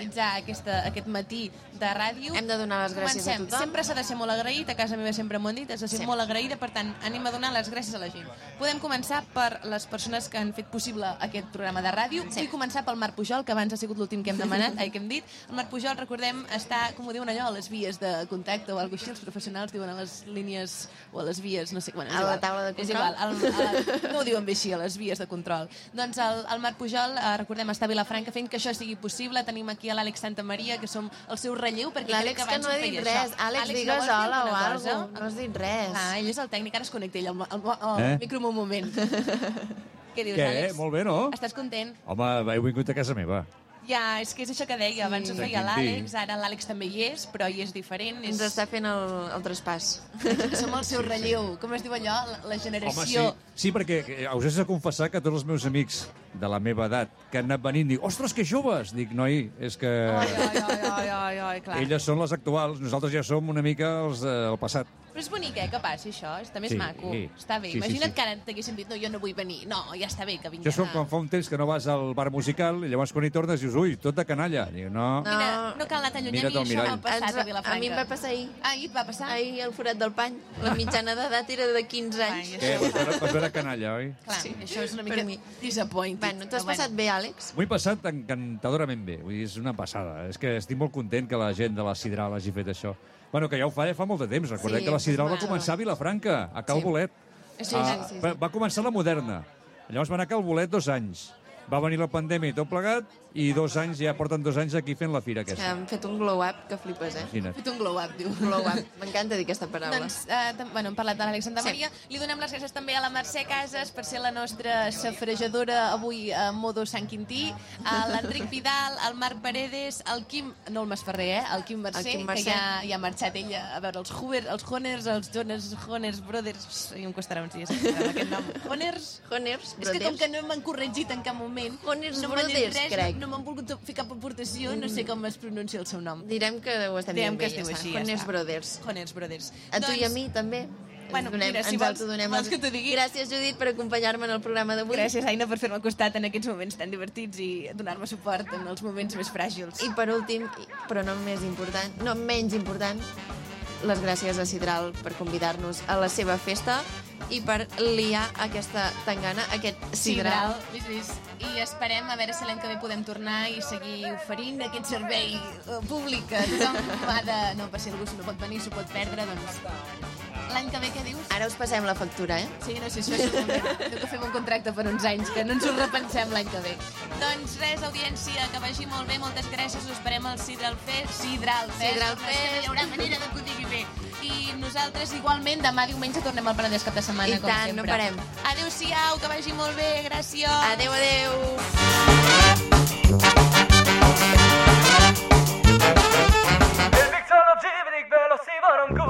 d'amenitzar aquesta, aquest matí de ràdio. Hem de donar les gràcies a Comencem. tothom. Sempre s'ha de ser molt agraït, a casa meva sempre m'ho han dit, has de ser Sempre. molt agraïda, per tant, anem a donar les gràcies a la gent. Podem començar per les persones que han fet possible aquest programa de ràdio. Sí. Vull començar pel Marc Pujol, que abans ha sigut l'últim que hem demanat, ai, que hem dit. El Marc Pujol, recordem, està, com ho diuen allò, a les vies de contacte o alguna cosa així, els professionals diuen a les línies o a les vies, no sé, bueno, és A la taula de És control. igual, el, el, no ho diuen bé així, a les vies de control. Doncs el, el Marc Pujol, eh, recordem, està a Vilafranca fent que això sigui possible. Tenim aquí a l'Àlex Santamaria, que som el seu relleu, perquè crec L'Àlex que que abans no ha ho dit feia res. això. Àlex, no digues dir hola o alguna cosa? No has dit res. Ah, ell és el tècnic, ara es connecta ell al, al, al Eh? micro un moment. Què dius, Què? Àlex? Molt bé, no? Estàs content? Home, heu vingut a casa meva. Ja, és que és això que deia, abans ho Sí. feia De l'Àlex, ara l'Àlex també hi és, però hi és diferent. És... Ens està fent el, el traspàs. Som el seu relleu, com es diu allò? La, la Home, sí, generació... sí, perquè eh, us he de confessar que tots els meus amics de la meva edat que han anat venint, dic, ostres, que joves! Dic, noi, és que Ai, ai, ai, ai, ai, ai, clar. elles són les actuals, nosaltres ja som una mica els del passat. Però és bonic, eh, que passi això. Està més Sí, maco. sí. Està bé. Sí, sí, Imagina't sí. que ara t'haguessin dit, no, jo no vull venir. No, ja està bé que vingui. Això és com quan fa un temps que no vas al bar musical i llavors quan hi tornes dius, ui, tot de canalla. Dic, no, Mira, no cal anar tan lluny. Mira't a al mi això mirall. m'ha passat Ens- a Vilafranca. a mi em va passar ahir. Ahir et va passar? Ahir al forat del pany. La mitjana d'edat era de 15 anys. Què? Vas veure, vas veure canalla, oi? Clar, sí, això és una Per mica mi. disappointing. Bueno, t'has però passat bé, Àlex? M'ho he passat encantadorament bé, vull dir, és una passada. És que estic molt content que la gent de la Sidral hagi fet això. Bueno, que ja ho fa ja fa molt de temps. Recordem Sí, que la Sidral va començar a Vilafranca, a Cal Sí. Bolet. Sí, Ah, sí, sí, sí. va- Va començar la moderna. Llavors va anar a Cal Bolet dos anys. Va venir la pandèmia i tot plegat, i dos anys, ja porten dos anys aquí fent la fira Que aquesta. hem fet un glow-up que flipes, eh? Imagina't. Fet un glow-up, diu. Glow-up. M'encanta dir aquesta paraula. Doncs, eh, bueno, hem parlat de l'Àlex Santa Sí. Maria. Li donem les gràcies també a la Mercè Casas per ser la nostra safrejadora avui a modo Sant Quintí, a l'Enric Vidal, al Marc Paredes, al Quim, no el Masferrer, eh? el Quim Mercè, El Quim que Mercè. ja, ja ha marxat ella a veure els Hoover, els Honers, els Jonas Honers Brothers, i em costarà uns dies aquest nom. Honers? Honers És que com Brothers. que no m'han corregit en cap moment, Honers no Brothers, res, crec. No, m'han volgut fer cap aportació, no sé com es pronuncia el seu nom. Direm que ho estem Direm dient que bé, ja així, ja està. Brothers. Honers Brothers. A tu i a Doncs- mi també. Bueno, donem, mira, si ens vols- autodonem vols que t'ho digui? Gràcies, Judit, per acompanyar-me en el programa d'avui. Gràcies, Aina, per fer-me costat en aquests moments tan divertits i donar-me suport en els moments més fràgils. I per últim, però no més important, no menys important, les gràcies a Sidral per convidar-nos a la seva festa i per liar aquesta tangana, aquest Sidral. Sidral. I esperem a veure si l'any que ve podem tornar i seguir oferint aquest servei eh, públic que tothom ha de... No, per si algú no pot venir, s'ho pot perdre, doncs... L'any que ve què dius? Ara us passem la factura, eh? Sí, no sé, això és que fem un contracte per uns anys, que no ens ho repensem l'any que ve. Doncs res, audiència, que vagi molt bé, moltes gràcies, us esperem al Sidral Fest. Sidral Fest. Sidral Fest. No hi haurà manera de que ho digui bé i nosaltres igualment demà diumenge tornem al Penedès cap de setmana, I com tant, sempre. no parem. Adéu-siau, que vagi molt bé, gràcies. Adéu, adéu. Big John